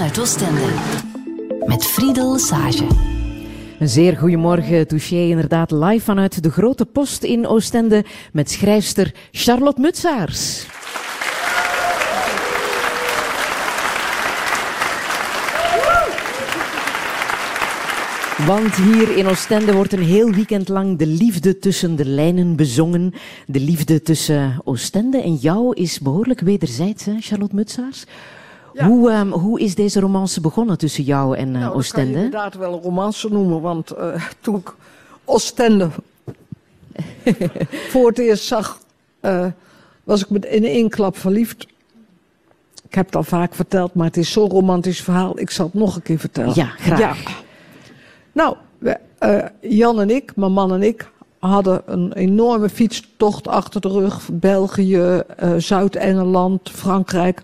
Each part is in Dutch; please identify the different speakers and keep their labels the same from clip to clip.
Speaker 1: vanuit Oostende. Met Friedel Sage.
Speaker 2: Een zeer goedemorgen, Touché. Inderdaad, live vanuit de Grote Post in Oostende met schrijfster Charlotte Mutsaars. Want hier in Oostende wordt een heel weekend lang de liefde tussen de lijnen bezongen. De liefde tussen Oostende en jou is behoorlijk wederzijds, Charlotte Mutsaars. Hoe, um, hoe is deze romance begonnen tussen jou en uh,
Speaker 3: nou,
Speaker 2: Oostende?
Speaker 3: Dat kan je inderdaad wel een romance noemen, want uh, toen ik Oostende voor het eerst zag, uh, was ik met in één klap verliefd. Ik heb het al vaak verteld, maar het is zo'n romantisch verhaal. Ik zal het nog een keer vertellen.
Speaker 2: Ja, graag. Ja.
Speaker 3: Nou, we, Jan en ik, mijn man en ik, hadden een enorme fietstocht achter de rug. België, Zuid-Engeland, Frankrijk.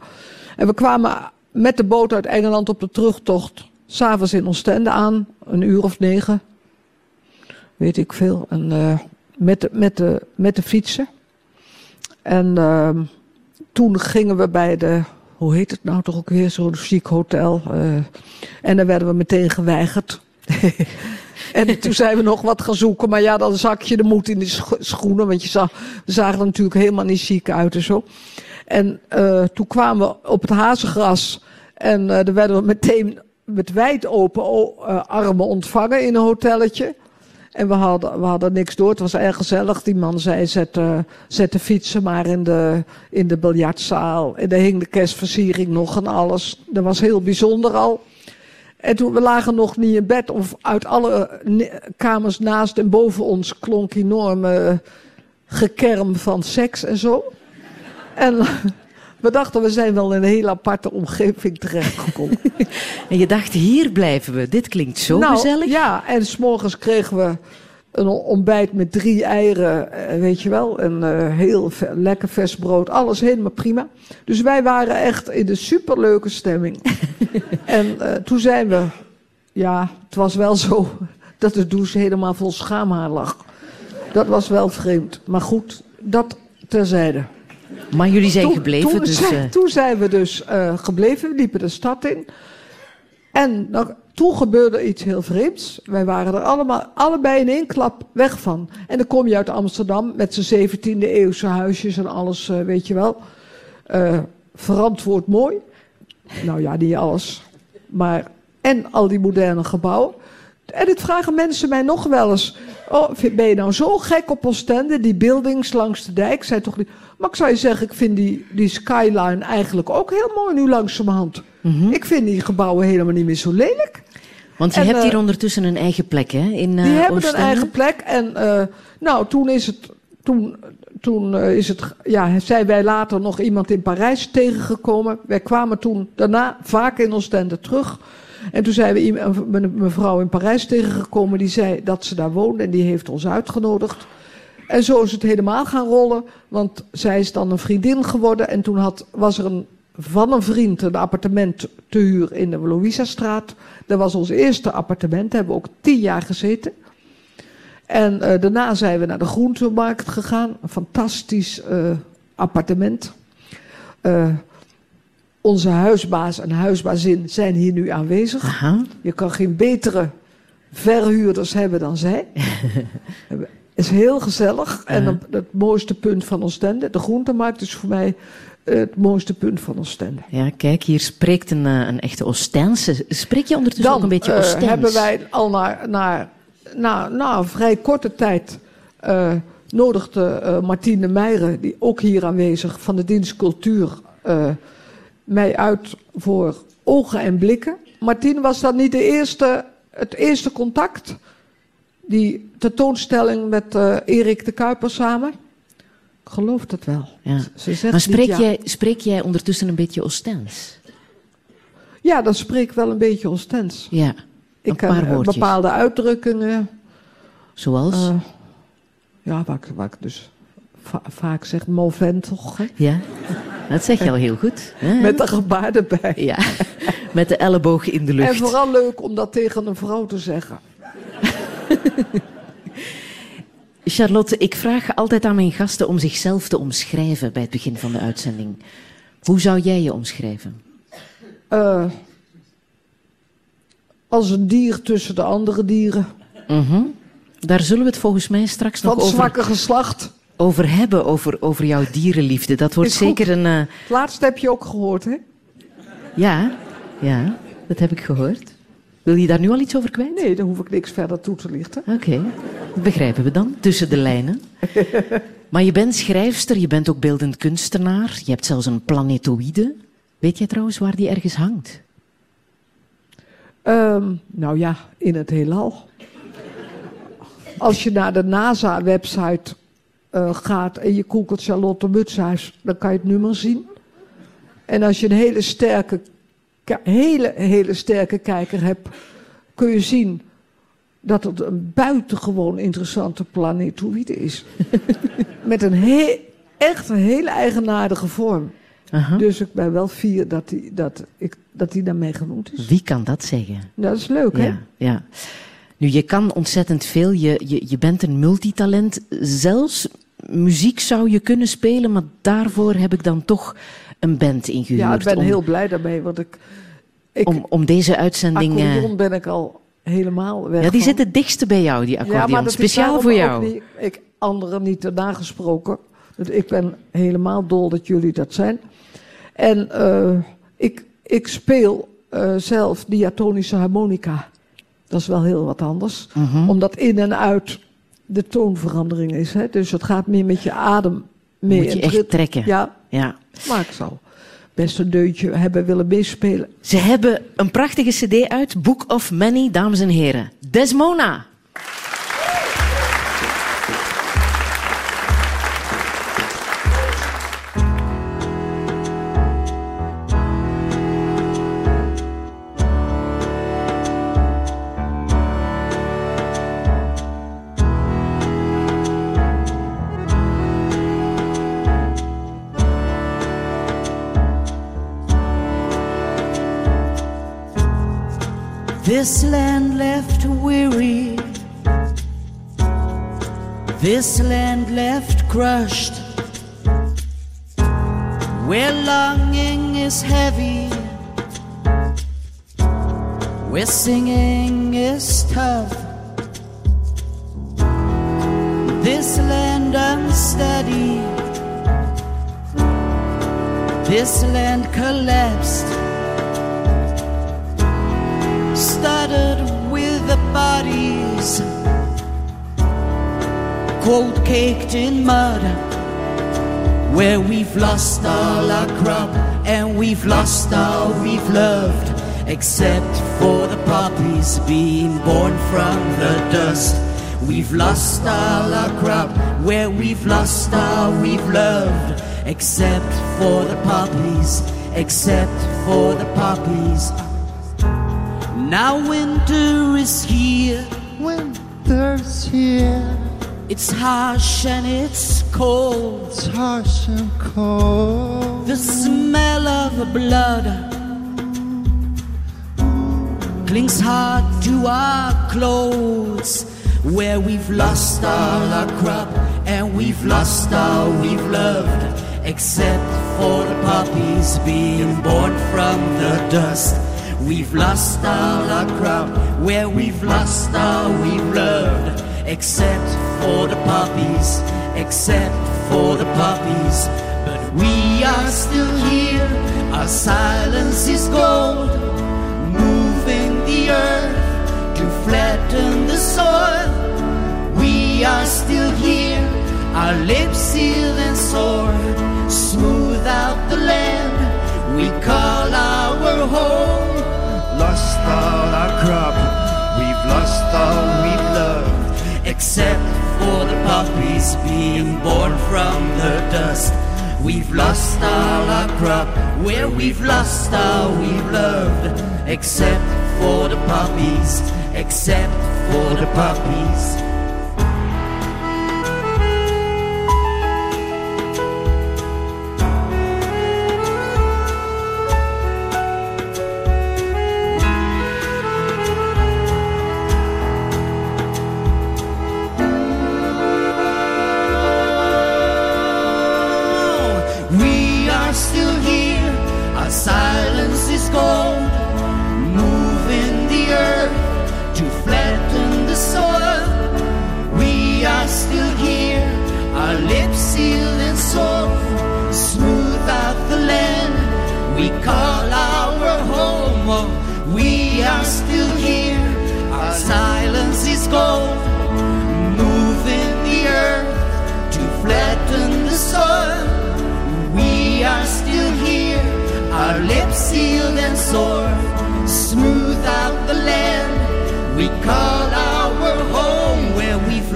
Speaker 3: En we kwamen met de boot uit Engeland op de terugtocht. S'avonds in Oostende aan, een uur of negen. Weet ik veel. En uh, met, de, met, de, met de fietsen. En uh, toen gingen we bij de, hoe heet het nou toch ook weer, zo'n chic hotel. Uh, en dan werden we meteen geweigerd. en toen zijn we nog wat gaan zoeken. Maar ja, dan zak je de moed in de scho schoenen. Want je zag, we zagen er natuurlijk helemaal niet chic uit en zo. En uh, toen kwamen we op het hazengras. En uh, daar werden we meteen met wijd open uh, armen ontvangen in een hotelletje. En we hadden, we hadden niks door. Het was erg gezellig. Die man zei: zet, uh, zet de fietsen maar in de, in de biljartzaal. En daar hing de kerstversiering nog en alles. Dat was heel bijzonder al. En toen we lagen nog niet in bed, of uit alle kamers naast en boven ons klonk enorme gekerm van seks en zo. En we dachten, we zijn wel in een hele aparte omgeving terechtgekomen.
Speaker 2: en je dacht, hier blijven we. Dit klinkt zo
Speaker 3: nou,
Speaker 2: gezellig.
Speaker 3: Ja, en s'morgens kregen we een ontbijt met drie eieren, weet je wel. En uh, heel lekker vers brood. Alles helemaal prima. Dus wij waren echt in de superleuke stemming. en uh, toen zijn we... Ja, het was wel zo dat de douche helemaal vol schaamhaar lag. Dat was wel vreemd. Maar goed, dat terzijde.
Speaker 2: Maar jullie zijn
Speaker 3: toen,
Speaker 2: gebleven,
Speaker 3: toen,
Speaker 2: dus...
Speaker 3: Zijn, toen zijn we dus uh, gebleven, we liepen de stad in. En toen gebeurde iets heel vreemds. Wij waren er allemaal, allebei in één klap weg van. En dan kom je uit Amsterdam met zijn 17e eeuwse huisjes en alles, uh, weet je wel. Uh, verantwoord mooi. Nou ja, niet alles. Maar, en al die moderne gebouwen. En het vragen mensen mij nog wel eens. Oh, ben je nou zo gek op Oostende? Die buildings langs de dijk zijn toch niet... Maar ik zou je zeggen, ik vind die, die skyline eigenlijk ook heel mooi nu langzamerhand. Mm -hmm. Ik vind die gebouwen helemaal niet meer zo lelijk.
Speaker 2: Want je en, hebt hier uh, ondertussen een eigen plek, hè? In, uh,
Speaker 3: die hebben
Speaker 2: Oostende?
Speaker 3: een eigen plek. En uh, nou, toen is het... Toen, toen is het, ja, zijn wij later nog iemand in Parijs tegengekomen. Wij kwamen toen daarna vaak in Oostende terug. En toen zijn we een mevrouw in Parijs tegengekomen die zei dat ze daar woonde en die heeft ons uitgenodigd. En zo is het helemaal gaan rollen, want zij is dan een vriendin geworden. En toen had, was er een, van een vriend een appartement te huur in de Louisa-straat. Dat was ons eerste appartement, daar hebben we ook tien jaar gezeten. En uh, daarna zijn we naar de groentemarkt gegaan, een fantastisch uh, appartement. Uh, huisbaas en huisbazin zijn hier nu aanwezig.
Speaker 2: Aha.
Speaker 3: Je kan geen betere verhuurders hebben dan zij. Het is heel gezellig. En uh het mooiste punt van Oostende, de groentemarkt, is voor mij het mooiste punt van Oostende.
Speaker 2: Ja, kijk, hier spreekt een, een echte Oostense. Spreek je ondertussen
Speaker 3: Dan,
Speaker 2: ook een beetje
Speaker 3: uh,
Speaker 2: Oostens?
Speaker 3: hebben wij al na, na een vrij korte tijd... Uh, nodigde uh, Martine Meijeren, die ook hier aanwezig van de dienst cultuur... Mij uit voor ogen en blikken. Martine was dan niet de eerste, het eerste contact. Die tentoonstelling met uh, Erik de Kuiper samen. Ik geloof dat wel.
Speaker 2: Ja.
Speaker 3: Ze zegt
Speaker 2: maar spreek,
Speaker 3: niet ja.
Speaker 2: jij, spreek jij ondertussen een beetje Oostens?
Speaker 3: Ja, dan spreek ik wel een beetje Oostens.
Speaker 2: Ja, een
Speaker 3: ik
Speaker 2: paar
Speaker 3: heb
Speaker 2: woordjes.
Speaker 3: bepaalde uitdrukkingen.
Speaker 2: Zoals?
Speaker 3: Uh, ja, waar ik, waar ik dus va vaak zeg, movent toch? Hè?
Speaker 2: Ja, dat zeg je al heel goed. Hè?
Speaker 3: Met een gebaar erbij.
Speaker 2: Ja, met de elleboog in de lucht.
Speaker 3: En vooral leuk om dat tegen een vrouw te zeggen.
Speaker 2: Charlotte, ik vraag altijd aan mijn gasten om zichzelf te omschrijven bij het begin van de uitzending. Hoe zou jij je omschrijven?
Speaker 3: Uh, als een dier tussen de andere dieren.
Speaker 2: Daar zullen we het volgens mij straks nog
Speaker 3: Van
Speaker 2: over,
Speaker 3: zwakke geslacht.
Speaker 2: Over hebben, over, over jouw dierenliefde. Dat wordt
Speaker 3: Is goed.
Speaker 2: zeker een... eh,
Speaker 3: Het laatste heb je ook gehoord, hè?
Speaker 2: ja, ja, dat heb ik gehoord. Wil je daar nu al iets over kwijt?
Speaker 3: Nee, daar hoef ik niks verder toe te lichten.
Speaker 2: Oké, dat begrijpen we dan, tussen de lijnen. Maar je bent schrijfster, je bent ook beeldend kunstenaar. Je hebt zelfs een planetoïde. Weet jij trouwens waar die ergens hangt?
Speaker 3: Ehm, nou ja, in het heelal. Als je naar de NASA-website eh, gaat en je googelt Charlotte Mutshuis, dan kan je het nummer zien. En als je een hele sterke, hele, hele sterke kijker hebt, kun je zien dat het een buitengewoon interessante planetoïde is. Met een he- echt een hele eigenaardige vorm. Dus ik ben wel fier dat die, dat ik, dat die daarmee genoemd is.
Speaker 2: Wie kan dat zeggen?
Speaker 3: Dat is leuk, hè?
Speaker 2: Ja. Nu, je kan ontzettend veel. Je, je, je bent een multitalent. Zelfs muziek zou je kunnen spelen, maar daarvoor heb ik dan toch een band ingehuurd.
Speaker 3: Ja, ik ben
Speaker 2: om,
Speaker 3: heel blij daarmee, want ik, ik
Speaker 2: om, om deze uitzending... eh,
Speaker 3: accordeon ben ik al helemaal weg
Speaker 2: ja, die
Speaker 3: van.
Speaker 2: zit het dichtste bij jou, die accordeon.
Speaker 3: Ja, maar dat is
Speaker 2: Speciaal voor jou.
Speaker 3: niet- ik anderen niet erna gesproken. Dus ik ben helemaal dol dat jullie dat zijn. En eh, ik, ik speel eh, zelf diatonische harmonica. Dat is wel heel wat anders.
Speaker 2: Mhm.
Speaker 3: Omdat in en uit de toonverandering is. Hè? Dus het gaat meer met je adem mee.
Speaker 2: Moet je echt
Speaker 3: rit-
Speaker 2: trekken.
Speaker 3: Ja,
Speaker 2: Ja.
Speaker 3: maar ik zal best een deuntje hebben willen meespelen.
Speaker 2: Ze hebben een prachtige cd uit, Book of Many, dames en heren. Desmona.
Speaker 4: This land left weary. This land left crushed. Where longing is heavy. Where singing is tough. This land unsteady. This land collapsed started with the bodies. Cold caked in mud where we've lost all our crop and we've lost all we've loved except for the poppies being born from the dust. We've lost all our crop where we've lost all we've loved except for the poppies except for the poppies now winter is here.
Speaker 5: Winter's here,
Speaker 4: It's harsh and it's cold.
Speaker 5: it's harsh and cold.
Speaker 4: The smell of blood clings hard to our clothes. Where we've lost all our crop and we've lost all we've loved, except for the puppies being born from the dust. We've lost all our crop where we've lost all we've loved, except for the poppies, except for the poppies. But we are still here, our silence is gold, moving the earth to flatten the soil. We are still here, our lips sealed and sore, smooth out the land. We call our home.
Speaker 5: Lost all our crop, we've lost all we've loved.
Speaker 4: except for the poppies being born from the dust. We've lost all our crop, where we've lost all we've loved, except for the poppies, except for the poppies. still here, our lips sealed and soft, smooth out the land we call our home. Oh, we are still here, our silence is gold, moving the earth to flatten the soil. We are still here, our lips sealed and sore, smooth out the land we call our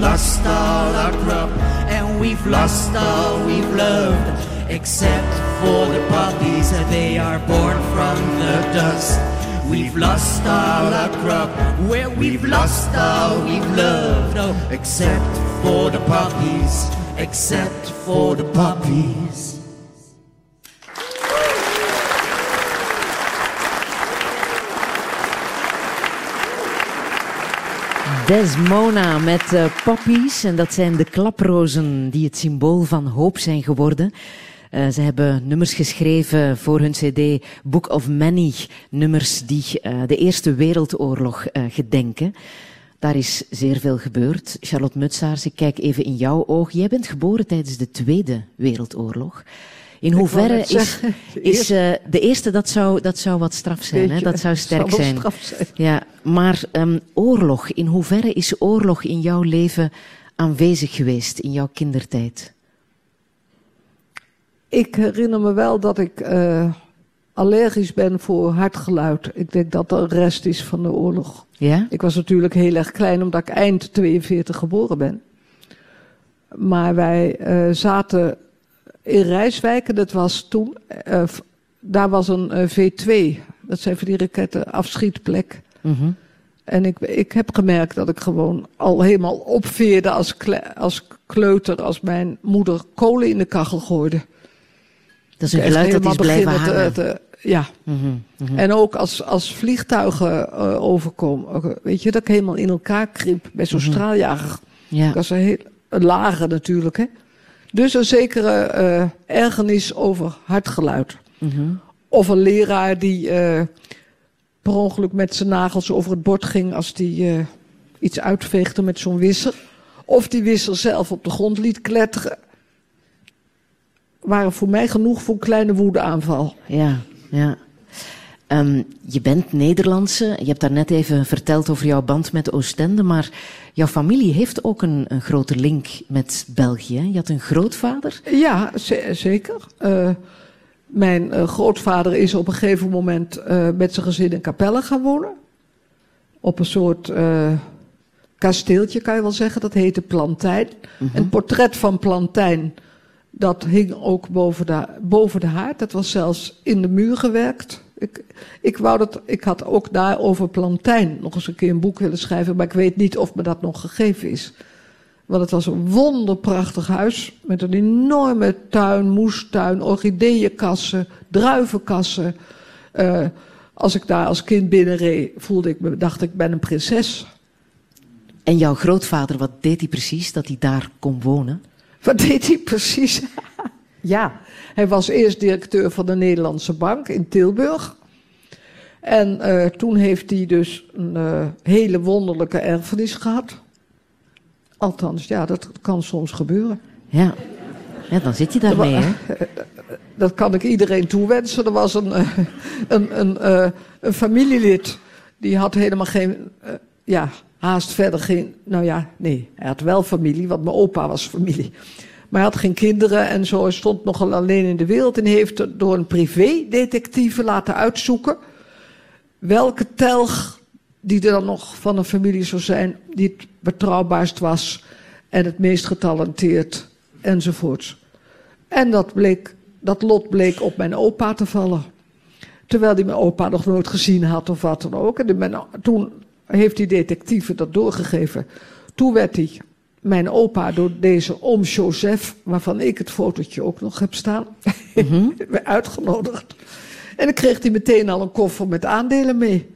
Speaker 4: lost all our crop and we've lost all we've loved, except for the puppies, they are born from the dust. We've lost all our crop, where we've lost all we've loved, oh, except for the puppies, except for the poppies.
Speaker 2: Desmona met uh, poppies. En dat zijn de klaprozen die het symbool van hoop zijn geworden. Uh, ze hebben nummers geschreven voor hun cd Book of Many. Nummers die uh, de Eerste Wereldoorlog gedenken. Daar is zeer veel gebeurd. Charlotte Mutsaars, ik kijk even in jouw oog. Jij bent geboren tijdens de Tweede Wereldoorlog. In hoeverre is, is uh, de eerste, dat zou, dat zou wat straf zijn, Beetje, hè? dat zou sterk
Speaker 3: zou
Speaker 2: zijn.
Speaker 3: zijn.
Speaker 2: Ja, maar um, oorlog, in hoeverre is oorlog in jouw leven aanwezig geweest, in jouw kindertijd?
Speaker 3: Ik herinner me wel dat ik uh, allergisch ben voor hard Ik denk dat dat een rest is van de oorlog.
Speaker 2: Ja?
Speaker 3: Ik was natuurlijk heel erg klein, omdat ik eind 42 geboren ben. Maar wij uh, zaten in Rijswijk, dat was toen, uh, daar was een uh, V2. Dat zijn voor die raketten afschietplek.
Speaker 2: Mm -hmm.
Speaker 3: En ik, ik heb gemerkt dat ik gewoon al helemaal opveerde als, als kleuter, als mijn moeder kolen in de kachel gooide.
Speaker 2: Dat is een geluid dat is blijven hangen.
Speaker 3: Te, te, ja.
Speaker 2: Mm -hmm, mm -hmm.
Speaker 3: En ook als, als vliegtuigen uh, overkomen. Weet je, dat ik helemaal in elkaar krimp bij zo'n straaljager.
Speaker 2: Ja.
Speaker 3: Ik was een heel een lager natuurlijk, hè. Dus een zekere uh, ergernis over hard geluid.
Speaker 2: Mm -hmm.
Speaker 3: Of een leraar die uh, per ongeluk met zijn nagels over het bord ging als die uh, iets uitveegde met zo'n wisser. Of die wisser zelf op de grond liet kletteren. Waren voor mij genoeg voor een kleine woedeaanval.
Speaker 2: Ja, ja. Um, je bent Nederlandse. Je hebt daar net even verteld over jouw band met Oostende. Maar jouw familie heeft ook een, een grote link met België. Je had een grootvader?
Speaker 3: Ja, zeker. Uh, mijn uh, grootvader is op een gegeven moment uh, met zijn gezin in Capelle gaan wonen. Op een soort kasteeltje, kan je wel zeggen. Dat heette Plantijn.
Speaker 2: Mhm.
Speaker 3: Een portret van Plantijn, dat hing ook boven de, boven de haard. Dat was zelfs in de muur gewerkt. Ik, ik, wou dat, ik had ook daar over Plantijn nog eens een keer een boek willen schrijven, maar ik weet niet of me dat nog gegeven is. Want het was een wonderprachtig huis met een enorme tuin, moestuin, orchideeënkassen, druivenkassen. Uh, als ik daar als kind binnenreed, voelde ik me, dacht ik, ben een prinses.
Speaker 2: En jouw grootvader, wat deed hij precies dat hij daar kon wonen?
Speaker 3: Wat deed hij precies? ja, hij was eerst directeur van de Nederlandse Bank in Tilburg. En uh, toen heeft hij dus een uh, hele wonderlijke erfenis gehad. Althans, ja, dat kan soms gebeuren.
Speaker 2: Ja, ja dan zit je daarmee, hè?
Speaker 3: Dat kan ik iedereen toewensen. Er was een, een, een, een familielid, die had helemaal geen, ja, haast verder geen, nou ja, nee, hij had wel familie, want mijn opa was familie. Maar had geen kinderen en zo. Hij stond nogal alleen in de wereld en heeft door een privédetectieve laten uitzoeken welke telg die er dan nog van een familie zou zijn die het betrouwbaarst was en het meest getalenteerd enzovoorts. En dat, bleek, dat lot bleek op mijn opa te vallen. Terwijl hij mijn opa nog nooit gezien had of wat dan ook. En toen heeft die detectieve dat doorgegeven. Toen werd hij mijn opa door deze oom Joseph, waarvan ik het fotootje ook nog heb staan,
Speaker 2: mm -hmm.
Speaker 3: uitgenodigd. En dan kreeg hij meteen al een koffer met aandelen mee.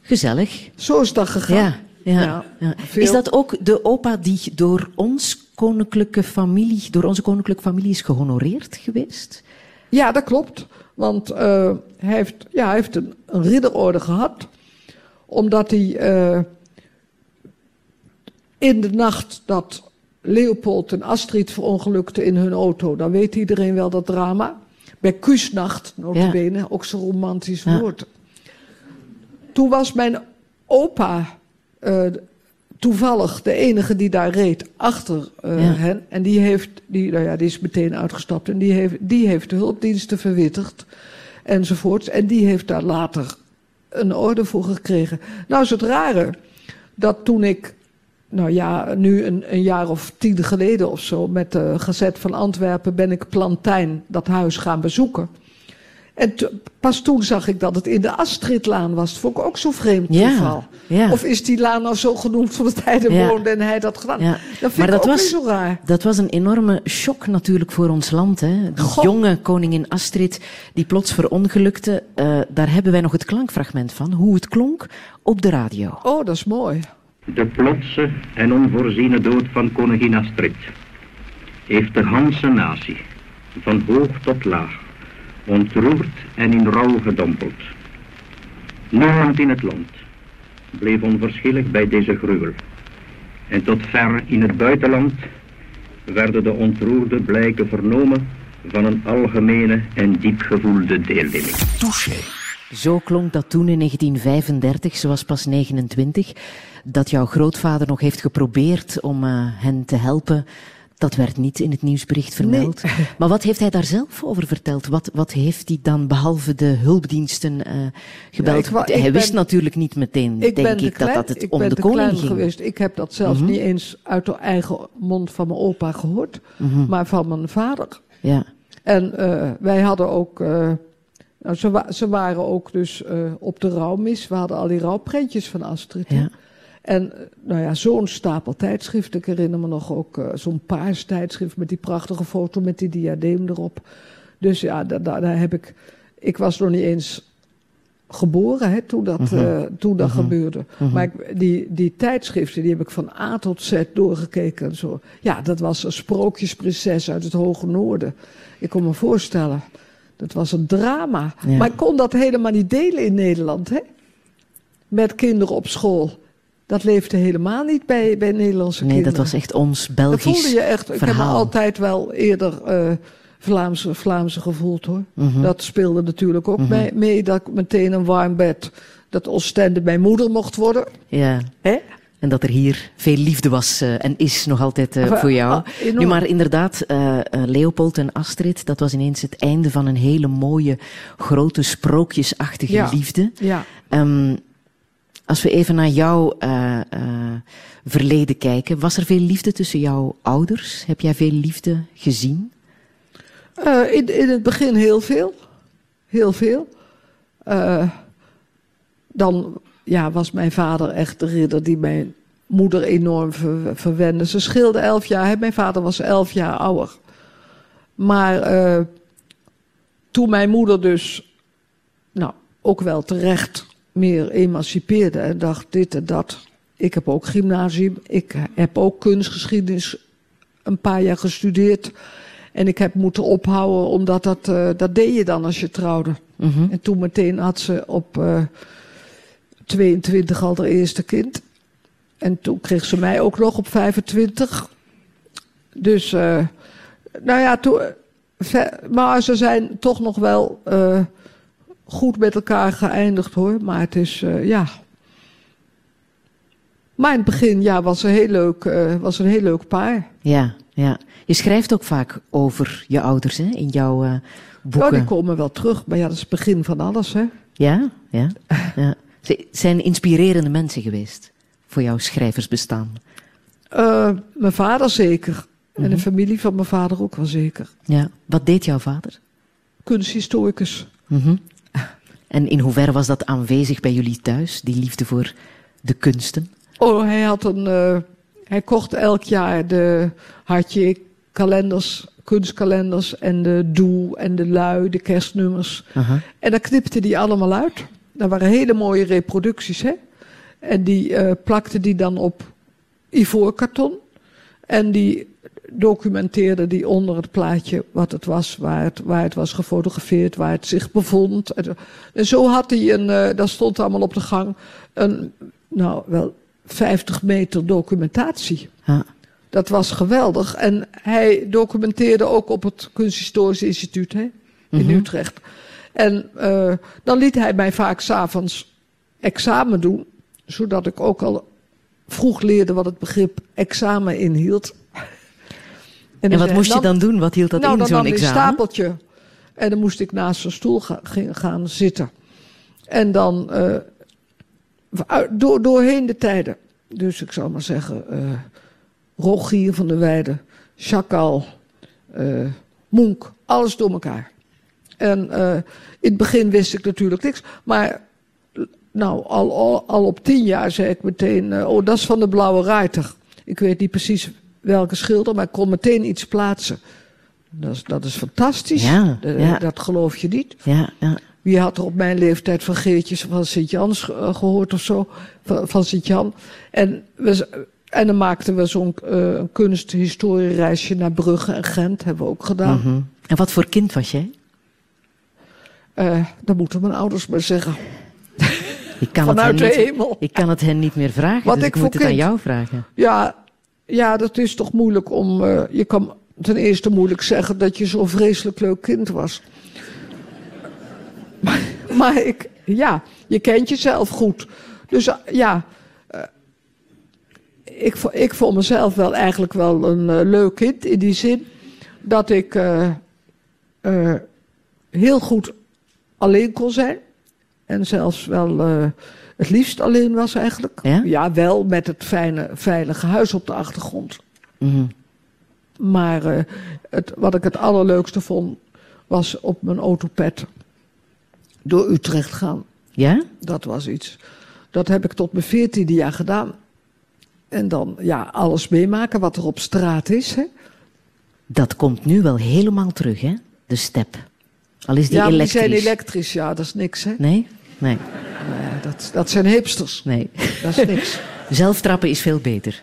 Speaker 2: Gezellig.
Speaker 3: Zo is dat gegaan.
Speaker 2: Ja, ja, ja. Is dat ook de opa die door ons koninklijke familie, door onze koninklijke familie is gehonoreerd geweest?
Speaker 3: Ja, dat klopt. Want uh, hij heeft, ja, hij heeft een, een ridderorde gehad. Omdat hij uh, in de nacht dat Leopold en Astrid verongelukten in hun auto, dan weet iedereen wel dat drama. bij Kuusnacht, notabene, ook zo'n romantisch woord. Toen was mijn opa uh, toevallig de enige die daar reed achter uh, hen. En die, heeft, die, nou ja, die is meteen uitgestapt en die heeft, die heeft de hulpdiensten verwittigd enzovoorts. En die heeft daar later een orde voor gekregen. Nou is het rare dat toen ik, nou ja, nu een, een jaar of tien geleden of zo, met de Gazet van Antwerpen ben ik Plantijn, dat huis, gaan bezoeken. En pas toen zag ik dat het in de Astridlaan was. Dat vond ik ook zo vreemd toeval. Ja, Of is die laan nou zo genoemd omdat hij er ja. woonde en hij dat gedaan? Dat vind maar ik dat ook was, zo raar.
Speaker 2: Dat was een enorme shock natuurlijk voor ons land. Hè? Die jonge koningin Astrid die plots verongelukte. Uh, daar hebben wij nog het klankfragment van. Hoe het klonk op de radio.
Speaker 3: Oh, dat is mooi.
Speaker 6: De plotse en onvoorziene dood van koningin Astrid heeft de ganse natie, van hoog tot laag, ontroerd en in rouw gedompeld. Niemand in het land bleef onverschillig bij deze gruwel. En tot ver in het buitenland werden de ontroerde blijken vernomen van een algemene en diep gevoelde deelneming. Touché.
Speaker 2: Zo klonk dat toen in 1935, ze was pas 29, dat jouw grootvader nog heeft geprobeerd om uh, hen te helpen dat werd niet in het nieuwsbericht vermeld. Maar wat heeft hij daar zelf over verteld? Wat, wat heeft hij dan, behalve de hulpdiensten, uh, gebeld? hij wist natuurlijk niet meteen, denk ik, dat, dat het om de, de koning ging.
Speaker 3: Geweest. Ik heb dat zelfs mhm. niet eens uit de eigen mond van mijn opa gehoord, mhm. maar van mijn vader. Ja. En uh, wij hadden ook... Uh, nou, ze, ze, waren ook dus op de rouwmis. We hadden al die rouwprentjes van Astrid. Ja. En nou ja, zo'n stapel tijdschriften. Ik herinner me nog ook uh, zo'n paars tijdschrift met die prachtige foto met die diadeem erop. Dus ja, daar, daar heb ik. Ik was nog niet eens geboren hè, toen dat, uh, toen dat mhm. gebeurde. Mhm. Maar ik, die, die tijdschriften die heb ik van A tot Z doorgekeken. En zo. Ja, dat was een sprookjesprinses uit het Hoge Noorden. Ik kon me voorstellen. Dat was een drama. Maar ik kon dat helemaal niet delen in Nederland. Hè? Met kinderen op school. Dat leefde helemaal niet bij, bij Nederlandse
Speaker 2: nee,
Speaker 3: kinderen.
Speaker 2: Nee, dat was echt ons Belgisch Dat voelde je echt.
Speaker 3: Ik heb altijd wel eerder uh, Vlaamse, Vlaamse gevoeld hoor. Mhm. Dat speelde natuurlijk ook mhm. mee, dat ik meteen een warm bed, dat Oostende mijn moeder mocht worden.
Speaker 2: Ja. Hè? En dat er hier veel liefde was uh, en is nog altijd uh, voor jou. Ah, nu, maar inderdaad, Leopold en Astrid, dat was ineens het einde van een hele mooie, grote, sprookjesachtige ja. liefde. Ja. Um, als we even naar jouw uh, uh, verleden kijken, was er veel liefde tussen jouw ouders? Heb jij veel liefde gezien?
Speaker 3: Uh, in, in het begin heel veel. Heel veel. dan ja, was mijn vader echt de ridder die mijn moeder enorm ver, verwende. Ze scheelde elf jaar. Mijn vader was elf jaar ouder. Maar toen mijn moeder dus, nou, ook wel terecht meer emancipeerde en dacht dit en dat. Ik heb ook gymnasium, ik heb ook kunstgeschiedenis een paar jaar gestudeerd. En ik heb moeten ophouden, omdat dat, uh, dat deed je dan als je trouwde. Mm -hmm. En toen meteen had ze op uh, 22 al haar eerste kind. En toen kreeg ze mij ook nog op 25. Dus, uh, nou ja, toen, maar ze zijn toch nog wel goed met elkaar geëindigd hoor. Maar het is, uh, ja. Maar in het begin ja, was, een heel leuk, uh, was een heel leuk paar.
Speaker 2: Ja, ja. Je schrijft ook vaak over je ouders hè, in jouw uh, boeken.
Speaker 3: Ja, die komen wel terug. Maar ja, dat is het begin van alles. Hè?
Speaker 2: Ja, ja. ja. Ze zijn inspirerende mensen geweest voor jouw schrijversbestaan.
Speaker 3: mijn vader zeker. En de mhm. familie van mijn vader ook wel zeker.
Speaker 2: Ja. Wat deed jouw vader?
Speaker 3: Kunsthistoricus. Mm
Speaker 2: en in hoeverre was dat aanwezig bij jullie thuis, die liefde voor de kunsten?
Speaker 3: Oh, hij had een. Uh, hij kocht elk jaar de hartje kalenders, kunstkalenders en de doel en de lui, de kerstnummers. Uh -huh. En dan knipte die allemaal uit. Dat waren hele mooie reproducties, hè? En die uh, plakte die dan op ivoorkarton. En die documenteerde die onder het plaatje wat het was, waar het, waar het was gefotografeerd, waar het zich bevond. En zo had hij een, uh, dat stond allemaal op de gang, een, nou wel 50 meter documentatie. Ja. Dat was geweldig. En hij documenteerde ook op het Kunsthistorisch Instituut. Hè? in Utrecht. En eh, dan liet hij mij vaak s'avonds examen doen, zodat ik ook al vroeg leerde wat het begrip examen inhield.
Speaker 2: En, wat moest je dan doen? Wat hield dat
Speaker 3: nou,
Speaker 2: in, zo'n
Speaker 3: ik een
Speaker 2: examen?
Speaker 3: stapeltje. En dan moest ik naast zijn stoel ga- gaan zitten. En dan eh, door, doorheen de tijden. Dus ik zal maar zeggen, eh Rogier van der Weijden, Chakal, Moenk, alles door elkaar. En in het begin wist ik natuurlijk niks. Maar nou, al, al, al op tien jaar zei ik meteen, oh, dat is van de Blauwe Ruiter. Ik weet niet precies welke schilder, maar ik kon meteen iets plaatsen. Dat is, dat is fantastisch.
Speaker 2: Ja, ja.
Speaker 3: Dat geloof je niet.
Speaker 2: Ja, ja.
Speaker 3: Wie had er op mijn leeftijd van Geertjes van Sint-Jans eh, gehoord of zo? Van, van Sint-Jan. En, we, en dan maakten we zo'n een kunsthistoriereisje naar Brugge en Gent. Hebben we ook gedaan.
Speaker 2: Mhm. En wat voor kind was jij?
Speaker 3: Eh, dat moeten mijn ouders maar zeggen.
Speaker 2: Ik kan, het
Speaker 3: Vanuit
Speaker 2: hen
Speaker 3: de
Speaker 2: niet,
Speaker 3: hemel.
Speaker 2: ik kan het hen niet meer vragen,
Speaker 3: Wat
Speaker 2: dus
Speaker 3: ik
Speaker 2: ik moet het aan jou vragen.
Speaker 3: Ja, ja, dat is toch moeilijk om. eh, je kan ten eerste moeilijk zeggen dat je zo'n vreselijk leuk kind was. Maar, ik, ja, je kent jezelf goed. Dus eh, ja, eh, ik, ik vond mezelf wel eigenlijk wel een leuk kind in die zin dat ik heel goed alleen kon zijn. En zelfs wel het liefst alleen was eigenlijk.
Speaker 2: Ja?
Speaker 3: wel met het fijne, veilige huis op de achtergrond.
Speaker 2: Mhm.
Speaker 3: Maar eh, het, wat ik het allerleukste vond, was op mijn autopet door Utrecht gaan.
Speaker 2: Ja?
Speaker 3: Dat was iets. Dat heb ik tot mijn veertiende jaar gedaan. En dan, ja, alles meemaken wat er op straat is. Hè?
Speaker 2: Dat komt nu wel helemaal terug, hè? De step. Al is die
Speaker 3: ja, maar die
Speaker 2: elektrisch.
Speaker 3: zijn elektrisch, ja, dat is niks. Hè?
Speaker 2: Nee? Nee.
Speaker 3: Dat, dat zijn hipsters.
Speaker 2: Nee.
Speaker 3: Dat is niks.
Speaker 2: Zelftrappen is veel beter.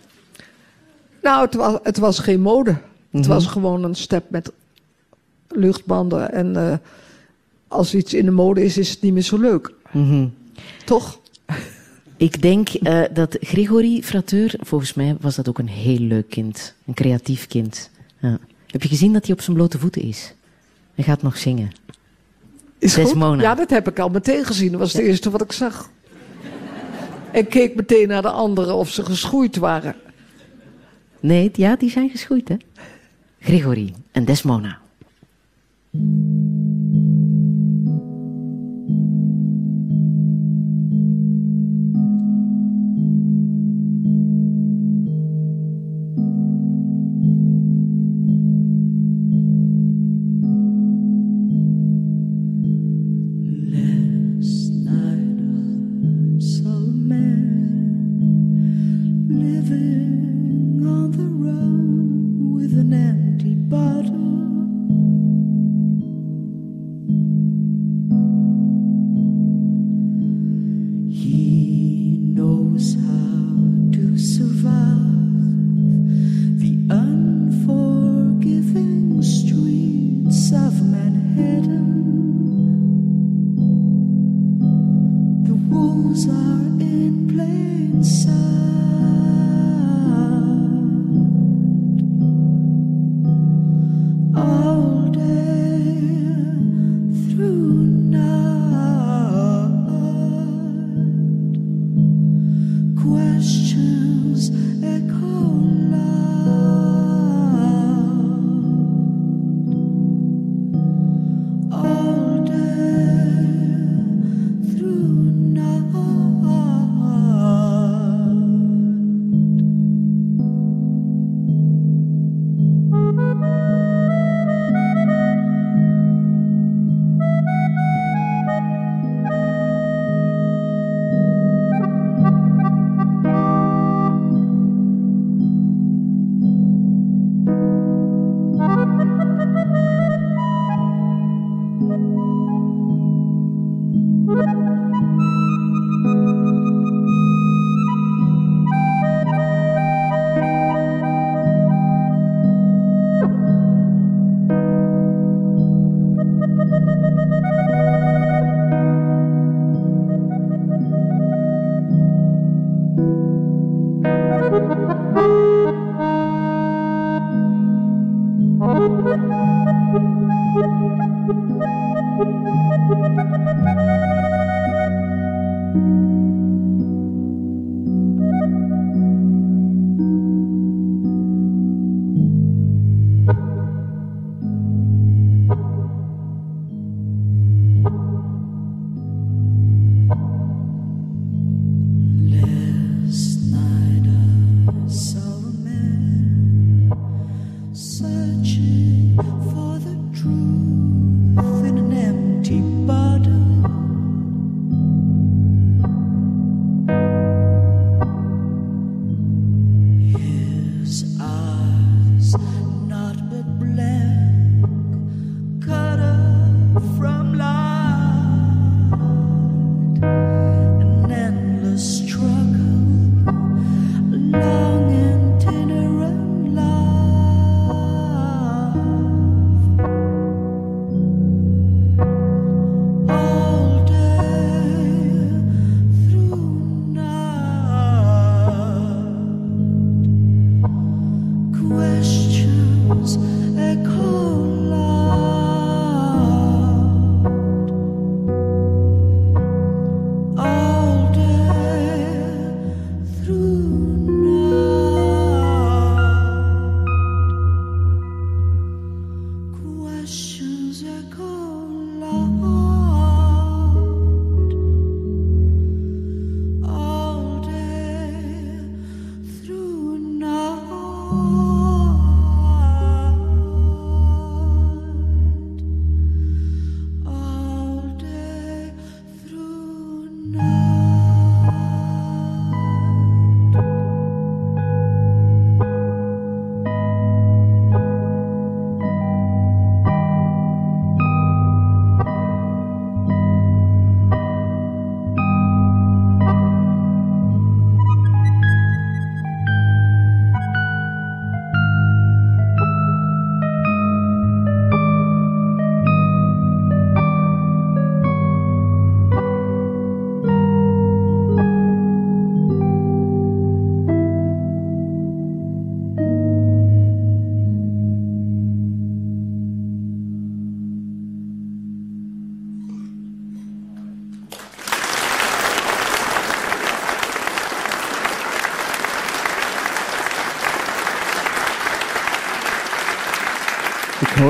Speaker 3: Nou, het was, het was geen mode. Het
Speaker 2: Mhm.
Speaker 3: was gewoon een step met luchtbanden. En eh, als iets in de mode is, is het niet meer zo leuk.
Speaker 2: Mhm.
Speaker 3: Toch?
Speaker 2: Ik denk eh, dat Gregory Frateur, volgens mij was dat ook een heel leuk kind. Een creatief kind. Ja. Heb je gezien dat hij op zijn blote voeten is? Hij gaat nog zingen. Desmona.
Speaker 3: Ja, dat heb ik al meteen gezien. Dat was het eerste wat ik zag. En keek meteen naar de anderen of ze geschoeid waren.
Speaker 2: Nee, ja, die zijn geschoeid, hè? Gregory en Desmona.
Speaker 4: Are in plain sight.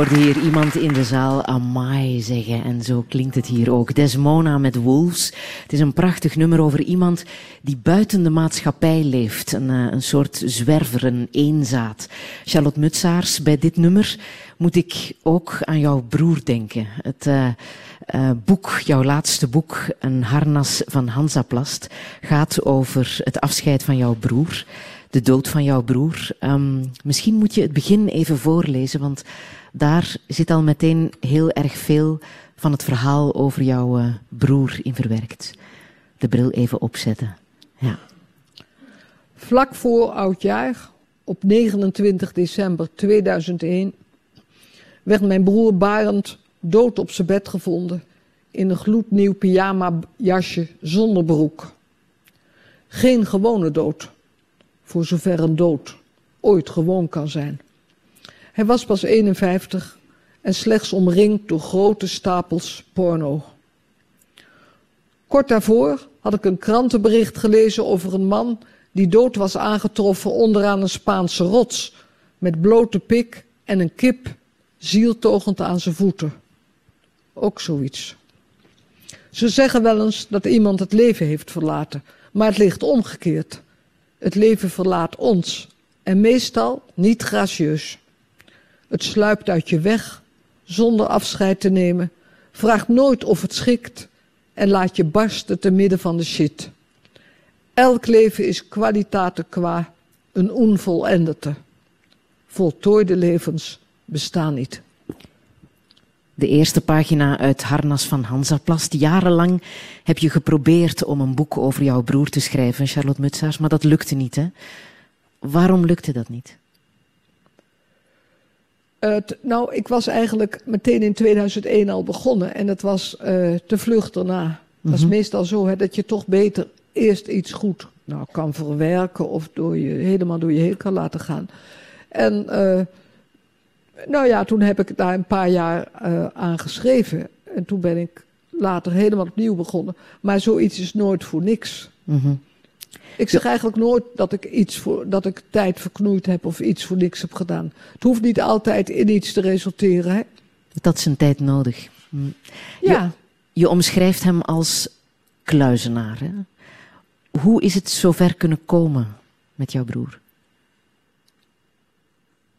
Speaker 2: Hoorde hier iemand in de zaal Amai zeggen en zo klinkt het hier ook. Desmona met Wolves. Het is een prachtig nummer over iemand die buiten de maatschappij leeft. Een, eh, een soort zwerver, een eenzaad. Charlotte Mutsaars, bij dit nummer moet ik ook aan jouw broer denken. Het uh, uh, boek, jouw laatste boek, Een harnas van Hansaplast, gaat over het afscheid van jouw broer. De dood van jouw broer. Um, misschien moet je het begin even voorlezen, want daar zit al meteen heel erg veel van het verhaal over jouw uh, broer in verwerkt. De bril even opzetten. Ja.
Speaker 3: Vlak voor oudjaar, op 29 december 2001, werd mijn broer Barend dood op zijn bed gevonden in een gloednieuw pyjama jasje zonder broek. Geen gewone dood, voor zover een dood ooit gewoon kan zijn. Hij was pas 51 en slechts omringd door grote stapels porno. Kort daarvoor had ik een krantenbericht gelezen over een man die dood was aangetroffen onderaan een Spaanse rots met blote pik en een kip zieltogend aan zijn voeten. Ook zoiets. Ze zeggen wel eens dat iemand het leven heeft verlaten, maar het ligt omgekeerd. Het leven verlaat ons en meestal niet gracieus. Het sluipt uit je weg zonder afscheid te nemen, vraagt nooit of het schikt en laat je barsten te midden van de shit. Elk leven is kwalitaten qua een onvolendete. Voltooide levens bestaan niet.
Speaker 2: De eerste pagina uit Harnas van Hansaplast. Jarenlang heb je geprobeerd om een boek over jouw broer te schrijven, Charlotte Mutsaars, maar dat lukte niet. Hè? Waarom lukte dat niet?
Speaker 3: Nou, ik was eigenlijk meteen in 2001 al begonnen en het was uh, te vlug daarna. Het is mhm. meestal zo hè, dat je toch beter eerst iets goed nou, kan verwerken of door je, helemaal door je heen kan laten gaan. En uh, nou ja, toen heb ik daar een paar jaar uh, aan geschreven. En toen ben ik later helemaal opnieuw begonnen. Maar zoiets is nooit voor niks. Mm ik zeg eigenlijk nooit dat ik, iets voor, dat ik tijd verknoeid heb of iets voor niks heb gedaan. Het hoeft niet altijd in iets te resulteren. Hè?
Speaker 2: Dat is een tijd nodig. Hm. Ja. Je, je, omschrijft hem als kluizenaar. Hè? Hoe is het zover kunnen komen met jouw broer?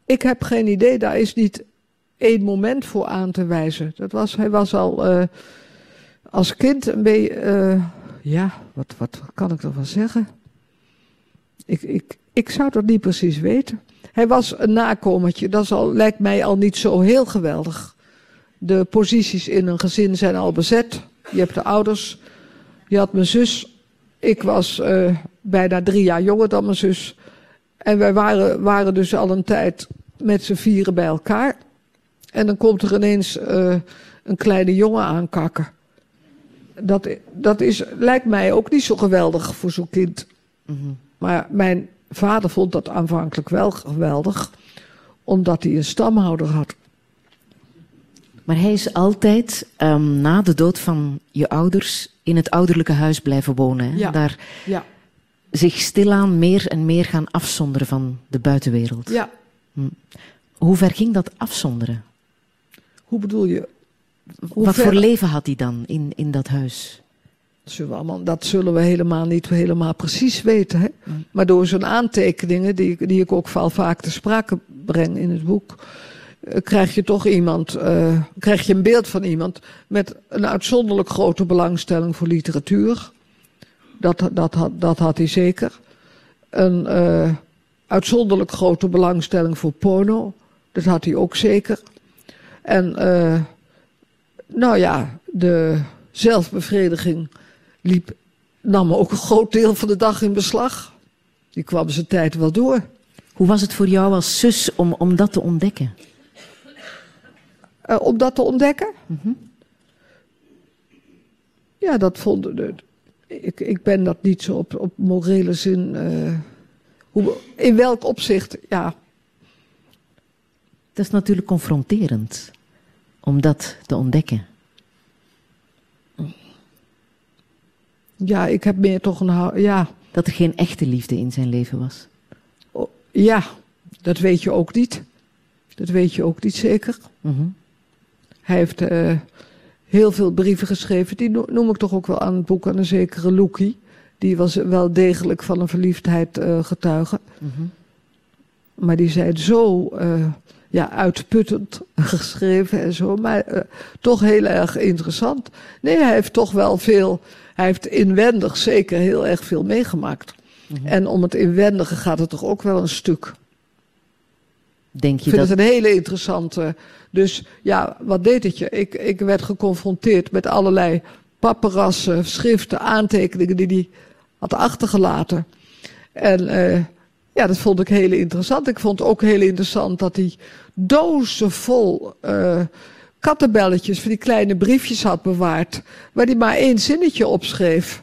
Speaker 3: Ik heb geen idee. Daar is niet één moment voor aan te wijzen. Dat was, hij was al uh, als kind een beetje. Uh, ja, wat, wat kan ik ervan zeggen? Ik, ik, ik zou dat niet precies weten. Hij was een nakomertje, dat lijkt mij al niet zo heel geweldig. De posities in een gezin zijn al bezet. Je hebt de ouders. Je had mijn zus. Ik was uh, bijna drie jaar jonger dan mijn zus. En wij waren, waren dus al een tijd met z'n vieren bij elkaar. En dan komt er ineens uh, een kleine jongen aankakken. Dat, dat is, lijkt mij ook niet zo geweldig voor zo'n kind. Mm. Maar mijn vader vond dat aanvankelijk wel geweldig, omdat hij een stamhouder had.
Speaker 2: Maar hij is altijd um, na de dood van je ouders in het ouderlijke huis blijven wonen. Hè?
Speaker 3: Ja.
Speaker 2: Daar
Speaker 3: Ja,
Speaker 2: zich stilaan meer en meer gaan afzonderen van de buitenwereld.
Speaker 3: ja.
Speaker 2: Hoe ver ging dat afzonderen?
Speaker 3: Hoe bedoel je? Hoe
Speaker 2: Wat
Speaker 3: ver-
Speaker 2: voor leven had hij dan in, in dat huis?
Speaker 3: Zullen we allemaal, dat zullen we helemaal niet helemaal precies weten. Hè? Maar door zo'n aantekeningen, die, ik- die ik ook wel vaak te sprake breng in het boek, eh, krijg je toch iemand, eh, krijg je een beeld van iemand met een uitzonderlijk grote belangstelling voor literatuur. Dat, dat, had, dat had hij zeker. Een eh, uitzonderlijk grote belangstelling voor porno. Dat had hij ook zeker. En nou ja, de zelfbevrediging liep, nam ook een groot deel van de dag in beslag. Die kwam zijn tijd wel door.
Speaker 2: Hoe was het voor jou als zus om, om dat te ontdekken?
Speaker 3: Eh, om dat te ontdekken? Ja, dat vond de, ik. Ik ben dat niet zo op, op morele zin. eh, hoe, in welk opzicht? Ja,
Speaker 2: Dat is natuurlijk confronterend om dat te ontdekken.
Speaker 3: Ja, ik heb meer toch een. Ja,
Speaker 2: Dat er geen echte liefde in zijn leven was.
Speaker 3: oh, ja, dat weet je ook niet. Dat weet je ook niet zeker.
Speaker 2: Mhm.
Speaker 3: Hij heeft eh, heel veel brieven geschreven. Die no- noem ik toch ook wel aan het boek aan een zekere Loekie. Die was wel degelijk van een verliefdheid eh, getuige.
Speaker 2: Mhm.
Speaker 3: Maar die zijn zo eh, ja, uitputtend geschreven en zo. Maar toch heel erg interessant. Nee, hij heeft toch wel veel. Hij heeft inwendig zeker heel erg veel meegemaakt. En om het inwendige gaat het toch ook wel een stuk.
Speaker 2: Denk
Speaker 3: Ik
Speaker 2: je
Speaker 3: vind
Speaker 2: dat?
Speaker 3: het een hele interessante. Dus ja, wat deed het je? Ik, ik werd geconfronteerd met allerlei paparassen, schriften, aantekeningen die hij had achtergelaten. En eh, ja, dat vond ik heel interessant. Ik vond ook heel interessant dat hij dozen vol eh, kattenbelletjes van die kleine briefjes had bewaard. Waar hij maar één zinnetje opschreef.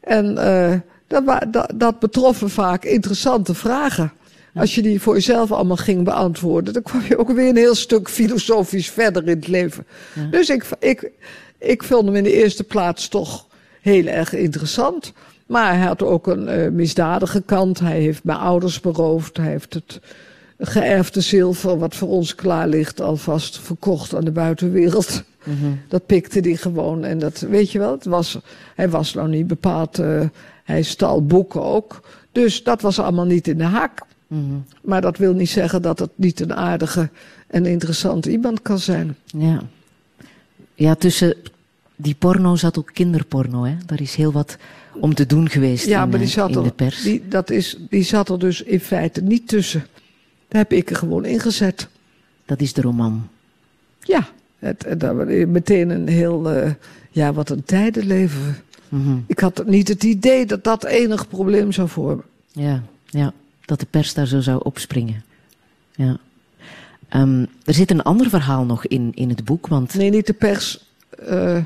Speaker 3: En eh, dat, dat, dat betroffen vaak interessante vragen. Als je die voor jezelf allemaal ging beantwoorden, dan kwam je ook weer een heel stuk filosofisch verder in het leven. Dus ik, ik, ik vond hem in de eerste plaats toch heel erg interessant. Maar hij had ook een eh, misdadige kant. Hij heeft mijn ouders beroofd. Hij heeft het geërfde zilver, wat voor ons klaar ligt, alvast verkocht aan de buitenwereld. Dat pikte hij gewoon. En dat, weet je wel, het was, hij was nou niet bepaald. eh, hij stal boeken ook. Dus dat was allemaal niet in de haak. Maar dat wil niet zeggen dat het niet een aardige en interessante iemand kan zijn.
Speaker 2: Ja. ja, tussen die porno zat ook kinderporno. Hè? Daar is heel wat om te doen geweest
Speaker 3: Ja,
Speaker 2: in,
Speaker 3: maar die
Speaker 2: eh,
Speaker 3: zat,
Speaker 2: in de
Speaker 3: er,
Speaker 2: pers.
Speaker 3: die, dat is, die zat er dus in feite niet tussen. Heb ik er gewoon ingezet.
Speaker 2: Dat is de roman.
Speaker 3: Ja, het, het, meteen een heel, eh, ja, wat een tijdenleven.
Speaker 2: Mhm.
Speaker 3: Ik had niet het idee dat dat enig probleem zou vormen.
Speaker 2: Ja, ja, dat de pers daar zo zou opspringen. Ja. Ehm, er zit een ander verhaal nog in, in het boek, want
Speaker 3: Nee, niet de pers. eh,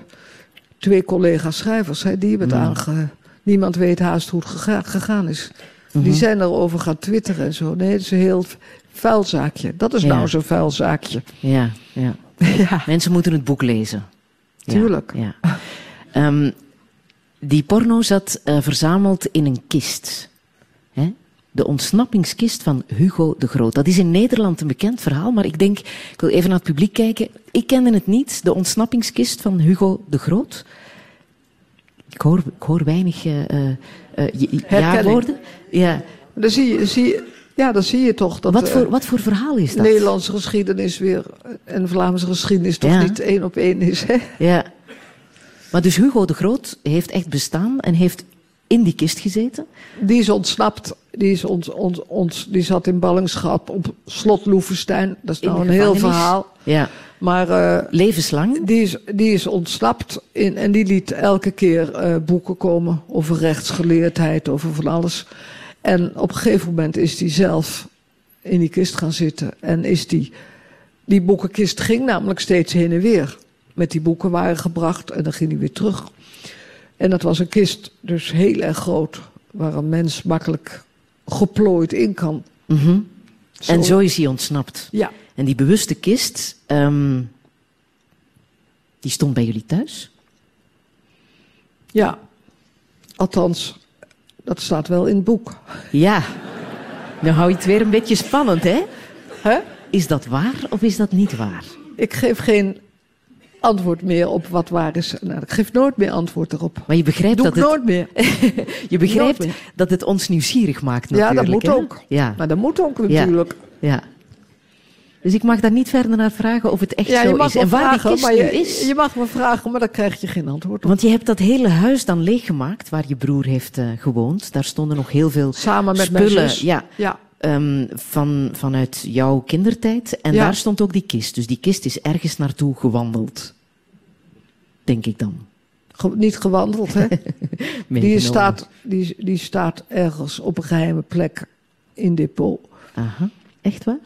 Speaker 3: twee collega schrijvers, hè, die hebben het aange... Niemand weet haast hoe het gega- gegaan is. Die zijn erover gaan twitteren en zo. Nee, het is een heel vuil zaakje. Dat is
Speaker 2: Ja.
Speaker 3: nou zo'n vuil zaakje.
Speaker 2: ja, ja.
Speaker 3: ja,
Speaker 2: mensen moeten het boek lezen.
Speaker 3: Tuurlijk.
Speaker 2: Ja. Ehm, die porno zat eh, verzameld in een kist. Hè? De ontsnappingskist van Hugo de Groot. Dat is in Nederland een bekend verhaal, maar ik denk, ik wil even naar het publiek kijken. Ik kende het niet, de ontsnappingskist van Hugo de Groot. Ik hoor, ik hoor weinig j-
Speaker 3: Herkenning.
Speaker 2: ja-woorden. Ja.
Speaker 3: dan zie je, zie je, ja, dan zie je toch dat
Speaker 2: Wat,
Speaker 3: eh,
Speaker 2: voor, wat voor verhaal is dat?
Speaker 3: Nederlandse geschiedenis weer en Vlaamse geschiedenis toch
Speaker 2: Ja.
Speaker 3: niet één op één is. Hè?
Speaker 2: Ja. Maar dus Hugo de Groot heeft echt bestaan en heeft
Speaker 4: in die kist gezeten.
Speaker 3: Die is ontsnapt. Die, is ons, ons, ons, die zat in ballingschap op slot Loevestein. Dat is nou een heel verhaal.
Speaker 4: Ja,
Speaker 3: Maar eh,
Speaker 4: levenslang.
Speaker 3: die, is, die is ontsnapt in, en die liet elke keer eh, boeken komen over rechtsgeleerdheid, over van alles. En op een gegeven moment is die zelf in die kist gaan zitten. En is die, die boekenkist ging namelijk steeds heen en weer. Met die boeken waren gebracht en dan ging hij weer terug. En dat was een kist, dus heel erg groot, waar een mens makkelijk geplooid in kan.
Speaker 4: Mhm. En zo is hij ontsnapt.
Speaker 3: Ja,
Speaker 4: En die bewuste kist, ehm, die stond bij jullie thuis?
Speaker 3: ja. Althans, dat staat wel in het boek.
Speaker 4: Ja. Dan hou je het weer een beetje spannend, hè? Is dat waar of is dat niet waar?
Speaker 3: Ik geef geen antwoord meer op wat waar is. Nou, ik geef nooit meer antwoord erop.
Speaker 4: Maar je begrijpt,
Speaker 3: Doe
Speaker 4: dat
Speaker 3: ik
Speaker 4: het,
Speaker 3: nooit meer.
Speaker 4: je begrijpt dat het ons nieuwsgierig maakt
Speaker 3: Ja,
Speaker 4: natuurlijk.
Speaker 3: dat moet
Speaker 4: hè?
Speaker 3: ook.
Speaker 4: Ja,
Speaker 3: Maar dat moet ook
Speaker 4: Ja.
Speaker 3: natuurlijk.
Speaker 4: ja. Dus ik mag daar niet verder naar vragen of het echt
Speaker 3: Ja,
Speaker 4: zo is. En waar
Speaker 3: vragen,
Speaker 4: die kist nu
Speaker 3: je,
Speaker 4: is.
Speaker 3: je mag me vragen, maar dan krijg je geen antwoord op.
Speaker 4: Want je hebt dat hele huis dan leeggemaakt waar je broer heeft eh, gewoond. Daar stonden nog heel veel
Speaker 3: Samen met
Speaker 4: spullen. Ja,
Speaker 3: Ja,
Speaker 4: ehm, van, vanuit jouw kindertijd. En
Speaker 3: Ja.
Speaker 4: daar stond ook die kist. Dus die kist is ergens naartoe gewandeld. Denk ik dan.
Speaker 3: ge- niet gewandeld, hè? Die staat, die, die staat ergens op een geheime plek in depot.
Speaker 4: Aha, echt waar?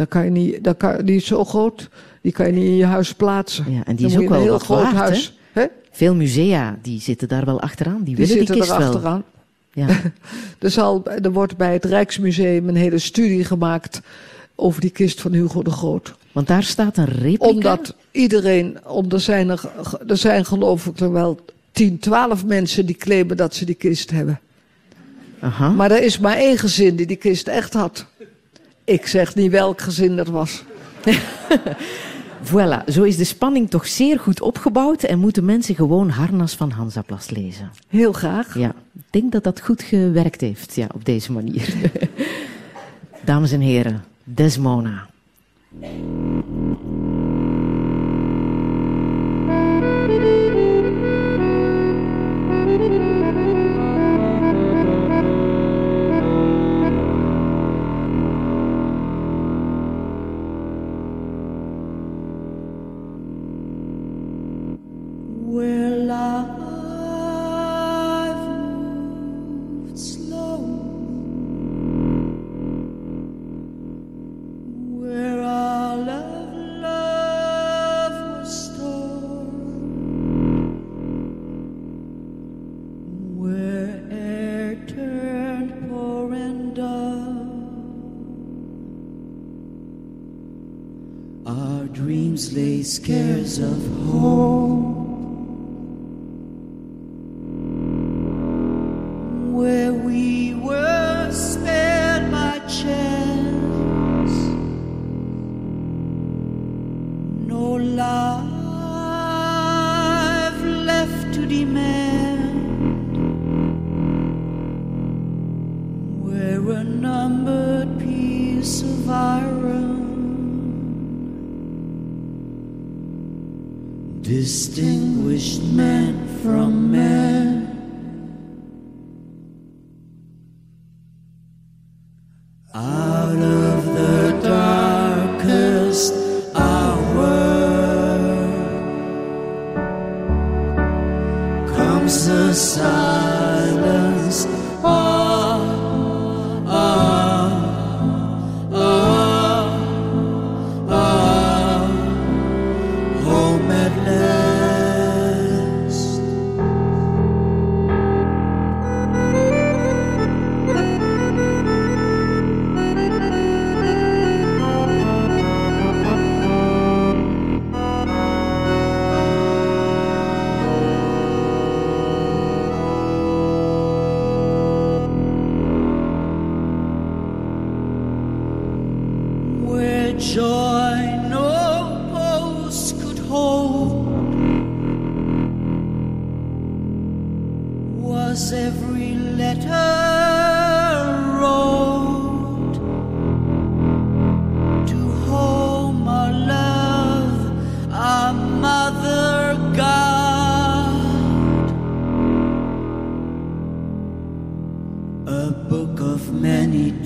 Speaker 3: Daar kan je niet, kan, die is zo groot, die kan je niet in je huis plaatsen.
Speaker 4: Ja, en die is ook
Speaker 3: je een
Speaker 4: wel
Speaker 3: heel
Speaker 4: wat
Speaker 3: groot
Speaker 4: waard,
Speaker 3: huis. Hè?
Speaker 4: Veel musea die zitten daar wel achteraan. Die,
Speaker 3: Die
Speaker 4: willen die kist
Speaker 3: er
Speaker 4: wel.
Speaker 3: achteraan.
Speaker 4: Ja.
Speaker 3: Er, zal, er wordt bij het Rijksmuseum een hele studie gemaakt over die kist van Hugo de Groot.
Speaker 4: Want daar staat een replica.
Speaker 3: Omdat iedereen, om, er, zijn er, er zijn geloof ik er wel 10, 12 mensen die claimen dat ze die kist hebben.
Speaker 4: Aha.
Speaker 3: Maar er is maar één gezin die die kist echt had. Ik zeg niet welk gezin dat was.
Speaker 4: Voilà, zo is de spanning toch zeer goed opgebouwd en moeten mensen gewoon Harnas van Hansaplas lezen.
Speaker 3: Heel graag.
Speaker 4: Ja, ik denk dat dat goed gewerkt heeft, ja, op deze manier. Dames en heren, Desmona.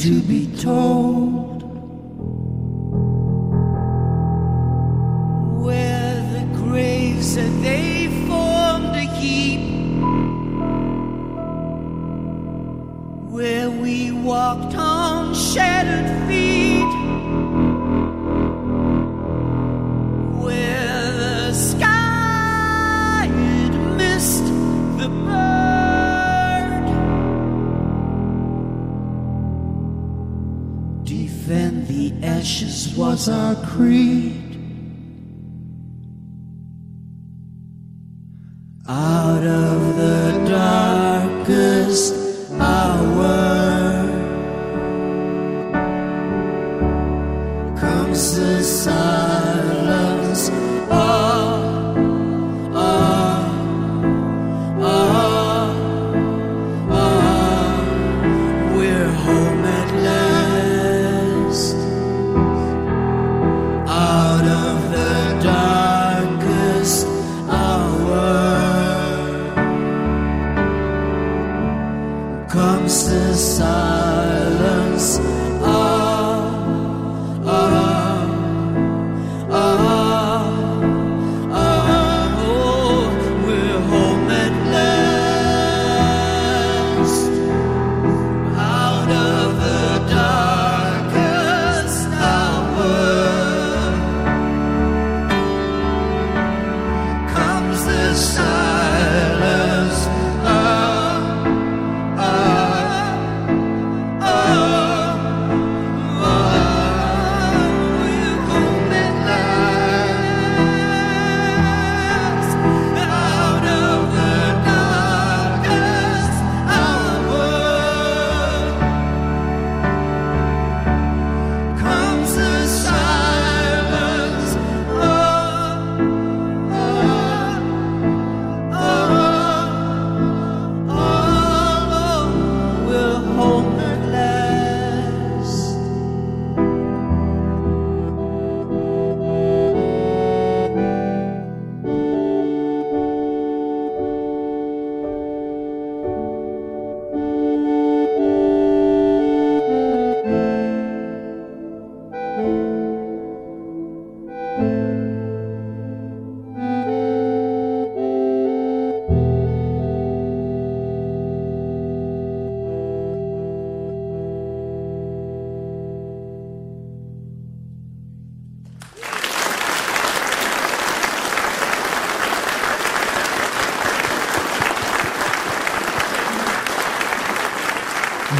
Speaker 7: To
Speaker 4: be told. Our creed.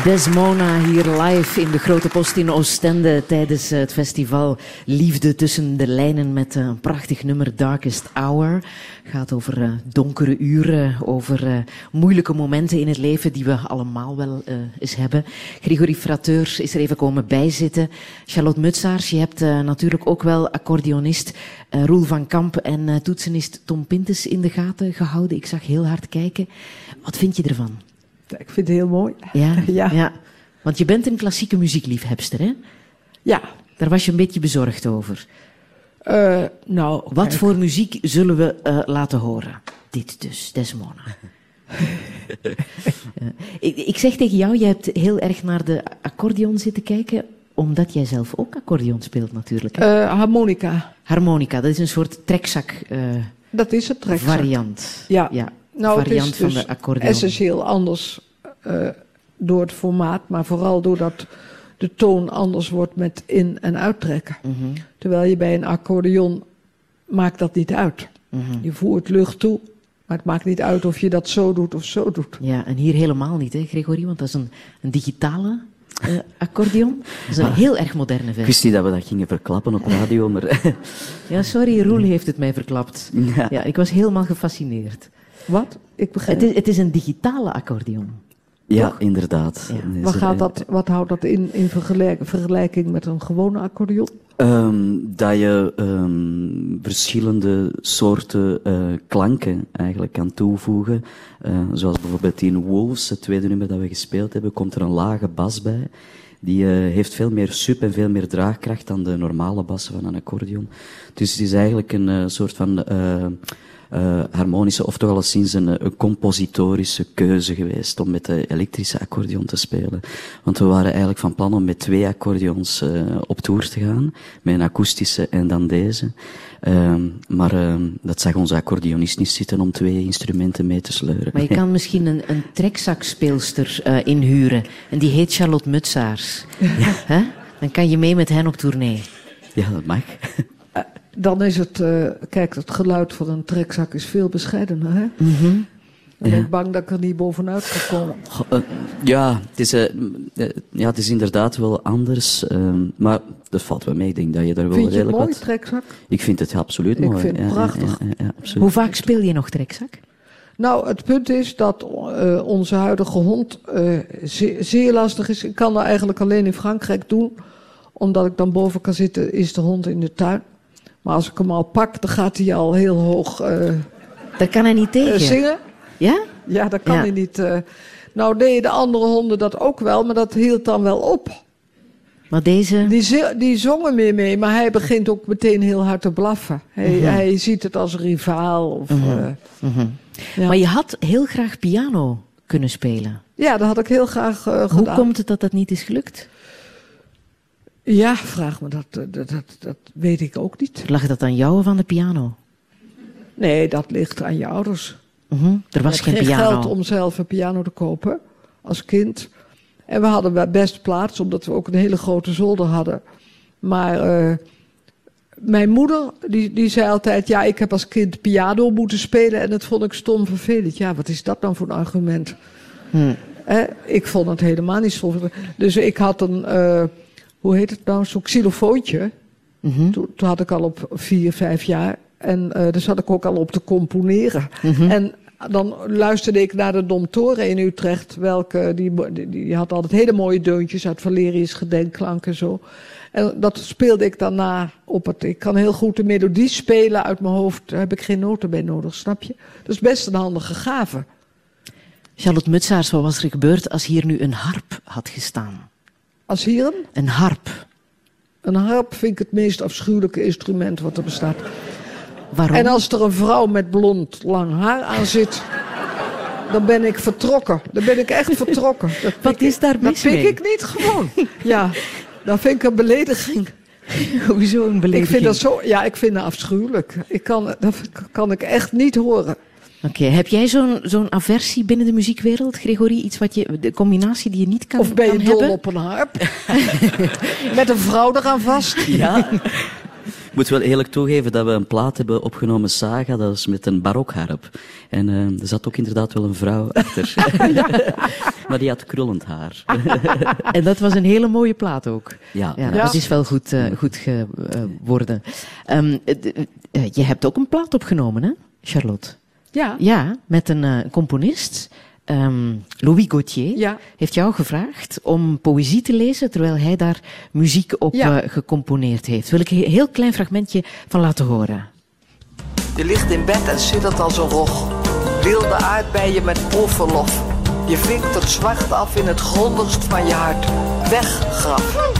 Speaker 2: Desmona hier live in de Grote Post in Oostende tijdens eh, het festival Liefde tussen de lijnen met eh, een prachtig nummer Darkest Hour. Gaat over eh, donkere uren, over moeilijke momenten in het leven die we allemaal wel eens hebben. Gregory Frateur is er even komen bijzitten. Charlotte Mutsaars, je hebt natuurlijk ook wel accordeonist Roel van Kamp en toetsenist Tom Pintes in de gaten gehouden. Ik zag heel hard kijken. Wat vind je ervan?
Speaker 3: Ik vind het heel mooi.
Speaker 2: Ja,
Speaker 3: Ja.
Speaker 2: ja. Want je bent een klassieke muziekliefhebster, hè?
Speaker 3: Ja.
Speaker 2: Daar was je een beetje bezorgd over.
Speaker 3: Eh, nou,
Speaker 2: Wat
Speaker 3: kijk,
Speaker 2: voor muziek zullen we eh, laten horen? Dit dus, Desmona. Ja. ik, ik zeg tegen jou, je hebt heel erg naar de accordeon zitten kijken, omdat jij zelf ook accordeon speelt natuurlijk. hè?
Speaker 3: eh, harmonica.
Speaker 2: Harmonica, dat is een soort trekzak eh,
Speaker 3: Dat is het trekzak.
Speaker 2: variant.
Speaker 3: Ja.
Speaker 2: ja.
Speaker 3: Nou, het
Speaker 2: variant
Speaker 3: is
Speaker 2: van
Speaker 3: dus
Speaker 2: de accordeon.
Speaker 3: essentieel anders eh, door het formaat, maar vooral doordat de toon anders wordt met in- en uittrekken.
Speaker 2: Mhm,
Speaker 3: Terwijl je bij een accordeon maakt dat niet uit.
Speaker 2: mhm.
Speaker 3: Je voert lucht toe, maar het maakt niet uit of je dat zo doet of zo doet.
Speaker 2: Ja, en hier helemaal niet, hè, Gregory, want dat is een, een digitale eh, accordeon. Dat is een heel erg moderne
Speaker 8: Ik
Speaker 2: versie.
Speaker 8: wist niet dat we dat gingen verklappen op radio, maar
Speaker 2: Ja, sorry, Roel heeft het mij verklapt.
Speaker 8: Ja.
Speaker 2: Ja, ik was helemaal gefascineerd.
Speaker 3: Wat? Ik begrijp.
Speaker 2: Het is, het is een digitale accordeon.
Speaker 8: ja,
Speaker 2: Toch?
Speaker 8: inderdaad.
Speaker 2: Ja.
Speaker 3: Wat, gaat dat, wat houdt dat in, in vergelijk- vergelijking met een gewone accordeon?
Speaker 8: Ehm, dat je ehm, verschillende soorten eh, klanken eigenlijk kan toevoegen. Eh, zoals bijvoorbeeld in Wolves, het tweede nummer dat we gespeeld hebben, komt er een lage bas bij. Die eh, heeft veel meer sub en veel meer draagkracht dan de normale bassen van een accordeon. Dus het is eigenlijk een eh, soort van eh, eh, harmonische of toch alleszins een, een compositorische keuze geweest om met de elektrische accordeon te spelen. Want we waren eigenlijk van plan om met twee accordeons uh, op tour te gaan, met een akoestische en dan deze. Uh, maar uh, dat zag onze accordeonist niet zitten om twee instrumenten mee te sleuren.
Speaker 2: Maar je kan misschien een, een trekzakspeelster uh, inhuren. En die heet Charlotte Mutsaars. Ja. Dan kan je mee met hen op tournee.
Speaker 8: Ja, dat mag.
Speaker 3: Dan is het, uh, kijk, het geluid van een trekzak is veel bescheidener. Hè? Mm -hmm. Ik ben ja. bang dat ik er niet bovenuit kan komen.
Speaker 8: Uh, ja, het is, uh, ja, het is inderdaad wel anders. maar dat valt wel mee. Ik denk dat je daar wel
Speaker 3: vind je
Speaker 8: redelijk
Speaker 3: het mooi,
Speaker 8: wat...
Speaker 3: trekzak?
Speaker 8: Ik vind het absoluut
Speaker 3: ik
Speaker 8: mooi.
Speaker 3: vind het
Speaker 8: ja,
Speaker 3: prachtig.
Speaker 8: Ja, ja, absoluut.
Speaker 2: Hoe vaak speel je nog trekzak?
Speaker 3: Nou, het punt is dat uh, onze huidige hond uh, zeer, zeer, lastig is. Ik kan dat eigenlijk alleen in Frankrijk doen. Omdat ik dan boven kan zitten, is de hond in de tuin. Maar als ik hem al pak, dan gaat hij al heel hoog uh,
Speaker 2: Daar kan hij niet tegen.
Speaker 3: zingen.
Speaker 2: Ja?
Speaker 3: Ja, dat kan
Speaker 2: Ja.
Speaker 3: hij niet. nou deden de andere honden dat ook wel, maar dat hield dan wel op.
Speaker 2: Maar deze...
Speaker 3: Die, die zongen meer mee, maar hij begint ook meteen heel hard te blaffen. Hij,
Speaker 2: Mhm.
Speaker 3: hij ziet het als rivaal. Of, eh, Ja.
Speaker 2: Maar je had heel graag piano kunnen spelen.
Speaker 3: ja, dat had ik heel graag eh,
Speaker 2: Hoe
Speaker 3: gedaan.
Speaker 2: komt het dat dat niet is gelukt?
Speaker 3: Ja, vraag me dat, eh, dat, dat, dat weet ik ook niet.
Speaker 2: Lag dat aan jou of aan de piano?
Speaker 3: Nee, dat ligt aan je ouders.
Speaker 2: Mhm. Er was geen
Speaker 3: geen
Speaker 2: piano.
Speaker 3: geld om zelf een piano te kopen als kind. En we hadden best plaats, omdat we ook een hele grote zolder hadden. Maar eh, mijn moeder, die, die zei altijd... ja, ik heb als kind piano moeten spelen... en dat vond ik stom vervelend. Ja, wat is dat dan voor een argument? Eh, ik vond het helemaal niet stom vervelend. Dus ik had een... eh, hoe heet het nou? Zo'n xylofoontje.
Speaker 2: Mhm.
Speaker 3: Toen, toen had ik al op vier, vijf jaar. En eh daar zat ik ook al op te componeren.
Speaker 2: Mhm.
Speaker 3: En dan luisterde ik naar de Domtoren in Utrecht. Welke, die, die, die had altijd hele mooie deuntjes uit Valerius Gedenkklank en zo. En dat speelde ik dan na op het... Ik kan heel goed de melodie spelen uit mijn hoofd. Daar heb ik geen noten bij nodig, snap je? Dat is best een handige gave.
Speaker 2: Charlotte Mutsaars, wat was er gebeurd als hier nu een harp had gestaan?
Speaker 3: Als hier een,
Speaker 2: Een harp.
Speaker 3: een harp vind ik het meest afschuwelijke instrument wat er bestaat.
Speaker 2: Waarom?
Speaker 3: En als er een vrouw met blond lang haar aan zit, dan ben ik vertrokken. Dan ben ik echt vertrokken. Dat
Speaker 2: Wat is daar
Speaker 3: ik-
Speaker 2: mis
Speaker 3: Dat pik ik niet gewoon. Ja, dan vind ik een belediging.
Speaker 2: Hoezo een
Speaker 3: Ik
Speaker 2: belediging?
Speaker 3: vind dat zo, ja, ik vind dat afschuwelijk. Ik kan, dat kan ik echt niet horen.
Speaker 2: Oké, heb jij zo'n zo'n aversie binnen de muziekwereld, Gregory? Iets wat je, de combinatie die je niet kan,
Speaker 3: Of ben je dol
Speaker 2: hebben?
Speaker 3: op een harp? Met een vrouw eraan vast?
Speaker 8: Ja. Ik moet wel eerlijk toegeven dat we een plaat hebben opgenomen, Saga, dat is met een barokharp. En eh, er zat ook inderdaad wel een vrouw achter. maar die had krullend haar.
Speaker 2: En dat was een hele mooie plaat ook.
Speaker 8: Ja,
Speaker 2: Ja,
Speaker 3: Ja.
Speaker 2: dat is wel goed, eh, goed geworden. Ehm, eh, d- eh, je hebt ook een plaat opgenomen, hè, Charlotte?
Speaker 3: Ja.
Speaker 2: Ja, met een eh, componist. Ehm, Louis Gauthier
Speaker 3: Ja.
Speaker 2: heeft jou gevraagd om poëzie te lezen terwijl hij daar muziek op
Speaker 3: Ja.
Speaker 2: eh, gecomponeerd heeft. Wil ik een heel klein fragmentje van laten horen.
Speaker 9: Je ligt in bed en zittert als een rog. Wilde aardbeien met proefverlof. Je vinkt het zwart af in het grondigst van je hart. Weg, graf.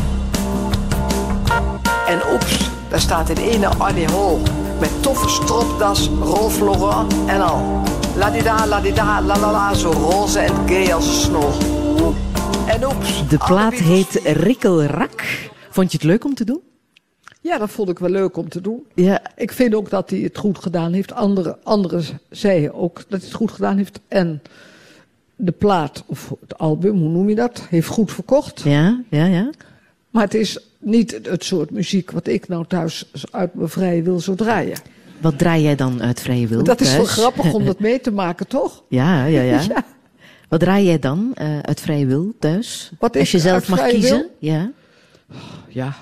Speaker 9: En oeps, daar staat in ene Annie Hol. Met toffe stropdas, Rolf Laurent en al. Ladida, ladida, la la la, zo roze en gay als een. En oeps.
Speaker 2: De plaat heet Rikkelrak. Vond je het leuk om te doen?
Speaker 3: ja, dat vond ik wel leuk om te doen.
Speaker 2: Ja.
Speaker 3: Ik vind ook dat hij het goed gedaan heeft. Anderen andere zeiden ook dat hij het goed gedaan heeft. En de plaat, of het album, hoe noem je dat, heeft goed verkocht.
Speaker 2: Ja, ja, ja.
Speaker 3: Maar het is niet het soort muziek wat ik nou thuis uit mijn vrije wil zo draaien.
Speaker 2: Wat draai jij dan uit vrije wil?
Speaker 3: dat is wel grappig om dat mee te maken, toch?
Speaker 2: Ja, ja, ja.
Speaker 3: Ja.
Speaker 2: Wat draai jij dan eh, uit vrije wil thuis?
Speaker 3: Wat
Speaker 2: Als je zelf mag kiezen?
Speaker 3: wil?
Speaker 2: Ja.
Speaker 3: Ja.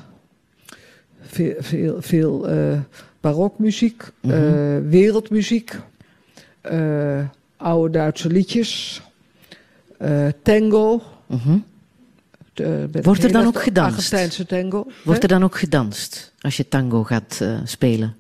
Speaker 3: Veel, veel, veel eh, barokmuziek,
Speaker 2: Mhm.
Speaker 3: eh, wereldmuziek, oude Duitse liedjes, tango.
Speaker 2: Mhm.
Speaker 3: De- met
Speaker 2: Wordt er dan ook gedanst?
Speaker 3: Argentijnse tango.
Speaker 2: Wordt er dan ook gedanst als je tango gaat eh, spelen?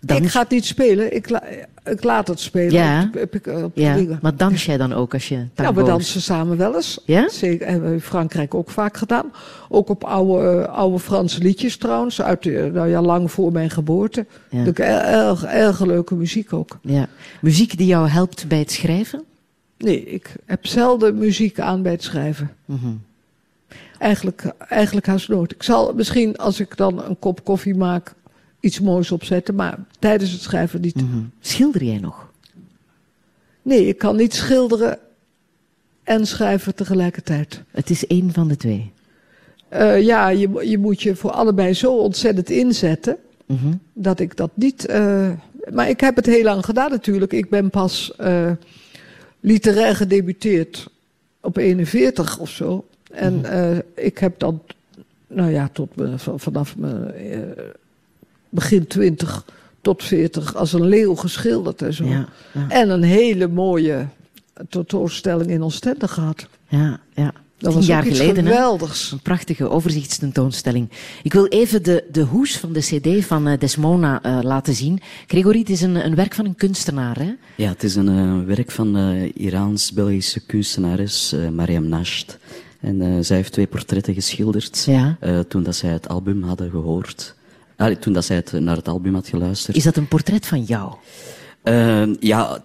Speaker 2: Dans-
Speaker 3: Ik ga het niet spelen, ik, la- ik laat het spelen.
Speaker 2: Ja.
Speaker 3: Op, op, op, op
Speaker 2: Ja, maar dans jij dan ook als je
Speaker 3: Ja,
Speaker 2: tango's...
Speaker 3: we dansen samen wel eens.
Speaker 2: Ja?
Speaker 3: Zeker, hebben we in Frankrijk ook vaak gedaan. Ook op oude, eh, oude Franse liedjes trouwens, uit nou ja, lang voor mijn geboorte.
Speaker 2: Ja.
Speaker 3: Er- erg, erg leuke muziek ook.
Speaker 2: Ja. Muziek die jou helpt bij het schrijven?
Speaker 3: Nee, ik heb zelden muziek aan bij het schrijven.
Speaker 2: Mhm.
Speaker 3: Eigenlijk, eigenlijk haast nooit. Ik zal misschien, als ik dan een kop koffie maak, iets moois opzetten. Maar tijdens het schrijven niet.
Speaker 2: Mhm. Schilder jij nog?
Speaker 3: Nee, ik kan niet schilderen en schrijven tegelijkertijd.
Speaker 2: Het is één van de twee.
Speaker 3: Eh, ja, je, je moet je voor allebei zo ontzettend inzetten.
Speaker 2: Mhm.
Speaker 3: dat ik dat niet. eh, maar ik heb het heel lang gedaan natuurlijk. Ik ben pas eh, literair gedebuteerd op 41 of zo. En eh, ik heb dan, nou ja, tot me, vanaf mijn eh, begin 20 tot 40 als een leeuw geschilderd en zo.
Speaker 2: Ja, ja,
Speaker 3: En een hele mooie tentoonstelling in Oostende gehad.
Speaker 2: ja. ja.
Speaker 3: Dat
Speaker 2: Tien
Speaker 3: was
Speaker 2: jaar
Speaker 3: ook iets
Speaker 2: geleden, hè?
Speaker 3: geweldigs.
Speaker 2: Een prachtige overzichtstentoonstelling. Ik wil even de, de hoes van de cd van eh, Desmona eh, laten zien. Gregory, het is een, een werk van een kunstenaar, hè?
Speaker 8: Ja, het is een eh, werk van de Iraans-Belgische kunstenares Mariam Nasht. En eh, zij heeft twee portretten geschilderd
Speaker 2: Ja.
Speaker 8: eh, toen dat zij het album hadden gehoord. Allee, toen dat zij het, naar het album had geluisterd.
Speaker 2: Is dat een portret van jou?
Speaker 8: Eh, ja,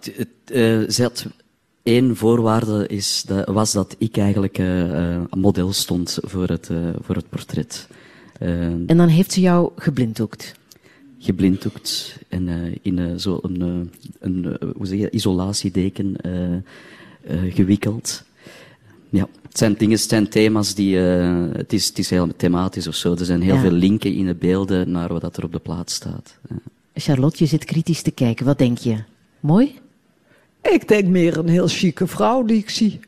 Speaker 8: zij had één voorwaarde is, dat, was dat ik eigenlijk model stond voor het, voor het portret.
Speaker 2: En dan heeft ze jou geblinddoekt.
Speaker 8: geblinddoekt en in zo'n een, een hoe zeg je, isolatiedeken gewikkeld. Ja, het zijn dingen, het zijn thema's die, eh, het, is, het is heel thematisch of zo. Er zijn heel
Speaker 2: Ja.
Speaker 8: veel linken in de beelden naar wat er op de plaat staat. Ja.
Speaker 2: Charlotte, je zit kritisch te kijken. Wat denk je? Mooi?
Speaker 3: Ik denk meer een heel chique vrouw die ik zie.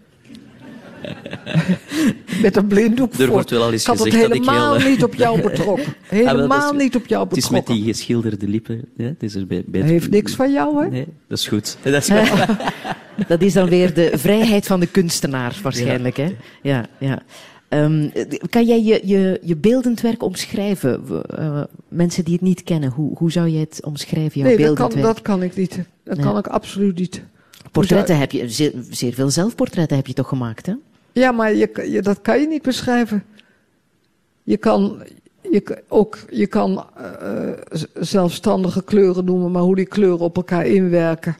Speaker 3: Met een blinddoek
Speaker 8: Er wordt wel al eens
Speaker 3: ik had het
Speaker 8: gezegd dat ik
Speaker 3: helemaal
Speaker 8: heel, eh,
Speaker 3: niet op jou betrokken.
Speaker 8: Ah, dat
Speaker 3: Helemaal niet op jou
Speaker 8: Het is met
Speaker 3: betrokken.
Speaker 8: die geschilderde lippen. Ja, het is
Speaker 3: heeft niks van jou, hè?
Speaker 8: Nee, dat is goed. Dat is goed.
Speaker 2: Dat is dan weer de vrijheid van de kunstenaar, waarschijnlijk. Hè? Ja, ja. Ehm, kan jij je, je, je beeldend werk omschrijven? Eh, mensen die het niet kennen, hoe, hoe zou je het omschrijven, jouw
Speaker 3: Nee, dat
Speaker 2: beeldend
Speaker 3: kan,
Speaker 2: werk?
Speaker 3: dat kan ik niet. Dat
Speaker 2: Nee.
Speaker 3: kan ik absoluut niet.
Speaker 2: Portretten heb je, zeer, zeer veel zelfportretten heb je toch gemaakt, hè?
Speaker 3: Ja, maar je, je, dat kan je niet beschrijven. Je kan, je, ook, je kan eh, zelfstandige kleuren noemen, maar hoe die kleuren op elkaar inwerken.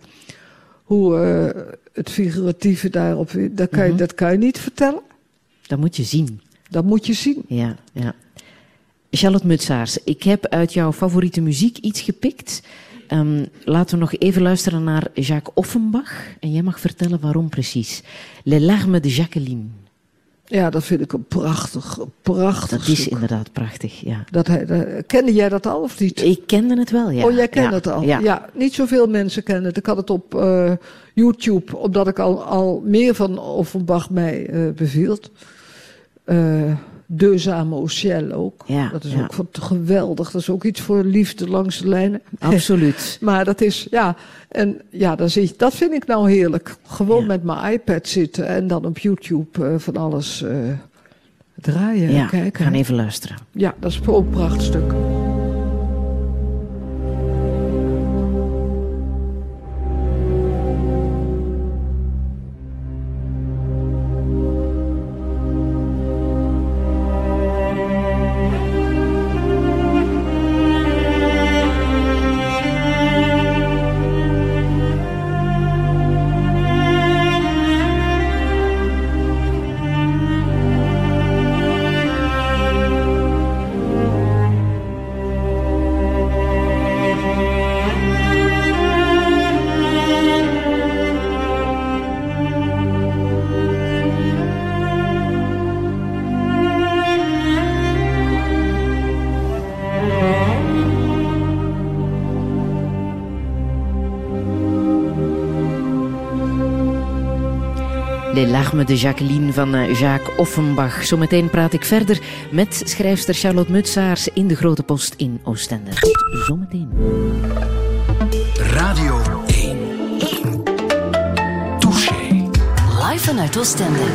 Speaker 3: Hoe eh, het figuratieve daarop, dat kan, je,
Speaker 2: Mhm.
Speaker 3: dat kan je niet vertellen.
Speaker 2: Dat moet je zien.
Speaker 3: Dat moet je zien.
Speaker 2: Ja, ja. Charlotte Mutsaars, ik heb uit jouw favoriete muziek iets gepikt. Ehm, laten we nog even luisteren naar Jacques Offenbach. En jij mag vertellen waarom precies. Les larmes de Jacqueline.
Speaker 3: Ja, dat vind ik een prachtig, prachtig
Speaker 2: Dat is
Speaker 3: stuk.
Speaker 2: inderdaad prachtig, ja.
Speaker 3: Dat hij, kende jij dat al of niet?
Speaker 2: Ik kende het wel, ja.
Speaker 3: Oh, jij kent
Speaker 2: Ja,
Speaker 3: het al?
Speaker 2: Ja.
Speaker 3: Ja. niet zoveel mensen kennen het. Ik had het op eh, YouTube, omdat ik al, al meer van Offenbach mij eh beviel. Eh Au ciel ook.
Speaker 2: Ja,
Speaker 3: dat is
Speaker 2: ja.
Speaker 3: ook geweldig. Dat is ook iets voor liefde langs de lijnen.
Speaker 2: Absoluut.
Speaker 3: Maar dat is, ja, en ja, dan zie je, dat vind ik nou heerlijk. Gewoon
Speaker 2: Ja.
Speaker 3: met mijn iPad zitten en dan op YouTube eh, van alles eh, draaien en
Speaker 2: Ja,
Speaker 3: kijken.
Speaker 2: gaan even luisteren.
Speaker 3: Ja, dat is ook een prachtstuk.
Speaker 2: Les larmes de Jacqueline van eh, Jacques Offenbach. Zometeen praat ik verder met schrijfster Charlotte Mutsaars in de Grote Post in Oostende. Tot zometeen.
Speaker 10: Radio 1. Touché.
Speaker 1: Live vanuit Oostende.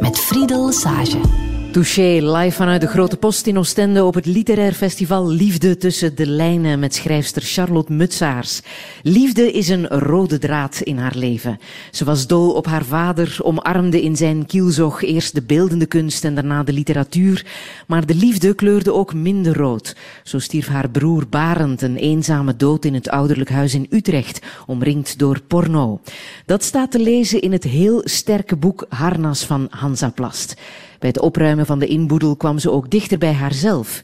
Speaker 1: Met Friedel Sage.
Speaker 4: Touché, live vanuit de Grote Post in Oostende op het literair festival Liefde tussen de lijnen met schrijfster Charlotte Mutsaars. Liefde is een rode draad in haar leven. Ze was dol op haar vader, omarmde in zijn kielzog eerst de beeldende kunst en daarna de literatuur. Maar de liefde kleurde ook minder rood. Zo stierf haar broer Barend een eenzame dood in het ouderlijk huis in Utrecht, omringd door porno. Dat staat te lezen in het heel sterke boek Harnas van Hansa Plast. Bij het opruimen van de inboedel kwam ze ook dichter bij haarzelf.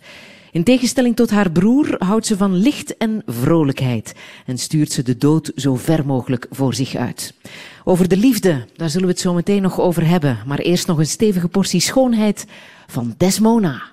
Speaker 4: In tegenstelling tot haar broer houdt ze van licht en vrolijkheid en stuurt ze de dood zo ver mogelijk voor zich uit. Over de liefde, daar zullen we het zo meteen nog over hebben, maar eerst nog een stevige portie schoonheid van Desmona.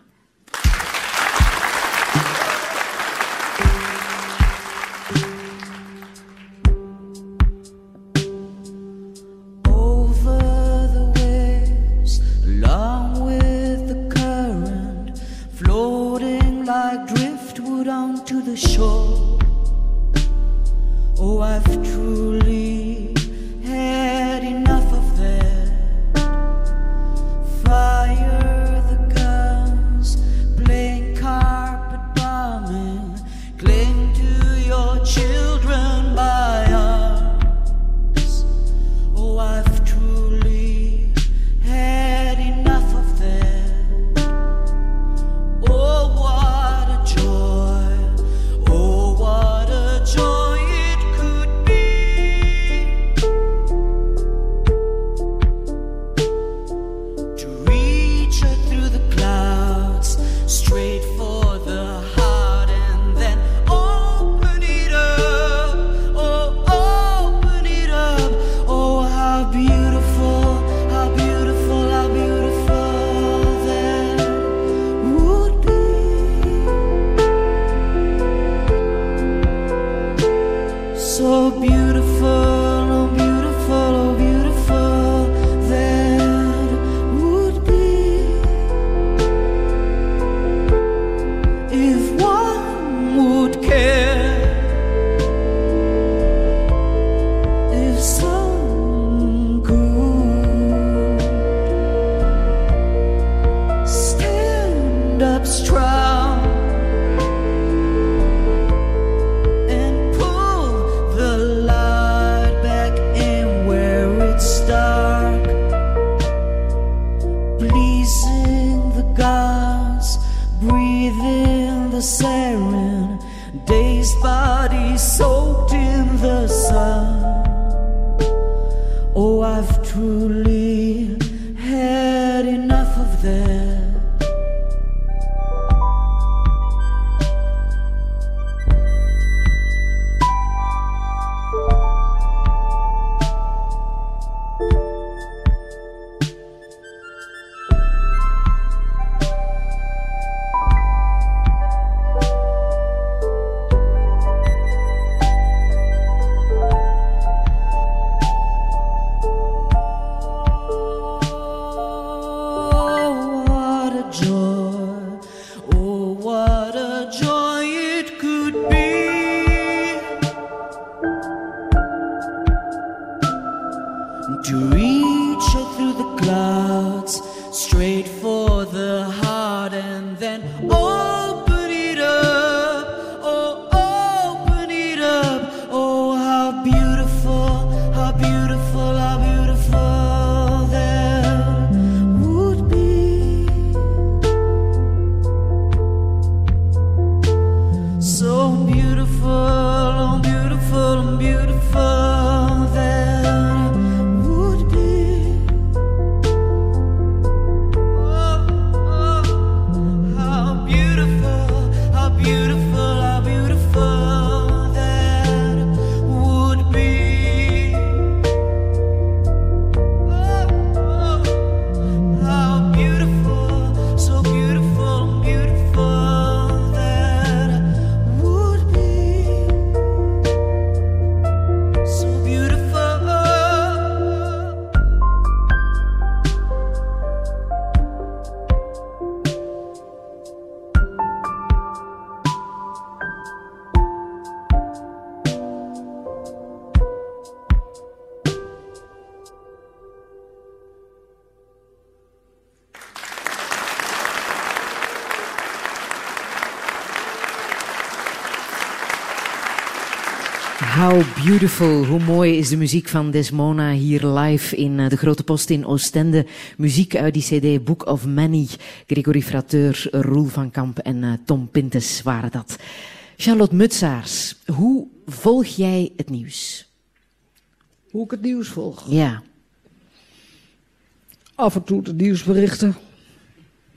Speaker 11: Beautiful,
Speaker 2: hoe mooi is de muziek van Desmona hier live in eh, de Grote Post in Oostende. Muziek uit die cd Book of Many. Gregory Frateur, Roel van Kamp en eh, Tom Pintes waren dat. Charlotte Mutsaars, hoe volg jij het nieuws?
Speaker 3: Hoe ik het nieuws volg.
Speaker 2: Ja,
Speaker 3: Af en toe de nieuwsberichten.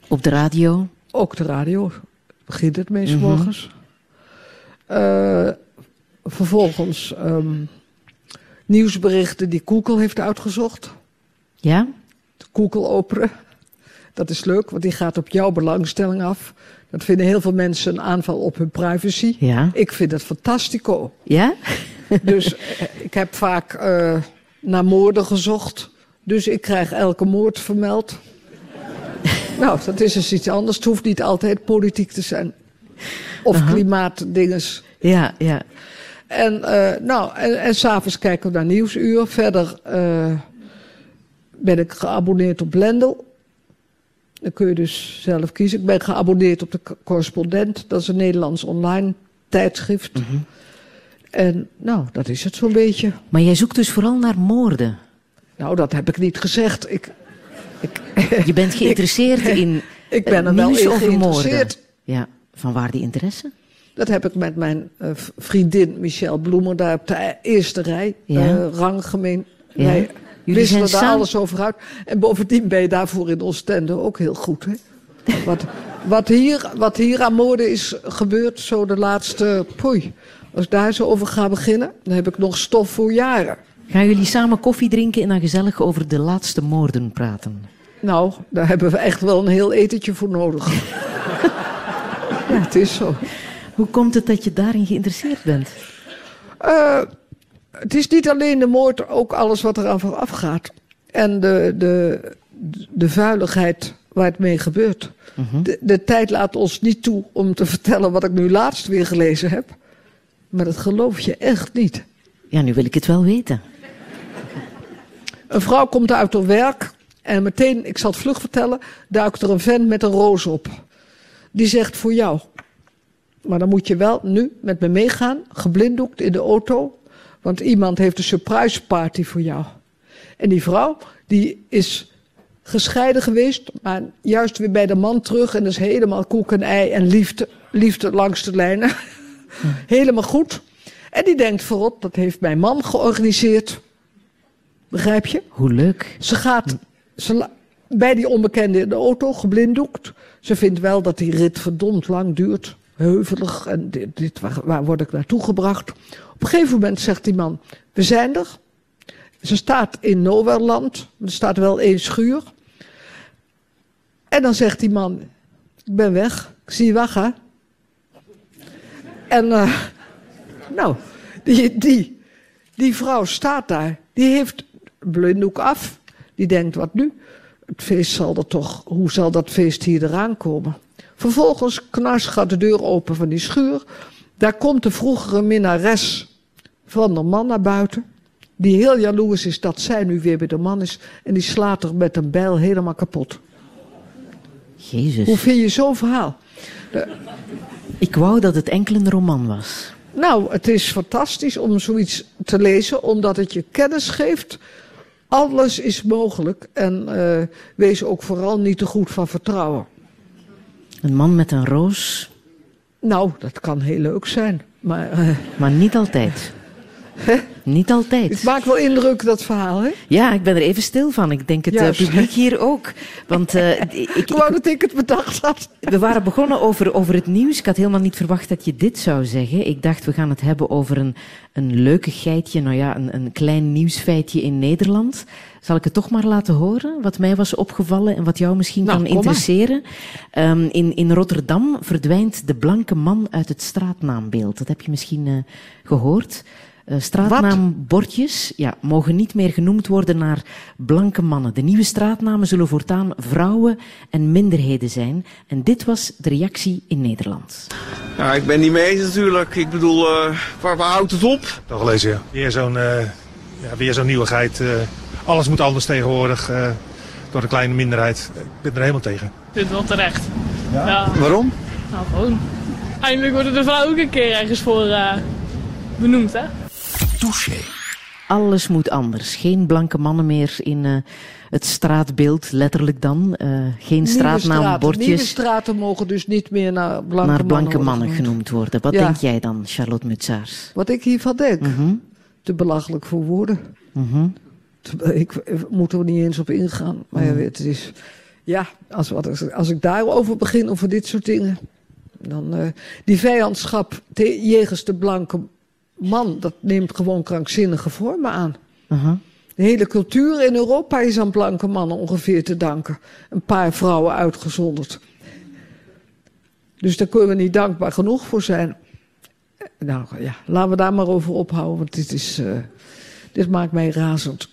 Speaker 2: op de radio.
Speaker 3: Ook de radio. Begint het meest
Speaker 2: Mhm.
Speaker 3: morgens. Eh, vervolgens ehm, nieuwsberichten die Google heeft uitgezocht.
Speaker 2: Ja?
Speaker 3: Google openen. Dat is leuk, want die gaat op jouw belangstelling af. Dat vinden heel veel mensen een aanval op hun privacy.
Speaker 2: Ja?
Speaker 3: Ik vind het fantastico.
Speaker 2: Ja?
Speaker 3: Dus eh, ik heb vaak eh, naar moorden gezocht. Dus ik krijg elke moord vermeld. nou, dat is dus iets anders. Het hoeft niet altijd politiek te zijn. Of klimaatdinges.
Speaker 2: Ja, ja.
Speaker 3: En, eh, nou, en, en s'avonds kijken we naar Nieuwsuur. Verder eh, ben ik geabonneerd op Blendel. Dan kun je dus zelf kiezen. Ik ben geabonneerd op de Co- Correspondent. Dat is een Nederlands online tijdschrift. En nou, dat is het zo'n beetje.
Speaker 2: Maar jij zoekt dus vooral naar moorden.
Speaker 3: Nou, dat heb ik niet gezegd. Ik,
Speaker 2: Je bent geïnteresseerd in
Speaker 3: ik ben er wel
Speaker 2: nieuws
Speaker 3: in
Speaker 2: over moorden.
Speaker 3: geïnteresseerd.
Speaker 2: Ja, van waar die interesse?
Speaker 3: Dat heb ik met mijn eh, vriendin Michelle Bloemer daar op de e- eerste rij.
Speaker 2: Ja.
Speaker 3: eh, ranggemeen.
Speaker 2: Ja.
Speaker 3: Wij
Speaker 2: Jullie
Speaker 3: wisselen daar alles over uit. En bovendien ben je daarvoor in Oostende ook heel goed. Hè? Wat, wat, hier, wat hier aan moorden is gebeurd, zo de laatste... Poei, als ik daar zo over ga beginnen, dan heb ik nog stof voor jaren.
Speaker 2: Gaan jullie samen koffie drinken en dan gezellig over de laatste moorden praten?
Speaker 3: Nou, daar hebben we echt wel een heel etentje voor nodig. ja, het is zo.
Speaker 2: Hoe komt het dat je daarin geïnteresseerd bent?
Speaker 3: Eh, het is niet alleen de moord, ook alles wat eraan vooraf gaat. En de, de, de vuiligheid waar het mee gebeurt. de, de tijd laat ons niet toe om te vertellen wat ik nu laatst weer gelezen heb. Maar dat geloof je echt niet.
Speaker 2: Ja, nu wil ik het wel weten.
Speaker 3: Een vrouw komt uit haar werk en meteen, ik zal het vlug vertellen, duikt er een vent met een roos op. Die zegt voor jou. Maar dan moet je wel nu met me meegaan, geblinddoekt in de auto, want iemand heeft een surprise party voor jou. En die vrouw, die is gescheiden geweest, maar juist weer bij de man terug en dat is helemaal koek en ei en liefde, liefde langs de lijnen. helemaal goed. En die denkt voorop, dat heeft mijn man georganiseerd. Begrijp je?
Speaker 2: Hoe leuk.
Speaker 3: Ze gaat ze bij die onbekende in de auto, geblinddoekt. Ze vindt wel dat die rit verdomd lang duurt. Heuvelig. En dit, waar, word ik naartoe gebracht? Op een gegeven moment zegt die man, we zijn er. Ze staat in Nowhereland. Er staat wel één schuur. En dan zegt die man, ik ben weg. Ik zie je hè? En, eh, nou, die, die, die vrouw staat daar. Die heeft blinddoek af. Die denkt, wat nu? Het feest zal er toch, hoe zal dat feest hier eraan komen? Vervolgens knars gaat de deur open van die schuur. Daar komt de vroegere minnares van de man naar buiten. Die heel jaloers is dat zij nu weer bij de man is. En die slaat er met een bijl helemaal kapot.
Speaker 2: Jezus.
Speaker 3: Hoe vind je zo'n verhaal?
Speaker 2: Ik wou dat het enkel een roman was.
Speaker 3: Nou, het is fantastisch om zoiets te lezen, omdat het je kennis geeft. Alles is mogelijk en eh, wees ook vooral niet te goed van vertrouwen.
Speaker 2: Een man met een roos,
Speaker 3: Nou, dat kan heel leuk zijn. Maar eh,
Speaker 2: maar niet altijd. Niet
Speaker 3: het
Speaker 2: altijd.
Speaker 3: maakt wel indruk, dat verhaal, hè?
Speaker 2: Ja, ik ben er even stil van. Ik denk het eh,
Speaker 3: Juist.
Speaker 2: publiek hier ook. Want eh, ik,
Speaker 3: Ik wou dat ik het bedacht had.
Speaker 2: We waren begonnen over, over het nieuws. Ik had helemaal niet verwacht dat je dit zou zeggen. Ik dacht, we gaan het hebben over een, een leukigheidje, nou ja, een, een klein nieuwsfeitje in Nederland. Zal ik het toch maar laten horen, wat mij was opgevallen en wat jou misschien
Speaker 3: Nou,
Speaker 2: kan interesseren? Ehm, in, in Rotterdam verdwijnt de blanke man uit het straatnaambeeld. Dat heb je misschien eh, gehoord. Eh, straatnaambordjes ja, mogen niet meer genoemd worden naar blanke mannen. De nieuwe straatnamen zullen voortaan vrouwen en minderheden zijn. En dit was de reactie in Nederland.
Speaker 10: Ja, ik ben niet mee eens natuurlijk. Ik bedoel, eh, waar, waar houdt het op?
Speaker 12: Wel gelezen, ja. Weer zo'n eh, ja, weer zo'n nieuwigheid. eh, alles moet anders tegenwoordig eh, door een kleine minderheid. Ik ben er helemaal tegen.
Speaker 13: Ik vind het wel terecht. Ja.
Speaker 10: Waarom?
Speaker 13: Nou, gewoon. Eindelijk worden de vrouwen ook een keer ergens voor eh, benoemd, hè?
Speaker 1: Touché.
Speaker 2: Alles moet anders. Geen blanke mannen meer in eh, het straatbeeld, letterlijk dan. Eh, geen straatnaambordjes.
Speaker 3: nieuwe straten mogen dus niet meer naar blanke
Speaker 2: naar blanke
Speaker 3: mannen,
Speaker 2: genoemd worden. Wat
Speaker 3: Ja.
Speaker 2: denk jij dan, Charlotte Mutsaars?
Speaker 3: Wat ik hiervan denk?
Speaker 2: Mhm.
Speaker 3: Te belachelijk voor woorden.
Speaker 2: Mhm.
Speaker 3: Ik eh, moet er niet eens op ingaan. Maar
Speaker 2: Mhm.
Speaker 3: ja, het is... Ja, als, wat, als ik daarover begin, over dit soort dingen... Dan, eh, die vijandschap te- jegens de blanke man... dat neemt gewoon krankzinnige vormen aan. De hele cultuur in Europa is aan blanke mannen ongeveer te danken. Een paar vrouwen uitgezonderd. Dus daar kunnen we niet dankbaar genoeg voor zijn. Eh, Nou ja, laten we daar maar over ophouden, want dit, is, eh, dit maakt mij razend.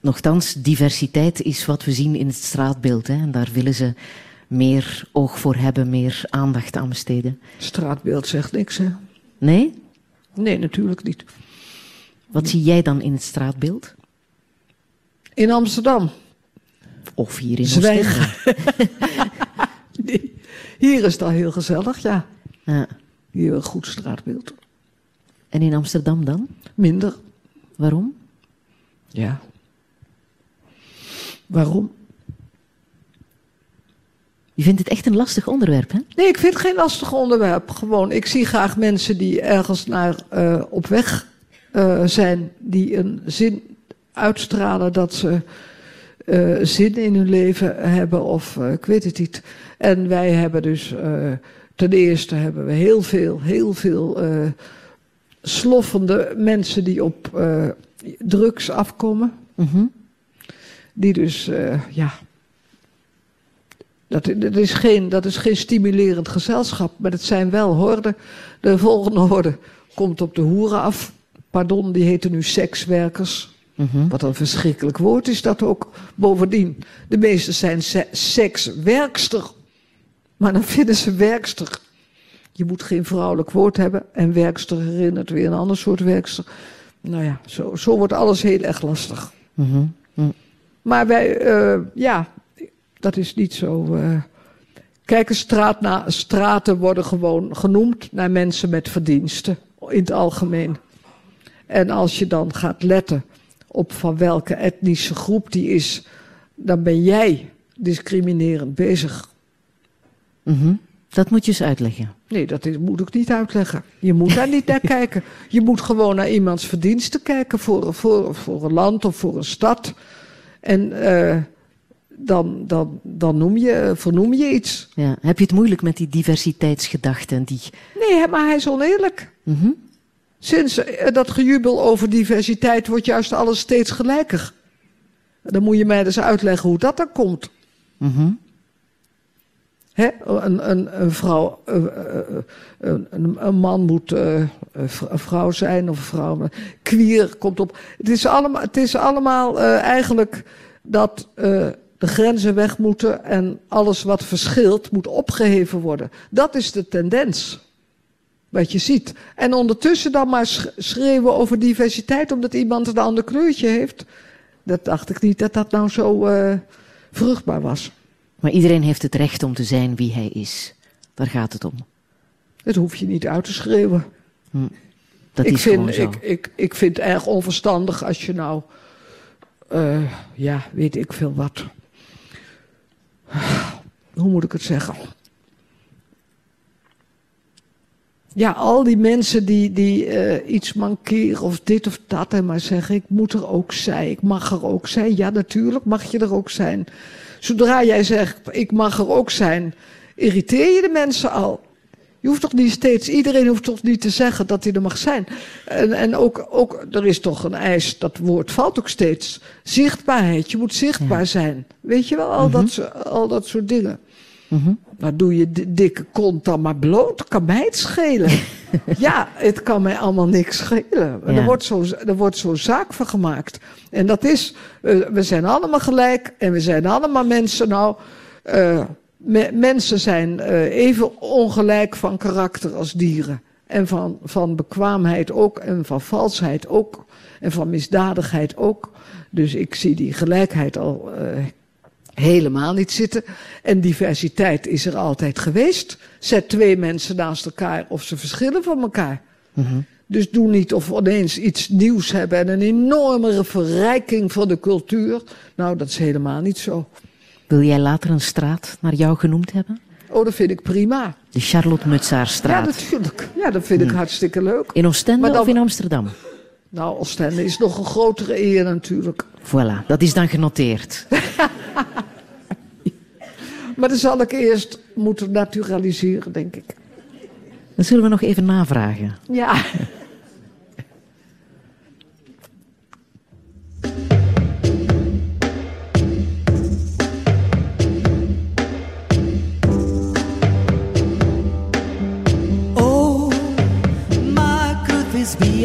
Speaker 2: Nochtans, diversiteit is wat we zien in het straatbeeld. Hè? En daar willen ze meer oog voor hebben, meer aandacht aan besteden.
Speaker 3: Straatbeeld zegt niks, hè?
Speaker 2: Nee?
Speaker 3: Nee, natuurlijk niet.
Speaker 2: Wat zie jij dan in het straatbeeld?
Speaker 3: In Amsterdam.
Speaker 2: Of hier in
Speaker 3: Zwijg.
Speaker 2: Oostende?
Speaker 3: Nee, Hier is dat heel gezellig, ja.
Speaker 2: Ja.
Speaker 3: Hier een goed straatbeeld.
Speaker 2: En in Amsterdam dan?
Speaker 3: Minder.
Speaker 2: Waarom?
Speaker 3: Ja. Waarom?
Speaker 2: Je vindt het echt een lastig onderwerp, hè?
Speaker 3: Nee, ik vind het geen lastig onderwerp. Gewoon, ik zie graag mensen die ergens naar eh, op weg eh, zijn, die een zin uitstralen dat ze eh, zin in hun leven hebben, of ik weet het niet. En wij hebben dus, ten eerste hebben we heel veel, heel veel sloffende mensen die op drugs afkomen.
Speaker 2: Mhm.
Speaker 3: Die dus, ja. Dat, dat, is geen, dat is geen stimulerend gezelschap, maar het zijn wel horden. De volgende horde komt op de hoeren af. Pardon, die heten nu sekswerkers.
Speaker 2: Mhm.
Speaker 3: Wat een verschrikkelijk woord is dat ook. Bovendien, de meeste zijn se- sekswerkster. Maar dan vinden ze werkster. Je moet geen vrouwelijk woord hebben. En werkster herinnert weer een ander soort werkster. Nou ja, zo, zo wordt alles heel erg lastig.
Speaker 2: Mhm. Mm.
Speaker 3: Maar wij, eh, ja, dat is niet zo. eh. Kijk, straat na, straten worden gewoon genoemd naar mensen met verdiensten. In het algemeen. En als je dan gaat letten op van welke etnische groep die is, dan ben jij discriminerend bezig.
Speaker 2: Mhm. Dat moet je eens uitleggen.
Speaker 3: Nee, dat is, moet ik niet uitleggen. Je moet daar niet naar kijken. Je moet gewoon naar iemands verdiensten kijken voor, voor, voor een land of voor een stad. En eh, dan, dan, dan noem je, vernoem je iets.
Speaker 2: Ja. Heb je het moeilijk met die diversiteitsgedachten? Die...
Speaker 3: Nee, maar hij is oneerlijk.
Speaker 2: Mhm.
Speaker 3: Sinds eh, dat gejubel over diversiteit wordt juist alles steeds gelijker. Dan moet je mij dus uitleggen hoe dat dan komt.
Speaker 2: Mhm.
Speaker 3: Een, een, een vrouw, eh, eh, een, een, man moet een vrouw zijn of een vrouw. Queer komt op. Het is allemaal, het is allemaal eigenlijk dat de grenzen weg moeten en alles wat verschilt moet opgeheven worden. Dat is de tendens. Wat je ziet. En ondertussen dan maar sch- schreeuwen over diversiteit omdat iemand een ander kleurtje heeft. Dat dacht ik niet dat dat nou zo eh, vruchtbaar was.
Speaker 2: Maar iedereen heeft het recht om te zijn wie hij is. Daar gaat het om.
Speaker 3: Dat hoef je niet uit te schreeuwen.
Speaker 2: Dat
Speaker 3: ik,
Speaker 2: is
Speaker 3: vind,
Speaker 2: gewoon zo.
Speaker 3: ik, ik, ik vind het erg onverstandig als je nou, eh, ja, weet ik veel wat. Hoe moet ik het zeggen? Ja, al die mensen die, die eh, iets mankeren of dit of dat en maar zeggen, ik moet er ook zijn, ik mag er ook zijn. Ja, natuurlijk mag je er ook zijn. Zodra jij zegt, ik mag er ook zijn, irriteer je de mensen al. Je hoeft toch niet steeds, iedereen hoeft toch niet te zeggen dat hij er mag zijn. En, en ook, ook, er is toch een eis, dat woord valt ook steeds. Zichtbaarheid, je moet zichtbaar zijn. Weet je wel, al, dat, zo- al dat soort dingen.
Speaker 2: Mhm.
Speaker 3: Nou, doe je di- dikke kont dan maar bloot, kan mij het schelen. ja, het kan mij allemaal niks schelen.
Speaker 2: Ja.
Speaker 3: Er, wordt zo, er wordt zo'n zaak van gemaakt. En dat is, eh, we zijn allemaal gelijk en we zijn allemaal mensen. Nou, eh, me- mensen zijn eh, even ongelijk van karakter als dieren. En van, van bekwaamheid ook, en van valsheid ook, en van misdadigheid ook. Dus ik zie die gelijkheid al eh, helemaal niet zitten. En diversiteit is er altijd geweest. Zet twee mensen naast elkaar of ze verschillen van elkaar.
Speaker 2: Mhm.
Speaker 3: Dus doe niet of we ineens iets nieuws hebben en een enorme verrijking van de cultuur. Nou, dat is helemaal niet zo.
Speaker 2: Wil jij later een straat naar jou genoemd hebben?
Speaker 3: Oh, dat vind ik prima.
Speaker 2: De Charlotte Mutsaarstraat.
Speaker 3: Ja, natuurlijk. Ja, dat vind ik hartstikke leuk.
Speaker 2: In Oostende
Speaker 3: dan-
Speaker 2: of in Amsterdam?
Speaker 3: Nou, Oostende is nog een grotere eer natuurlijk.
Speaker 2: Voilà, dat is dan genoteerd.
Speaker 3: Maar dan zal ik eerst moeten naturaliseren, denk ik.
Speaker 2: Dat zullen we nog even navragen.
Speaker 3: Ja.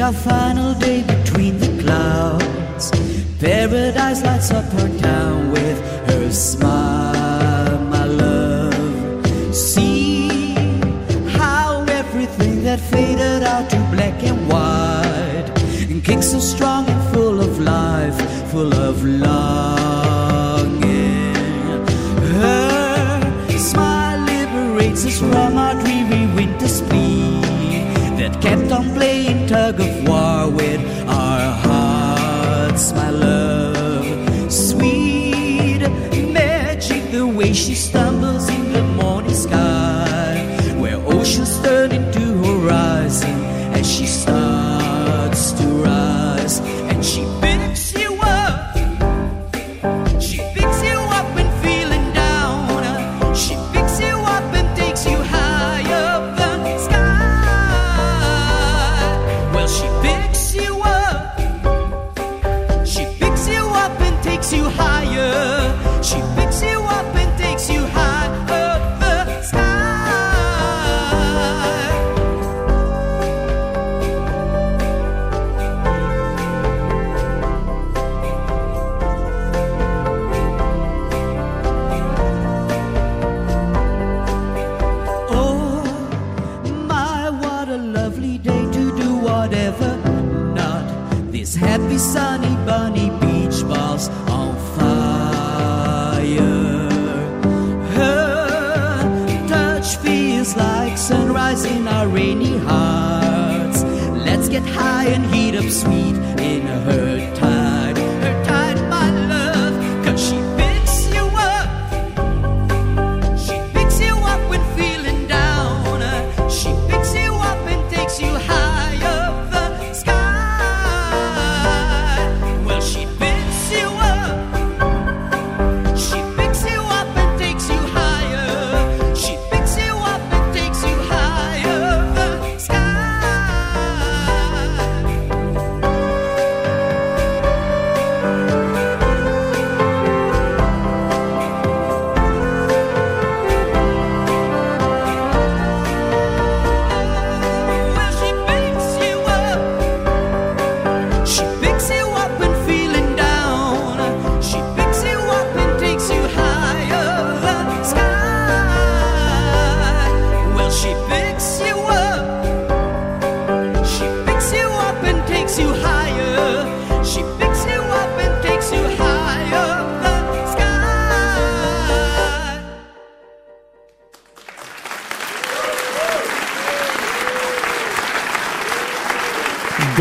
Speaker 4: Our final day between the clouds? Paradise lights up her town with her smile, my love. See how everything that faded out to black and white and kicks so strong and full of life, full of longing. Her smile liberates us from our dreary winter spleen that kept on playing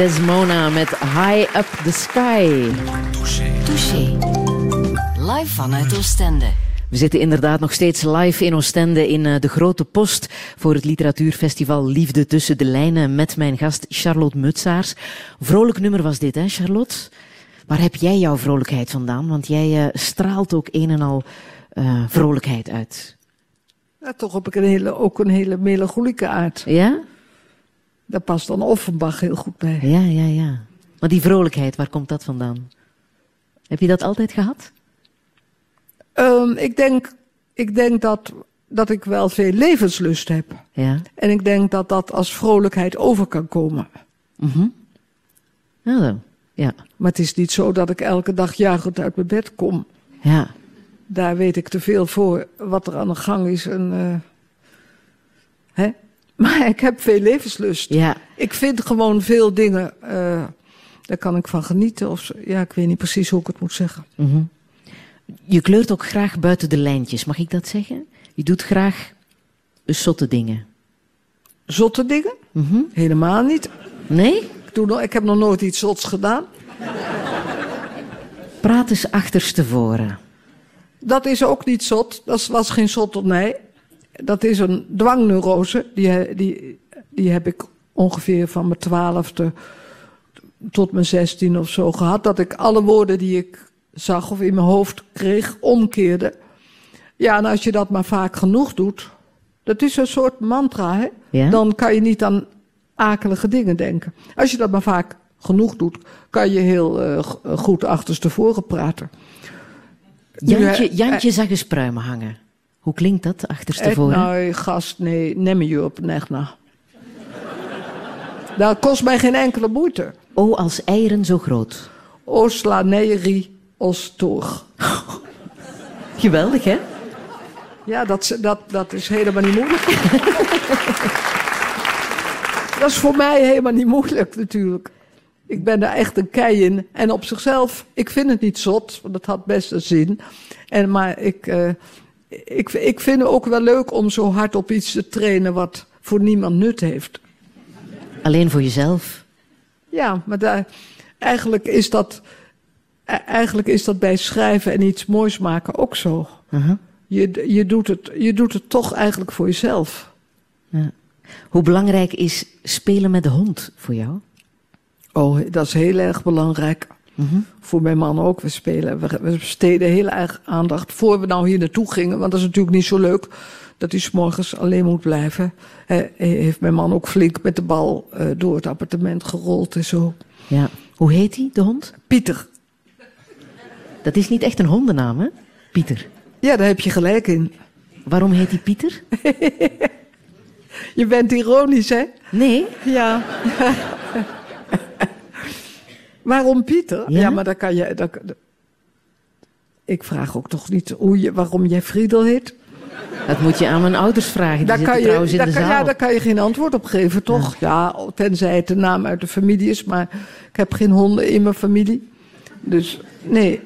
Speaker 2: Desmona met High Up the Sky.
Speaker 1: Touché. Live vanuit Oostende.
Speaker 2: We zitten inderdaad nog steeds live in Oostende in eh, de Grote Post voor het literatuurfestival Liefde tussen de lijnen met mijn gast Charlotte Mutsaars. Vrolijk nummer was dit, hè Charlotte? Waar heb jij jouw vrolijkheid vandaan? Want jij eh, straalt ook een en al eh, vrolijkheid uit.
Speaker 3: Ja, toch heb ik een hele, ook een hele melancholieke aard.
Speaker 2: Ja?
Speaker 3: Daar past dan Offenbach heel goed bij.
Speaker 2: Ja, ja, ja. Maar die vrolijkheid, waar komt dat vandaan? Heb je dat altijd gehad?
Speaker 3: Ehm, ik denk, ik denk dat, dat ik wel veel levenslust heb.
Speaker 2: Ja.
Speaker 3: En ik denk dat dat als vrolijkheid over kan komen.
Speaker 2: Mhm. Ja, ja.
Speaker 3: Maar het is niet zo dat ik elke dag juichend uit mijn bed kom.
Speaker 2: Ja.
Speaker 3: Daar weet ik te veel voor wat er aan de gang is. En, eh, hè? Maar ik heb veel levenslust.
Speaker 2: Ja.
Speaker 3: Ik vind gewoon veel dingen, eh, daar kan ik van genieten. Of. Ja, ik weet niet precies hoe ik het moet zeggen.
Speaker 2: Mhm. Je kleurt ook graag buiten de lijntjes, mag ik dat zeggen? Je doet graag zotte dingen.
Speaker 3: Zotte dingen?
Speaker 2: Mhm.
Speaker 3: Helemaal niet.
Speaker 2: Nee?
Speaker 3: Ik, doe nog, ik heb nog nooit iets zots gedaan.
Speaker 2: Praat eens achterstevoren.
Speaker 3: Dat is ook niet zot. Dat was geen zotternij. Dat is een dwangneurose. Die, die, die heb ik ongeveer van mijn twaalfde tot mijn zestien of zo gehad. Dat ik alle woorden die ik zag of in mijn hoofd kreeg, omkeerde. Ja, en als je dat maar vaak genoeg doet, dat is een soort mantra, hè?
Speaker 2: Ja?
Speaker 3: Dan kan je niet aan akelige dingen denken. Als je dat maar vaak genoeg doet, kan je heel uh, goed achterstevoren praten.
Speaker 2: Jantje, Jantje zag eens pruimen hangen. Hoe klinkt dat achterstevoren?
Speaker 3: Nee, gast, nee, neem je op, nechna. Dat kost mij geen enkele moeite.
Speaker 2: O, als eieren zo groot.
Speaker 3: Osla neeri os.
Speaker 2: Geweldig, hè?
Speaker 3: Ja, dat, dat, dat is helemaal niet moeilijk. dat is voor mij helemaal niet moeilijk, natuurlijk. Ik ben daar echt een kei in. En op zichzelf, ik vind het niet zot, want het had best een zin. En, maar ik, uh, ik, ik vind het ook wel leuk om zo hard op iets te trainen wat voor niemand nut heeft.
Speaker 2: Alleen voor jezelf?
Speaker 3: Ja, maar daar, eigenlijk, is dat, eigenlijk is dat bij schrijven en iets moois maken ook zo.
Speaker 2: Uh -huh.
Speaker 3: je, je, doet het, je doet het toch eigenlijk voor jezelf.
Speaker 2: Ja. Hoe belangrijk is spelen met de hond voor jou?
Speaker 3: Oh, dat is heel erg belangrijk. Voor mijn man ook. We spelen, we, we besteden heel erg aandacht voor we nou hier naartoe gingen. Want dat is natuurlijk niet zo leuk dat hij s'morgens alleen moet blijven. Hij heeft mijn man ook flink met de bal uh, door het appartement gerold en zo.
Speaker 2: Ja. Hoe heet hij, de hond?
Speaker 3: Pieter.
Speaker 2: Dat is niet echt een hondennaam, hè? Pieter.
Speaker 3: Ja, daar heb je gelijk in.
Speaker 2: Waarom heet hij Pieter?
Speaker 3: je bent ironisch, hè?
Speaker 2: Nee.
Speaker 3: Ja. Waarom Pieter?
Speaker 2: Ja?
Speaker 3: ja, maar dan kan je... Dan, ik vraag ook toch niet hoe je, waarom jij Friedel heet.
Speaker 2: Dat moet je aan mijn ouders vragen. Die
Speaker 3: kan je,
Speaker 2: trouwens in
Speaker 3: daar
Speaker 2: de
Speaker 3: kan,
Speaker 2: zaal.
Speaker 3: Ja, daar kan je geen antwoord op geven, toch? Ja. ja, tenzij het de naam uit de familie is. Maar ik heb geen honden in mijn familie. Dus nee.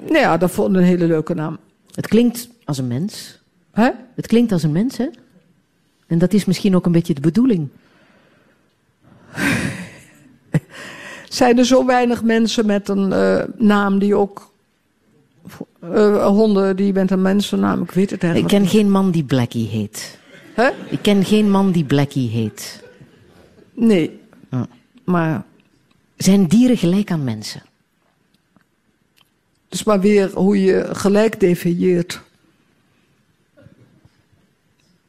Speaker 3: Nou ja, dat vond ik een hele leuke naam.
Speaker 2: Het klinkt als een mens.
Speaker 3: Hè?
Speaker 2: Het klinkt als een mens, hè? En dat is misschien ook een beetje de bedoeling.
Speaker 3: Zijn er zo weinig mensen met een uh, naam die ook uh, honden die met een mensennaam, ik weet het eigenlijk
Speaker 2: Ik ken geen man die Blackie heet.
Speaker 3: Hè?
Speaker 2: Ik ken geen man die Blackie heet.
Speaker 3: Nee. Maar.
Speaker 2: Zijn dieren gelijk aan mensen?
Speaker 3: Dus maar weer hoe je gelijk definieert.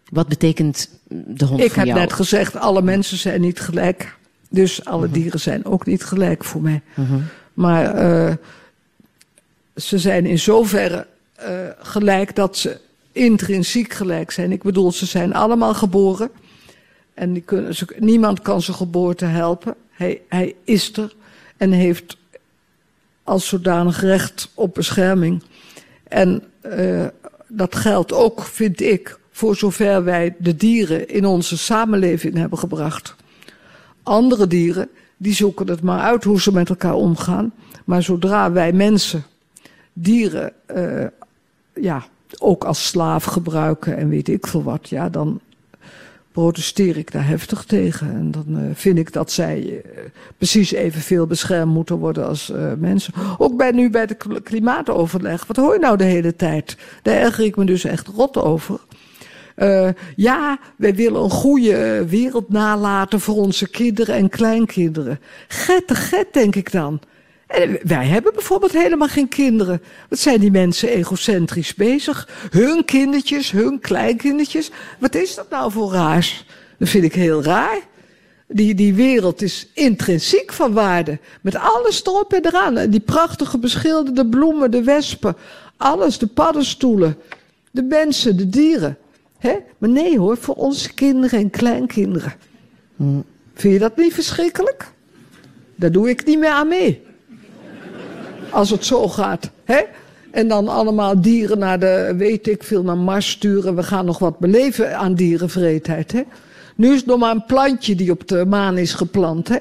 Speaker 2: Wat betekent de hond
Speaker 3: ik
Speaker 2: voor
Speaker 3: heb
Speaker 2: jou?
Speaker 3: net gezegd, alle mensen zijn niet gelijk. Dus alle -huh. dieren zijn ook niet gelijk voor mij.
Speaker 2: -huh.
Speaker 3: Maar uh, ze zijn in zoverre uh, gelijk dat ze intrinsiek gelijk zijn. Ik bedoel, ze zijn allemaal geboren. En die kunnen ze, niemand kan zijn geboorte helpen. Hij, hij is er en heeft als zodanig recht op bescherming. En uh, dat geldt ook, vind ik, voor zover wij de dieren in onze samenleving hebben gebracht. Andere dieren, die zoeken het maar uit hoe ze met elkaar omgaan. Maar zodra wij mensen dieren uh, ja, ook als slaaf gebruiken en weet ik veel wat, ja, dan protesteer ik daar heftig tegen. En dan uh, vind ik dat zij uh, precies evenveel beschermd moeten worden als mensen. Ook bij nu bij het klimaatoverleg. Wat hoor je nou de hele tijd? Daar erger ik me dus echt rot over. Uh, ja, wij willen een goede wereld nalaten voor onze kinderen en kleinkinderen. Gette get, denk ik dan. En wij hebben bijvoorbeeld helemaal geen kinderen. Wat zijn die mensen egocentrisch bezig? Hun kindertjes, hun kleinkindertjes. Wat is dat nou voor raars? Dat vind ik heel raar. Die, die wereld is intrinsiek van waarde. Met alles erop en eraan. Die prachtige beschilderde bloemen, de wespen. Alles, de paddenstoelen. De mensen, de dieren. Hè? Maar nee hoor, voor onze kinderen en kleinkinderen.
Speaker 2: Hmm.
Speaker 3: Vind je dat niet verschrikkelijk? Daar doe ik niet meer aan mee. Als het zo gaat. Hè? En dan allemaal dieren naar de, weet ik veel, naar Mars sturen. We gaan nog wat beleven aan dierenvreedheid. Hè? Nu is het nog maar een plantje die op de maan is geplant. Hè?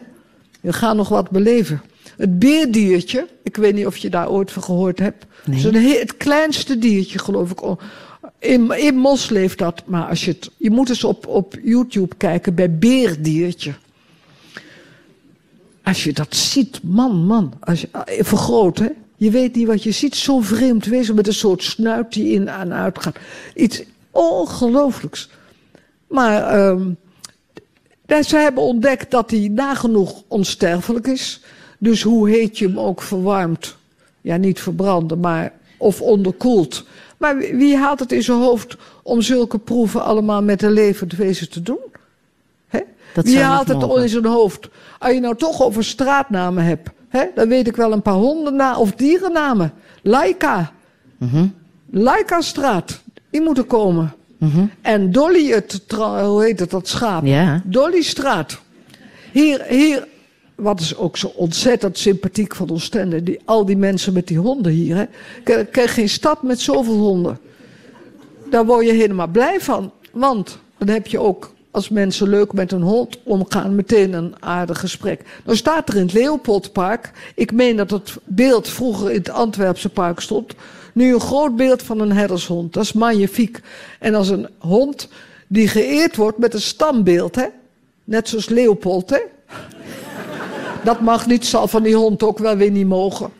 Speaker 3: We gaan nog wat beleven. Het beerdiertje, ik weet niet of je daar ooit van gehoord hebt.
Speaker 2: Nee.
Speaker 3: Het het kleinste diertje, geloof ik. In, in Mos leeft dat, maar als je het, je moet eens op, op YouTube kijken bij beerdiertje. als je dat ziet, man, man, als je, eh, vergroot, hè. Je weet niet wat je ziet, zo'n vreemd wezen met een soort snuit die in en uit gaat. Iets ongelooflijks. Maar ehm dat ze hebben ontdekt dat hij nagenoeg onsterfelijk is. Dus hoe heet je hem ook verwarmt, ja niet verbranden, maar of onderkoeld. Maar wie- haalt het in zijn hoofd om zulke proeven allemaal met een levend wezen te doen? Hè?
Speaker 2: Dat
Speaker 3: Wie haalt het in zijn hoofd? Als je nou toch over straatnamen hebt, hè, dan weet ik wel een paar hondennamen of dierennamen. Laika.
Speaker 2: Mhm.
Speaker 3: Laika-straat. Die moeten komen. En Dolly, het, hoe heet het, dat schaap?
Speaker 2: Ja.
Speaker 3: Dollystraat. Hier, hier, wat is ook zo ontzettend sympathiek van Oostende, die, al die mensen met die honden hier. Hè. Ik ken geen stad met zoveel honden. Daar word je helemaal blij van. Want dan heb je ook, als mensen leuk met een hond omgaan, meteen een aardig gesprek. Dan staat er in het Leopoldpark, ik meen dat het beeld vroeger in het Antwerpse park stond, nu een groot beeld van een herdershond. Dat is magnifiek. En als een hond die geëerd wordt met een stambeeld, hè? net zoals Leopold, hè? Dat mag niet, zal van die hond ook wel weer niet mogen.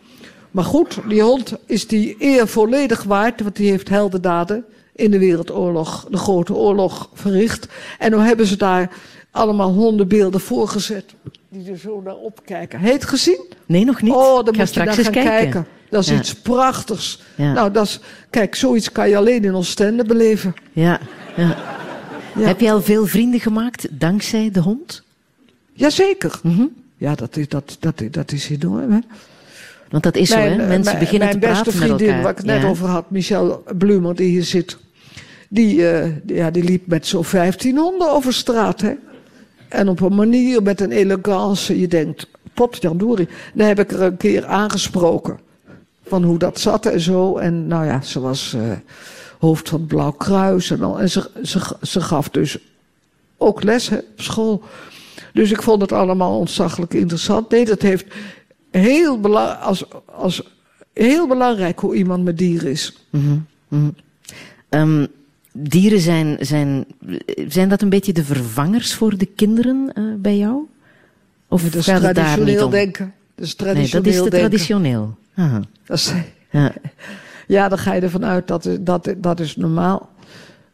Speaker 3: Maar goed, die hond is die eer volledig waard, want die heeft heldendaden in de Wereldoorlog, de Grote Oorlog, verricht. En nu hebben ze daar allemaal hondenbeelden voorgezet, die er zo naar opkijken. Heet gezien?
Speaker 2: Nee, nog niet.
Speaker 3: Oh, dan moet je naar gaan
Speaker 2: kijken.
Speaker 3: kijken. Dat is
Speaker 2: Ja.
Speaker 3: iets prachtigs.
Speaker 2: Ja.
Speaker 3: Nou, dat is, kijk, zoiets kan je alleen in Oostende beleven.
Speaker 2: Ja, ja.
Speaker 3: Ja.
Speaker 2: Heb je al veel vrienden gemaakt dankzij de hond?
Speaker 3: Jazeker.
Speaker 2: Mhm.
Speaker 3: Ja, dat is, dat, dat, dat is enorm, hè?
Speaker 2: Want dat is zo, hè?
Speaker 3: eh,
Speaker 2: Mensen beginnen
Speaker 3: mijn
Speaker 2: te praten
Speaker 3: beste
Speaker 2: met
Speaker 3: vriendin,
Speaker 2: elkaar.
Speaker 3: waar ik het net over had, Michel Blumer, die hier zit. Die, eh, ja, die liep met zo'n 15 honden over straat. Hè? En op een manier met een elegance. Je denkt, potjandori. Daar heb ik er een keer aangesproken. Van hoe dat zat en zo. En nou ja, ze was eh, hoofd van het Blauw Kruis. En, al. en ze, ze, ze gaf dus ook les hè, op school. Dus ik vond het allemaal ontzaglijk interessant. Nee, dat heeft heel, bela- als, als, heel belangrijk hoe iemand met dieren is.
Speaker 2: Mhm, mhm. Ehm, dieren zijn, zijn, zijn dat een beetje de vervangers voor de kinderen eh, bij jou? Of
Speaker 3: dat is
Speaker 2: gaat het daar niet
Speaker 3: traditioneel denken. Dat is
Speaker 2: Nee,
Speaker 3: traditioneel
Speaker 2: dat is te
Speaker 3: denken.
Speaker 2: traditioneel. Aha.
Speaker 3: Dat is,
Speaker 2: Ja.
Speaker 3: ja, dan ga je ervan uit dat dat, dat is normaal.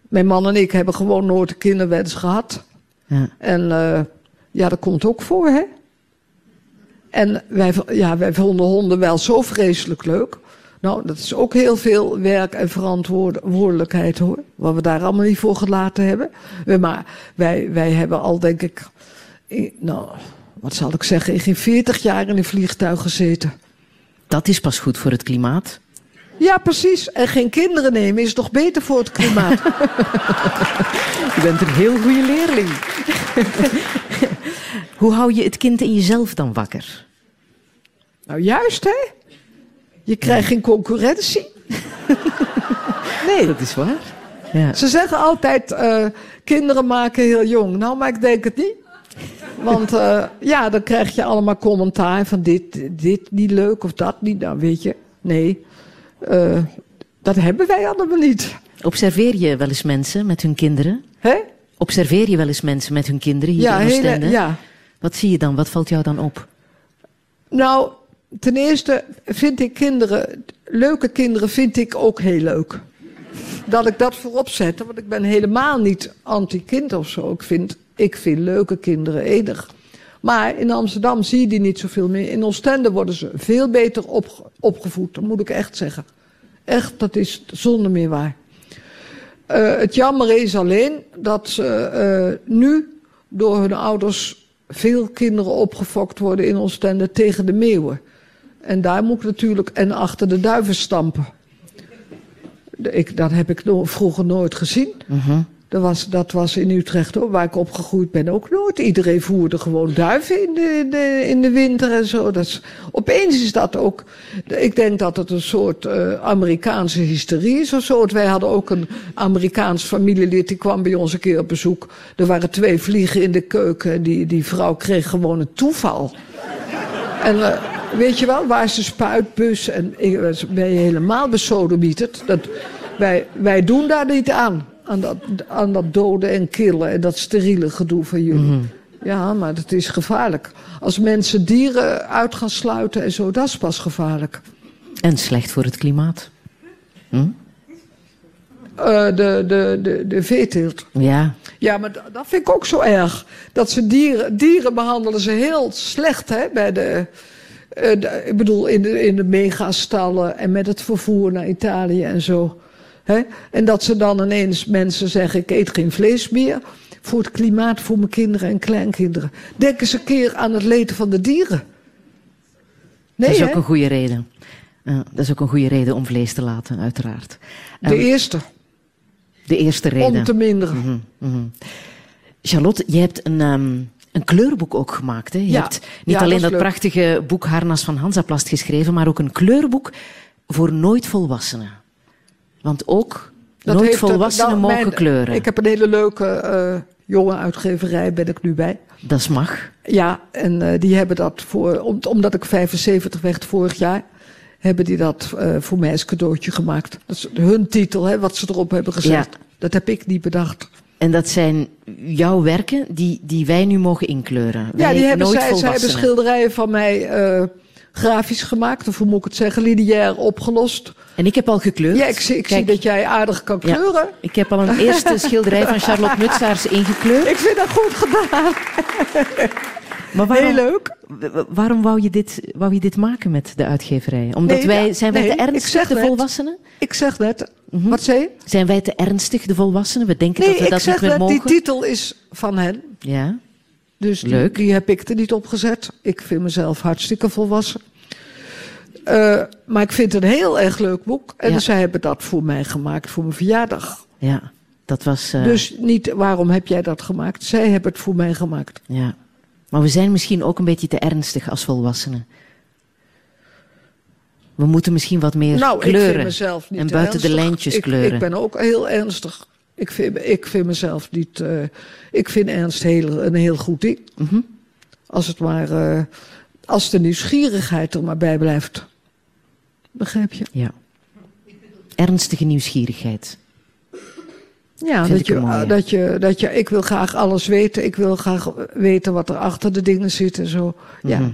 Speaker 3: Mijn man en ik hebben gewoon nooit een kinderwens gehad.
Speaker 2: Ja.
Speaker 3: En eh, ja, dat komt ook voor, hè? En wij, ja, wij vonden honden wel zo vreselijk leuk. Nou, dat is ook heel veel werk en verantwoordelijkheid hoor. Wat we daar allemaal niet voor gelaten hebben. We- Maar wij, wij hebben al, denk ik, nou, wat zal ik zeggen, in geen 40 jaar in een vliegtuig gezeten.
Speaker 2: Dat is pas goed voor het klimaat.
Speaker 3: Ja, precies. En geen kinderen nemen is toch beter voor het klimaat.
Speaker 2: Je bent een heel goede leerling. Hoe hou je het kind in jezelf dan wakker?
Speaker 3: nou, juist hè. Je krijgt geen concurrentie. nee.
Speaker 2: Dat is waar. Ja.
Speaker 3: Ze zeggen altijd, eh, kinderen maken heel jong. Nou, maar ik denk het niet. Want eh, ja, dan krijg je allemaal commentaar van dit, dit niet leuk of dat niet. Nou, weet je, nee. Eh, dat hebben wij allemaal niet.
Speaker 2: Observeer je wel eens mensen met hun kinderen?
Speaker 3: Hè?
Speaker 2: Observeer je wel eens mensen met hun kinderen hier
Speaker 3: Ja,
Speaker 2: in Oostende?
Speaker 3: ja.
Speaker 2: Wat zie je dan? Wat valt jou dan op?
Speaker 3: Nou, ten eerste vind ik kinderen, leuke kinderen vind ik ook heel leuk. Dat ik dat voorop zet, want ik ben helemaal niet anti-kind of zo. Ik vind, ik vind leuke kinderen enig. Maar in Amsterdam zie je die niet zoveel meer. In Oostende worden ze veel beter opge- opgevoed, dat moet ik echt zeggen. Echt, dat is zonder meer waar. Eh, het jammer is alleen dat ze eh, nu door hun ouders veel kinderen opgefokt worden in Oostende tegen de meeuwen. En daar moet ik natuurlijk en achter de duiven stampen. Ik, dat heb ik vroeger nooit gezien. Dat was, dat was in Utrecht ook, waar ik opgegroeid ben, ook nooit. Iedereen voerde gewoon duiven in de, in de, in de winter en zo. Dat is, opeens is dat ook. Ik denk dat het een soort eh, Amerikaanse hysterie is of zo. Wij hadden ook een Amerikaans familielid, die kwam bij ons een keer op bezoek. Er waren twee vliegen in de keuken. en Die, die vrouw kreeg gewoon een toeval. En eh, weet je wel, waar is de spuitbus? En ik ben je helemaal besodemieterd. Dat, wij, wij doen daar niet aan. Aan dat, aan dat doden en killen en dat steriele gedoe van jullie. Ja, maar dat is gevaarlijk. Als mensen dieren uit gaan sluiten en zo, dat is pas gevaarlijk.
Speaker 2: En slecht voor het klimaat. Hm?
Speaker 3: Eh, de, de, de, de veeteelt.
Speaker 2: Ja.
Speaker 3: Ja, maar da- dat vind ik ook zo erg. Dat ze dieren, dieren behandelen ze heel slecht, hè, bij de... eh, de- ik bedoel, in de, in de megastallen en met het vervoer naar Italië en zo. En dat ze dan ineens mensen zeggen, ik eet geen vlees meer... voor het klimaat, voor mijn kinderen en kleinkinderen. Denk eens een keer aan het leed van de dieren. Nee,
Speaker 2: dat is ook een goede reden. Dat is ook een goede reden om vlees te laten, uiteraard.
Speaker 3: De
Speaker 2: Ehm,
Speaker 3: eerste,
Speaker 2: de eerste reden.
Speaker 3: om te minderen.
Speaker 2: Mhm, mhm. Charlotte, je hebt een, ehm, een kleurboek ook gemaakt. Hè? Je
Speaker 3: Ja.
Speaker 2: hebt niet
Speaker 3: Ja,
Speaker 2: alleen
Speaker 3: dat
Speaker 2: dat prachtige boek Harnas van Hansaplast geschreven, maar ook een kleurboek voor nooit volwassenen. Want ook
Speaker 3: Dat
Speaker 2: nooit
Speaker 3: heeft,
Speaker 2: volwassenen
Speaker 3: nou,
Speaker 2: mogen
Speaker 3: mijn-
Speaker 2: kleuren.
Speaker 3: Ik heb een hele leuke eh, jonge uitgeverij, ben ik nu bij.
Speaker 2: Dat mag.
Speaker 3: Ja, en eh, die hebben dat voor, om, omdat ik 75 werd vorig jaar, hebben die dat eh, voor mij als cadeautje gemaakt. Dat is hun titel, hè, wat ze erop hebben gezet.
Speaker 2: Ja.
Speaker 3: Dat heb ik niet bedacht.
Speaker 2: En dat zijn jouw werken die, die wij nu mogen inkleuren.
Speaker 3: ja,
Speaker 2: Wij
Speaker 3: die hebben, zij, zij hebben schilderijen van mij grafisch gemaakt, of hoe moet ik het zeggen, lineair opgelost.
Speaker 2: En ik heb al gekleurd.
Speaker 3: Ja, ik, zie, ik dat jij aardig kan
Speaker 2: Ja.
Speaker 3: kleuren.
Speaker 2: Ik heb al een eerste schilderij van Charlotte Mutsaars ingekleurd.
Speaker 3: Ik vind dat goed gedaan.
Speaker 2: Maar waarom,
Speaker 3: Heel leuk.
Speaker 2: waarom wou je, dit, wou je dit maken met de uitgeverij? Omdat
Speaker 3: Nee,
Speaker 2: wij, zijn wij
Speaker 3: nee,
Speaker 2: te
Speaker 3: ik
Speaker 2: ernstig,
Speaker 3: zeg
Speaker 2: de
Speaker 3: net.
Speaker 2: volwassenen?
Speaker 3: Ik zeg net,
Speaker 2: Mhm.
Speaker 3: wat zei je?
Speaker 2: Zijn wij te ernstig, de volwassenen? We denken
Speaker 3: Nee,
Speaker 2: dat we
Speaker 3: ik
Speaker 2: dat
Speaker 3: zeg
Speaker 2: niet meer
Speaker 3: net,
Speaker 2: mogen.
Speaker 3: die titel is van hen.
Speaker 2: Ja,
Speaker 3: Dus die,
Speaker 2: Leuk.
Speaker 3: die heb ik er niet op gezet. Ik vind mezelf hartstikke volwassen. Eh, maar ik vind het een heel erg leuk boek. En
Speaker 2: Ja.
Speaker 3: zij hebben dat voor mij gemaakt voor mijn verjaardag.
Speaker 2: ja, dat was... eh,
Speaker 3: Dus niet waarom heb jij dat gemaakt? Zij hebben het voor mij gemaakt.
Speaker 2: ja. Maar we zijn misschien ook een beetje te ernstig als volwassenen. We moeten misschien wat meer
Speaker 3: nou,
Speaker 2: kleuren.
Speaker 3: ik vind mezelf niet
Speaker 2: en buiten de lijntjes
Speaker 3: Ik-
Speaker 2: kleuren.
Speaker 3: Ik ben ook heel ernstig. Ik vind, ik vind mezelf niet. eh, ik vind ernst heel, een heel goed ding.
Speaker 2: Mhm.
Speaker 3: Als het maar. eh, als de nieuwsgierigheid er maar bij blijft. Begrijp je?
Speaker 2: Ja. Ernstige nieuwsgierigheid.
Speaker 3: Ja, dat je,
Speaker 2: mooie.
Speaker 3: dat, je, dat je. Ik wil graag alles weten. Ik wil graag weten wat er achter de dingen zit en zo. Ja.
Speaker 2: Mhm.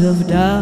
Speaker 4: of doubt.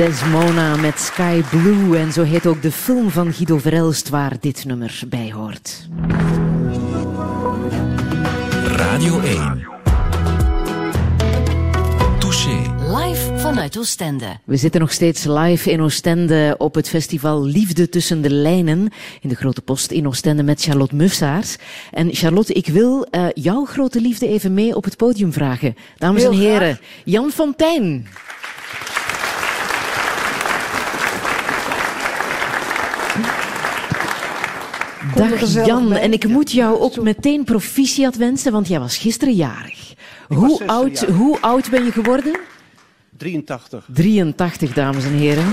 Speaker 2: Desmona met Sky Blue. En zo heet ook de film van Guido Verelst waar dit nummer bij hoort.
Speaker 14: Radio 1. Touché.
Speaker 1: Live vanuit Oostende.
Speaker 2: We zitten nog steeds live in Oostende op het festival Liefde tussen de lijnen in de Grote Post in Oostende met Charlotte Mufsaars. En Charlotte, ik wil eh, jouw grote liefde even mee op het podium vragen. Dames
Speaker 3: Heel
Speaker 2: en heren,
Speaker 3: graag.
Speaker 2: Jan Fontijn. Dag Jan, en ik moet jou ook meteen proficiat wensen, want jij was gisteren jarig. Hoe, oud,
Speaker 15: jarig.
Speaker 2: hoe oud ben je geworden?
Speaker 15: 83.
Speaker 2: 83, dames en heren.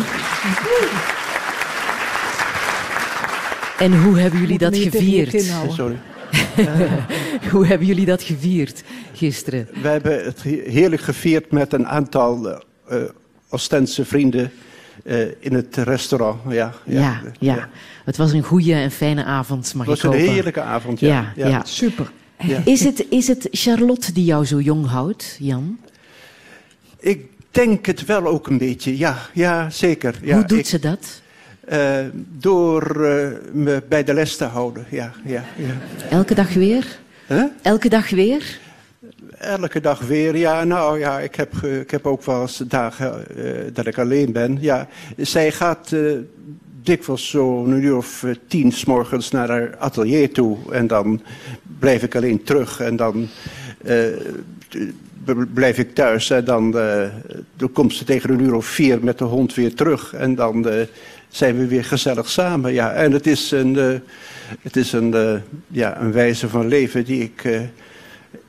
Speaker 2: En hoe hebben jullie dat gevierd?
Speaker 15: Sorry.
Speaker 2: Hoe hebben jullie dat gevierd gisteren?
Speaker 15: We hebben het he- heerlijk gevierd met een aantal Oostense vrienden eh, in het restaurant. Ja,
Speaker 2: Ja, ja, Het was een goede en fijne avond, mag
Speaker 15: Het was een heerlijke avond. Ja,
Speaker 2: Ja, ja.
Speaker 15: ja.
Speaker 3: Super.
Speaker 15: Ja.
Speaker 2: Is, het, is het Charlotte die jou zo jong houdt, Jan?
Speaker 15: Ik denk het wel ook een beetje. Ja, ja zeker. Ja,
Speaker 2: Hoe doet
Speaker 15: ik-
Speaker 2: ze dat?
Speaker 15: eh, door eh, me bij de les te houden. Ja, ja, ja.
Speaker 2: Elke dag weer?
Speaker 15: Huh?
Speaker 2: Elke dag weer?
Speaker 15: Elke dag weer, ja, nou ja, ik heb, ik heb ook wel eens dagen eh, dat ik alleen ben. Ja, zij gaat eh, dikwijls zo een uur of eh, tien s morgens naar haar atelier toe. En dan blijf ik alleen terug en dan blijf ik thuis. En dan, dan komt ze tegen een uur of vier met de hond weer terug. En dan zijn we weer gezellig samen. Ja, en het is een, het is een, ja, een wijze van leven die ik...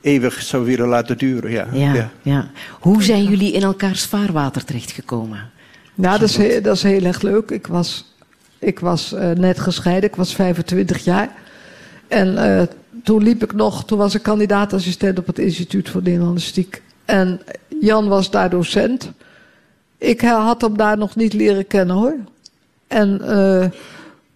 Speaker 15: eeuwig zou willen laten duren. Ja.
Speaker 2: Ja, ja. Hoe zijn jullie in elkaars vaarwater terechtgekomen?
Speaker 3: Nou, dat is, heel, dat is heel erg leuk. Ik was, ik was eh, net gescheiden, ik was 25 jaar. En eh, toen liep ik nog, toen was ik kandidaatassistent op het Instituut voor Nederlandistiek. En Jan was daar docent. Ik had hem daar nog niet leren kennen hoor. En, eh,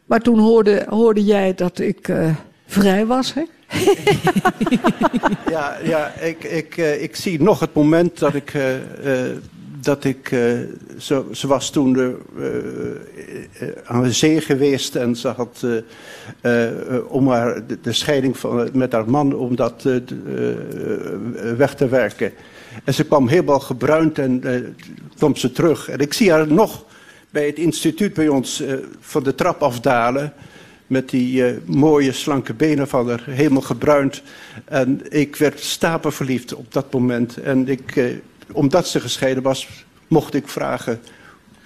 Speaker 3: maar toen hoorde, hoorde jij dat ik eh, vrij was, hè?
Speaker 15: Ja, ja ik, ik, eh, ik zie nog het moment dat ik. eh, eh, dat ik. zo, ze was toen de, aan de zee geweest en ze had. om haar, de, scheiding van, met haar man, om dat weg te werken. En ze kwam helemaal gebruind en kwam ze terug. En ik zie haar nog bij het instituut bij ons van de trap afdalen. Met die eh, mooie, slanke benen van haar, helemaal gebruind. En ik werd stapelverliefd op dat moment. En ik, eh, omdat ze gescheiden was, mocht ik vragen...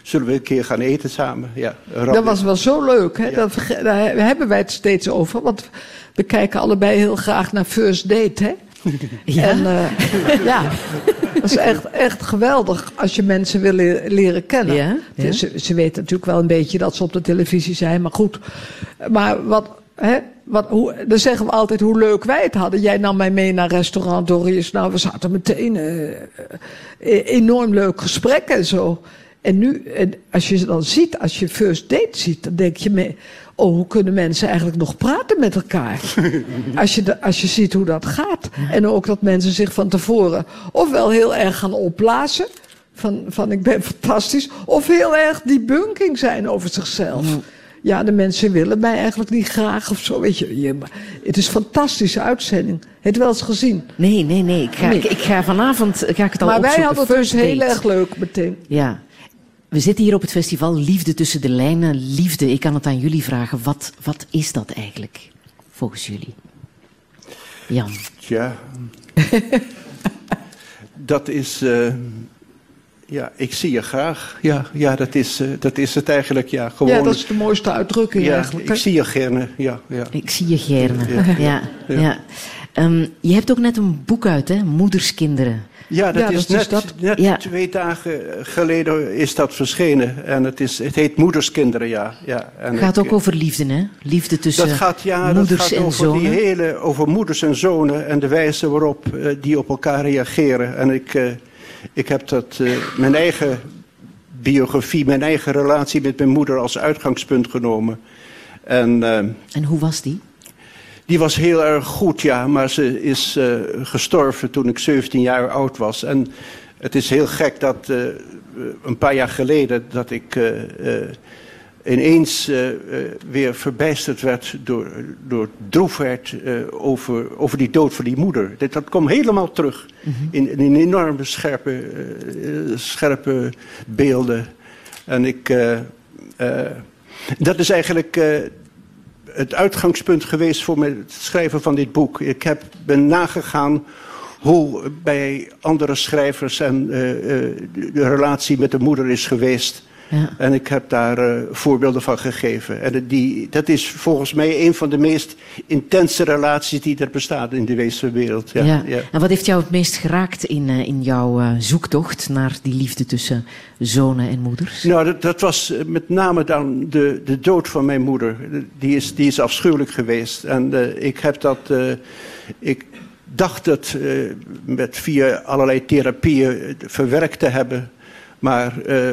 Speaker 15: Zullen we een keer gaan eten samen? Ja,
Speaker 3: Dat was wel zo leuk. Hè? Dat, daar hebben wij het steeds over. Want we kijken allebei heel graag naar First Date. Hè?
Speaker 2: Ja?
Speaker 3: En, eh, ja, dat is echt, echt geweldig als je mensen wil le- leren kennen.
Speaker 2: Ja, ja.
Speaker 3: Ze, ze weten natuurlijk wel een beetje dat ze op de televisie zijn, maar goed. Maar wat, hè, wat, hoe, dan zeggen we altijd hoe leuk wij het hadden. Jij nam mij mee naar restaurant Doris. Nou, we zaten meteen eh, eh, enorm leuk gesprek en zo. En nu, en als je ze dan ziet, als je first date ziet, dan denk je me, oh, hoe kunnen mensen eigenlijk nog praten met elkaar? als, je de- als je ziet hoe dat gaat. En ook dat mensen zich van tevoren ofwel heel erg gaan opblazen, van, van ik ben fantastisch, of heel erg debunking zijn over zichzelf. Ja, de mensen willen mij eigenlijk niet graag of zo. Weet je, je maar het is een fantastische uitzending. Heb je wel eens gezien?
Speaker 2: Nee, nee, nee. Ik ga,
Speaker 3: Nee.
Speaker 2: Ik, ik ga vanavond ga ik het al
Speaker 3: maar wij
Speaker 2: opzoeken.
Speaker 3: hadden het dus heel erg leuk meteen.
Speaker 2: Ja. We zitten hier op het festival Liefde tussen de lijnen. Liefde, ik kan het aan jullie vragen. Wat, wat is dat eigenlijk, volgens jullie? Jan.
Speaker 15: Ja. dat is. eh, ja, ik zie je graag. Ja, ja dat, is, eh, dat is het eigenlijk. Ja, gewoon.
Speaker 3: Ja, dat is de mooiste uitdrukking
Speaker 15: Ja,
Speaker 3: eigenlijk.
Speaker 15: ik zie je gerne. Ja, ja.
Speaker 2: Ik zie je gerne.
Speaker 15: Ja,
Speaker 2: Ja,
Speaker 15: ja.
Speaker 2: ja. Ehm, je hebt ook net een boek uit, hè? Moederskinderen.
Speaker 15: Ja, dat
Speaker 3: Ja,
Speaker 15: is
Speaker 3: dat
Speaker 15: net,
Speaker 3: is dat.
Speaker 15: net
Speaker 2: Ja.
Speaker 15: twee dagen geleden is dat verschenen. En het, is, het heet Moederskinderen, ja. ja. En
Speaker 2: Het gaat
Speaker 15: ik,
Speaker 2: ook over liefde, hè? Liefde tussen
Speaker 15: dat gaat, ja, dat gaat
Speaker 2: en
Speaker 15: over,
Speaker 2: zonen.
Speaker 15: die hele, over moeders en zonen en de wijze waarop eh, die op elkaar reageren. En ik, eh, ik heb dat, eh, mijn eigen biografie, mijn eigen relatie met mijn moeder als uitgangspunt genomen. En, eh,
Speaker 2: En hoe was die?
Speaker 15: Die was heel erg goed, ja, maar ze is eh, gestorven toen ik 17 jaar oud was. En het is heel gek dat eh, een paar jaar geleden dat ik eh, ineens weer verbijsterd werd door, door droefheid over, over die dood van die moeder. Dat, dat kwam helemaal terug in, in enorme scherpe, scherpe beelden. En ik, dat is eigenlijk het uitgangspunt geweest voor het schrijven van dit boek. Ik heb, ben nagegaan hoe bij andere schrijvers en eh, eh, de relatie met de moeder is geweest.
Speaker 2: Ja.
Speaker 15: En ik heb daar eh, voorbeelden van gegeven. En die, dat is volgens mij een van de meest intense relaties die er bestaat in de wezenwereld. Ja,
Speaker 2: Ja.
Speaker 15: ja.
Speaker 2: En wat heeft jou het meest geraakt in, eh, in jouw eh, zoektocht naar die liefde tussen zonen en moeders?
Speaker 15: Nou, dat, dat was met name dan de, de dood van mijn moeder. Die is, die is afschuwelijk geweest. En ik heb dat. ik dacht het met via allerlei therapieën verwerkt te hebben. Maar eh,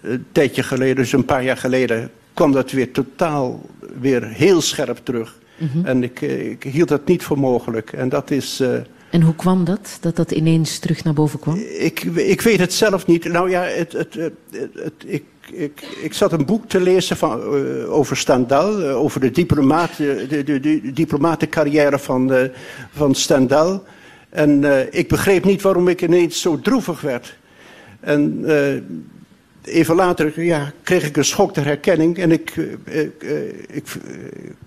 Speaker 15: een tijdje geleden, dus een paar jaar geleden, kwam dat weer totaal weer heel scherp terug.
Speaker 2: Mhm.
Speaker 15: En ik, ik hield dat niet voor mogelijk. En dat is.
Speaker 2: En hoe kwam dat, dat dat ineens terug naar boven kwam?
Speaker 15: ik, ik weet het zelf niet. Nou ja, het, het, het, ik, ik, ik zat een boek te lezen van, over Stendhal, over de, diplomaat, eh, de, de, de diplomatencarrière van, eh, van Stendhal. En ik begreep niet waarom ik ineens zo droevig werd. En eh, even later ja, kreeg ik een schok ter herkenning. En ik, eh, ik, eh,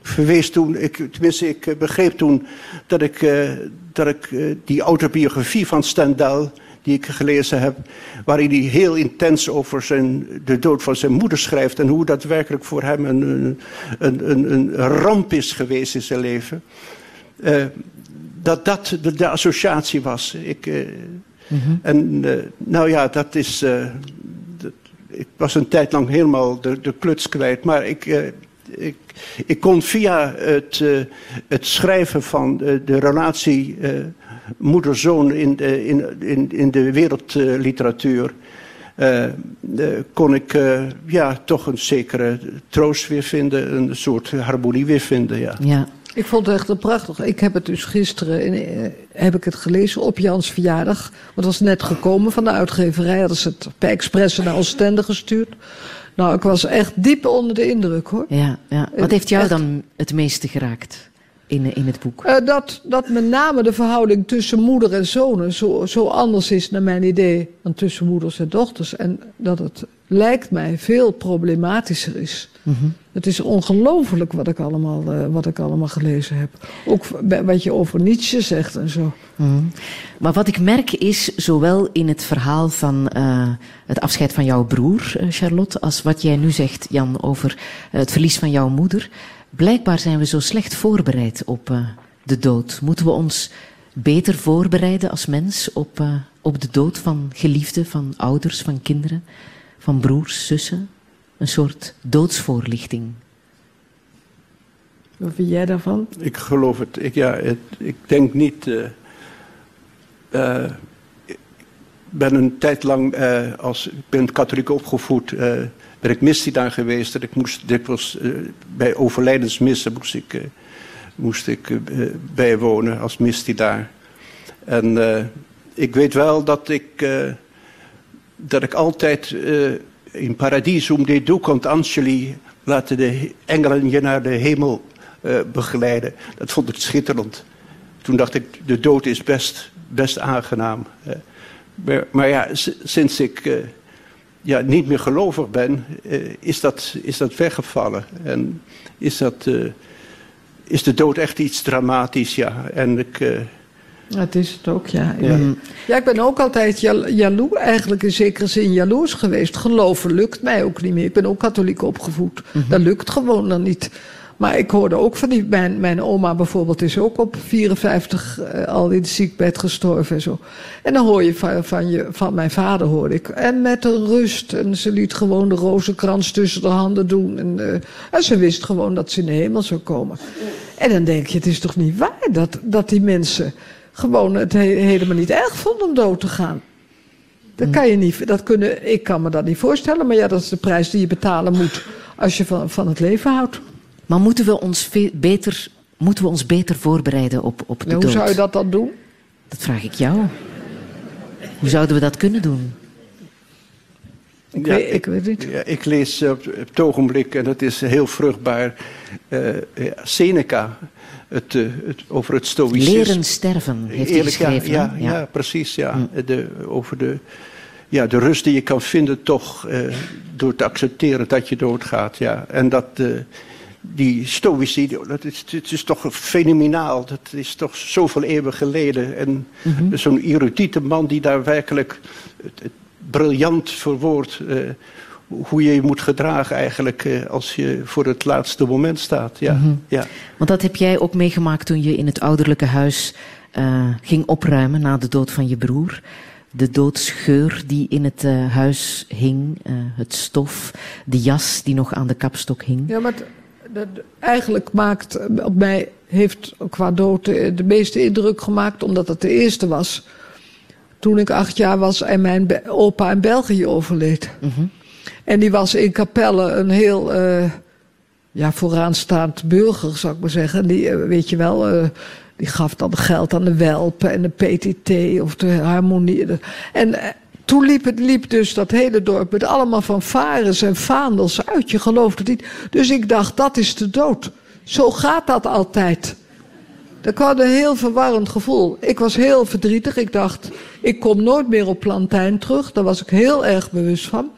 Speaker 15: verwees toen, ik, tenminste ik begreep toen dat ik, dat ik die autobiografie van Stendhal, die ik gelezen heb, waarin hij heel intens over zijn, de dood van zijn moeder schrijft en hoe dat werkelijk voor hem een, een, een, een, ramp is geweest in zijn leven. Dat dat de, de associatie was. Ik, eh, En eh, nou ja, dat is. eh, dat- ik was een tijd lang helemaal de, de kluts kwijt. Maar ik, eh, ik, ik kon via het, het schrijven van de, de relatie moeder-zoon in, de- in, in, in de wereldliteratuur. kon ik ja, toch een zekere troost weer vinden, een soort harmonie weer vinden. Ja.
Speaker 2: Ja.
Speaker 3: Ik vond het echt een prachtig. Ik heb het dus gisteren in, eh, heb ik het gelezen op Jans verjaardag. Want het was net gekomen van de uitgeverij. Hadden ze het per express naar Oostende gestuurd. Nou, ik was echt diep onder de indruk hoor.
Speaker 2: Ja, ja. Wat heeft jou
Speaker 3: Echt.
Speaker 2: dan het meeste geraakt in, in het boek?
Speaker 3: Eh, dat, dat met name de verhouding tussen moeder en zonen zo, zo anders is naar mijn idee dan tussen moeders en dochters. En dat het lijkt mij veel problematischer is.
Speaker 2: Mhm.
Speaker 3: Het is ongelooflijk wat ik allemaal, eh, wat ik allemaal gelezen heb. Ook wat je over Nietzsche zegt en zo.
Speaker 2: Mhm. Maar wat ik merk is, zowel in het verhaal van eh, het afscheid van jouw broer, eh, Charlotte, als wat jij nu zegt, Jan, over het verlies van jouw moeder. Blijkbaar zijn we zo slecht voorbereid op de dood. Moeten we ons beter voorbereiden als mens op, op de dood van geliefden, van ouders, van kinderen, van broers, zussen? Een soort doodsvoorlichting.
Speaker 3: Wat vind jij daarvan?
Speaker 15: Ik geloof het. Ik, ja, het, ik denk niet. eh, eh, ik ben een tijd lang eh, als ik ben katholiek opgevoed. eh, ben ik misdienaar geweest. En ik moest dikwijls eh, bij overlijdensmissen moest ik, eh, moest ik eh, bijwonen als misdienaar. En eh, ik weet wel dat ik, eh, dat ik altijd eh, in Paradisum de ducant angeli laten de engelen je naar de hemel eh, begeleiden. Dat vond ik schitterend. Toen dacht ik, de dood is best, best aangenaam. Maar, ja, sinds ik eh, ja, niet meer gelovig ben, eh, is, dat, is dat weggevallen. En is, dat, is de dood echt iets dramatisch, ja. En ik...
Speaker 3: Dat is het ook, ja.
Speaker 15: Ja.
Speaker 3: Ik ben ook altijd jal jaloers, eigenlijk in zekere zin jaloers geweest. Geloven lukt mij ook niet meer. Ik ben ook katholiek opgevoed. Dat lukt gewoon dan niet. Maar ik hoorde ook van die, mijn, mijn oma bijvoorbeeld is ook op 54 eh, al in het ziekbed gestorven en zo. En dan hoor je van, van, je, van mijn vader hoorde ik. En met de rust. En ze liet gewoon de rozenkrans tussen de handen doen. En, eh, en ze wist gewoon dat ze in de hemel zou komen. En dan denk je, het is toch niet waar dat, dat die mensen gewoon het he- helemaal niet erg vonden om dood te gaan. Dat kan je niet, dat kunnen, ik kan me dat niet voorstellen, maar ja, dat is de prijs die je betalen moet als je van, van het leven houdt.
Speaker 2: Maar moeten we ons beter, moeten we ons beter voorbereiden op, op de
Speaker 3: Ja, hoe
Speaker 2: dood?
Speaker 3: zou je dat dan doen?
Speaker 2: Dat vraag ik jou. Hoe zouden we dat kunnen doen?
Speaker 3: Ik,
Speaker 15: Ja,
Speaker 3: weet, ik weet niet.
Speaker 15: Ja, ik lees op, op het ogenblik, en dat is heel vruchtbaar, eh, ja, Seneca, het, eh, het, over het stoïcisme.
Speaker 2: Leren sterven, heeft hij
Speaker 15: Eerlijk,
Speaker 2: geschreven.
Speaker 15: Ja, ja. precies. Ja. De, over de, ja, de rust die je kan vinden toch eh, door te accepteren dat je doodgaat. Ja. En dat eh, die stoïci, dat is, het is toch fenomenaal. Dat is toch zoveel eeuwen geleden. En
Speaker 2: Mhm.
Speaker 15: zo'n erudite man die daar werkelijk het, het briljant verwoordt... eh, hoe je je moet gedragen eigenlijk eh, als je voor het laatste moment staat. Ja,
Speaker 2: Mhm.
Speaker 15: ja.
Speaker 2: Want dat heb jij ook meegemaakt toen je in het ouderlijke huis eh, ging opruimen na de dood van je broer. De doodsgeur die in het eh, huis hing, eh, het stof, de jas die nog aan de kapstok hing.
Speaker 3: Ja, maar dat- eigenlijk maakt op mij heeft qua dood de, de meeste indruk gemaakt, omdat het de eerste was. Toen ik acht jaar was en mijn opa in België overleed. En die was in Capelle een heel eh, ja, vooraanstaand burger, zou ik maar zeggen. Die, eh, weet je wel, eh, die gaf dan geld aan de Welpen en de PTT of de Harmonie. En toen liep, het, liep dus dat hele dorp met allemaal fanfares en vaandels uit. Je gelooft het niet. Dus ik dacht, dat is de dood. Zo gaat dat altijd. Dat kwam een heel verwarrend gevoel. Ik was heel verdrietig. Ik dacht, ik kom nooit meer op Plantijn terug. Daar was ik heel erg bewust van.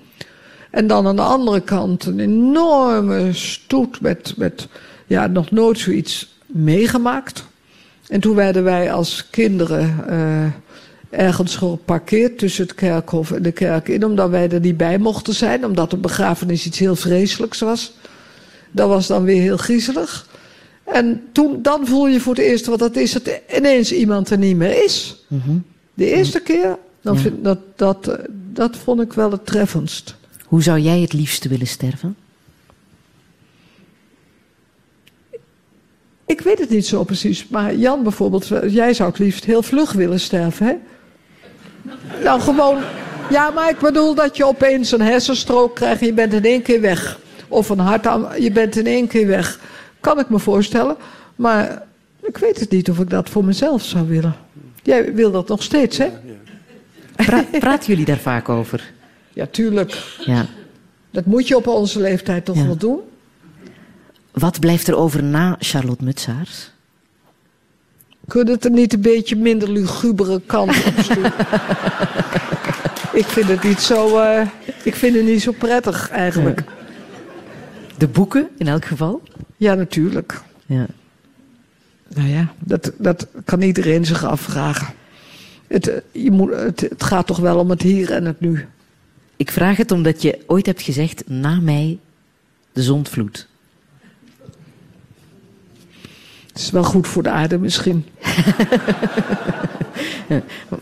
Speaker 3: En dan aan de andere kant een enorme stoet met, met ja, nog nooit zoiets meegemaakt. En toen werden wij als kinderen eh, ergens geparkeerd tussen het kerkhof en de kerk in, omdat wij er niet bij mochten zijn, omdat de begrafenis iets heel vreselijks was. Dat was dan weer heel griezelig. En toen, dan voel je voor het eerst wat dat is, dat ineens iemand er niet meer is. De eerste keer, dan
Speaker 2: Ja.
Speaker 3: vind, dat, dat, eh, dat vond ik wel het treffendst.
Speaker 2: Hoe zou jij het liefste willen sterven?
Speaker 3: Ik weet het niet zo precies, maar Jan bijvoorbeeld, jij zou het liefst heel vlug willen sterven, hè? Nou, gewoon, ja, maar ik bedoel dat je opeens een hersenstrook krijgt en je bent in één keer weg. Of een hartaanval, je bent in één keer weg. Kan ik me voorstellen, maar ik weet het niet of ik dat voor mezelf zou willen. Jij wil dat nog steeds, hè?
Speaker 2: Pra- praten jullie daar vaak over?
Speaker 3: Ja, tuurlijk.
Speaker 2: Ja.
Speaker 3: Dat moet je op onze leeftijd toch
Speaker 2: Ja.
Speaker 3: wel doen?
Speaker 2: Wat blijft er over na Charlotte Mutsaars?
Speaker 3: Kun je het er niet een beetje minder lugubere kant op sturen? ik vind het niet zo, eh, ik vind het niet zo prettig eigenlijk.
Speaker 2: De boeken in elk geval?
Speaker 3: Ja, natuurlijk.
Speaker 2: Ja.
Speaker 3: Nou ja, dat, dat kan iedereen zich afvragen. Het, eh, je moet, het, het gaat toch wel om het hier en het nu.
Speaker 2: Ik vraag het omdat je ooit hebt gezegd, na mij de zondvloed.
Speaker 3: Het is wel goed voor de aarde misschien.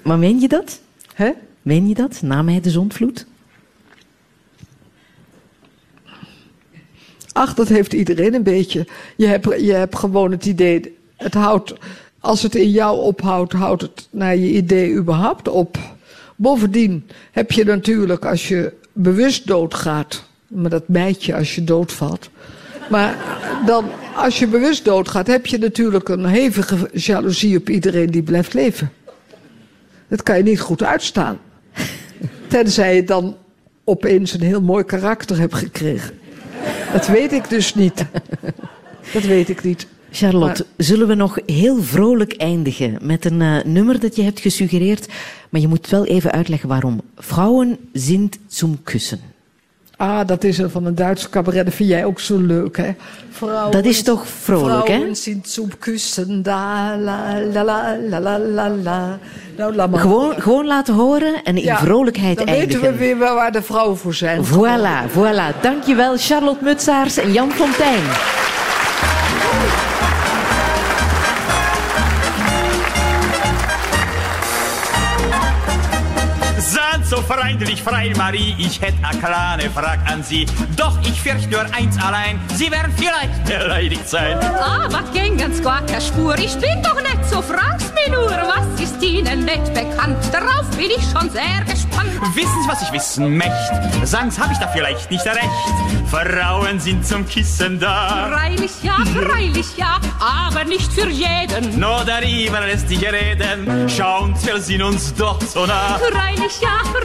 Speaker 2: Maar meen je dat?
Speaker 3: Hè?
Speaker 2: Meen je dat? Na mij de zondvloed?
Speaker 3: Ach, dat heeft iedereen een beetje. Je hebt, je hebt gewoon het idee, het houdt, als het in jou ophoudt, houdt het naar je idee überhaupt op. Bovendien heb je natuurlijk, als je bewust doodgaat, maar dat bijt je als je doodvalt. Maar dan, als je bewust doodgaat, heb je natuurlijk een hevige jaloezie op iedereen die blijft leven. Dat kan je niet goed uitstaan. Tenzij je dan opeens een heel mooi karakter hebt gekregen. Dat weet ik dus niet. Dat weet ik niet.
Speaker 2: Charlotte, zullen we nog heel vrolijk eindigen met een eh, nummer dat je hebt gesuggereerd, maar je moet wel even uitleggen waarom. Vrouwen sind zum Kussen.
Speaker 3: Ah, dat is er van een Duitse cabaret. Dat vind jij ook zo leuk, hè? Vrouwen,
Speaker 2: Dat is toch vrolijk, hè?
Speaker 3: Vrouwen zum Kussen, da, la, la, la, la, la, la. Nou, laat maar.
Speaker 2: Gewoon, gewoon laten horen en in
Speaker 3: Ja,
Speaker 2: vrolijkheid
Speaker 3: dan
Speaker 2: eindigen.
Speaker 3: weten we weer waar waar de vrouwen voor zijn.
Speaker 2: Voilà, voilà. Dankjewel Charlotte Mutsaars en Jan Fontijn.
Speaker 16: So freundlich frei, Marie. Ich hätte eine kleine Frage an Sie. Doch ich fürchte nur eins allein. Sie werden vielleicht beleidigt sein.
Speaker 17: Aber gäng ganz gar keine Spur. Ich bin doch nicht so frag's mir nur, was ist Ihnen nicht bekannt? Darauf bin ich schon sehr gespannt.
Speaker 16: Wissen Sie, was ich wissen möchte? Sagen's hab ich da vielleicht nicht recht. Frauen sind zum Kissen da.
Speaker 17: Freilich ja, freilich ja, aber nicht für jeden.
Speaker 16: Nur darüber lässt sich reden. Schauen, wir sind uns doch so nah.
Speaker 17: Freilich ja, freilich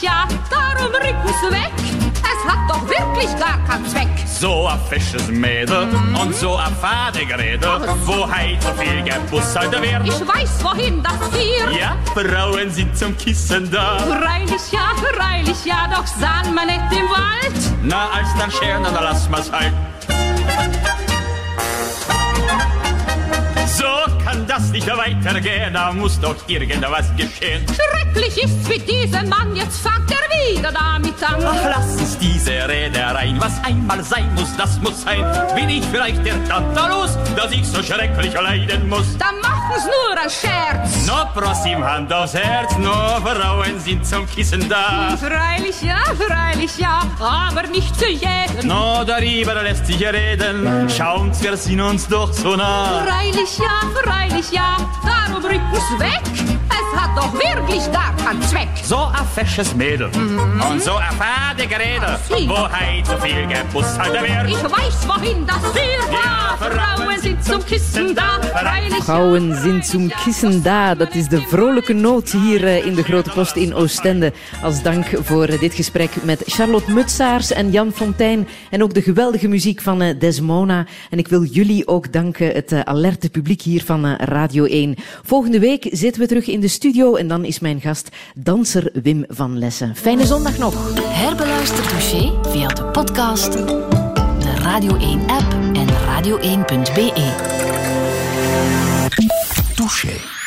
Speaker 17: ja, darum rücken's weg. Es hat doch wirklich gar keinen Zweck.
Speaker 16: So ein fesches Mädel und so ein fade Gerede, wo heit so viel gebussert wird.
Speaker 17: Ich weiß, wohin das führt.
Speaker 16: Ja, Frauen sind zum Kissen da.
Speaker 17: Freilich ja, freilich ja, doch sahen wir nicht im Wald.
Speaker 16: Na, als dann scheren, dann lass mal's halt. So kann das nicht weitergehen, da muss doch irgendwas geschehen.
Speaker 17: Schrecklich ist's mit diesem Mann, jetzt fängt er wieder damit an.
Speaker 16: Ach, lass uns diese Rede rein, was einmal sein muss, das muss sein. Bin ich vielleicht der Tantalus, dass ich so schrecklich leiden muss?
Speaker 17: Dann machen's nur ein Scherz.
Speaker 16: No, prosim, Hand aufs Herz, nur Frauen sind zum Kissen da.
Speaker 17: Freilich ja, freilich ja, aber nicht für jeden.
Speaker 16: No, darüber lässt sich reden, schauen's, wir sind uns doch so nah.
Speaker 17: Freilich ja, freilich ja, darum rücken's weg. Es hat doch wirklich gar keinen Zweck.
Speaker 16: So ein fesches Mädel und so ein fade Gerede,
Speaker 17: Sie.
Speaker 16: wo heit so viel gebussert wird.
Speaker 17: Ich weiß, wohin das führt. Ja, Frauen sind zum Kissen da.
Speaker 2: Vrouwen zijn zum Kissen da. Dat is de vrolijke noot hier eh, in de Grote Post in Oostende. Als dank voor eh, dit gesprek met Charlotte Mutsaars en Jan Fontijn. En ook de geweldige muziek van eh, Desmona. En ik wil jullie ook danken, het alerte publiek hier van Radio 1. Volgende week zitten we terug in de studio. En dan is mijn gast danser Wim van Lessen. Fijne zondag nog.
Speaker 1: Herbeluister Touché via de podcast, de Radio 1-app en radio1.be.
Speaker 14: Touché.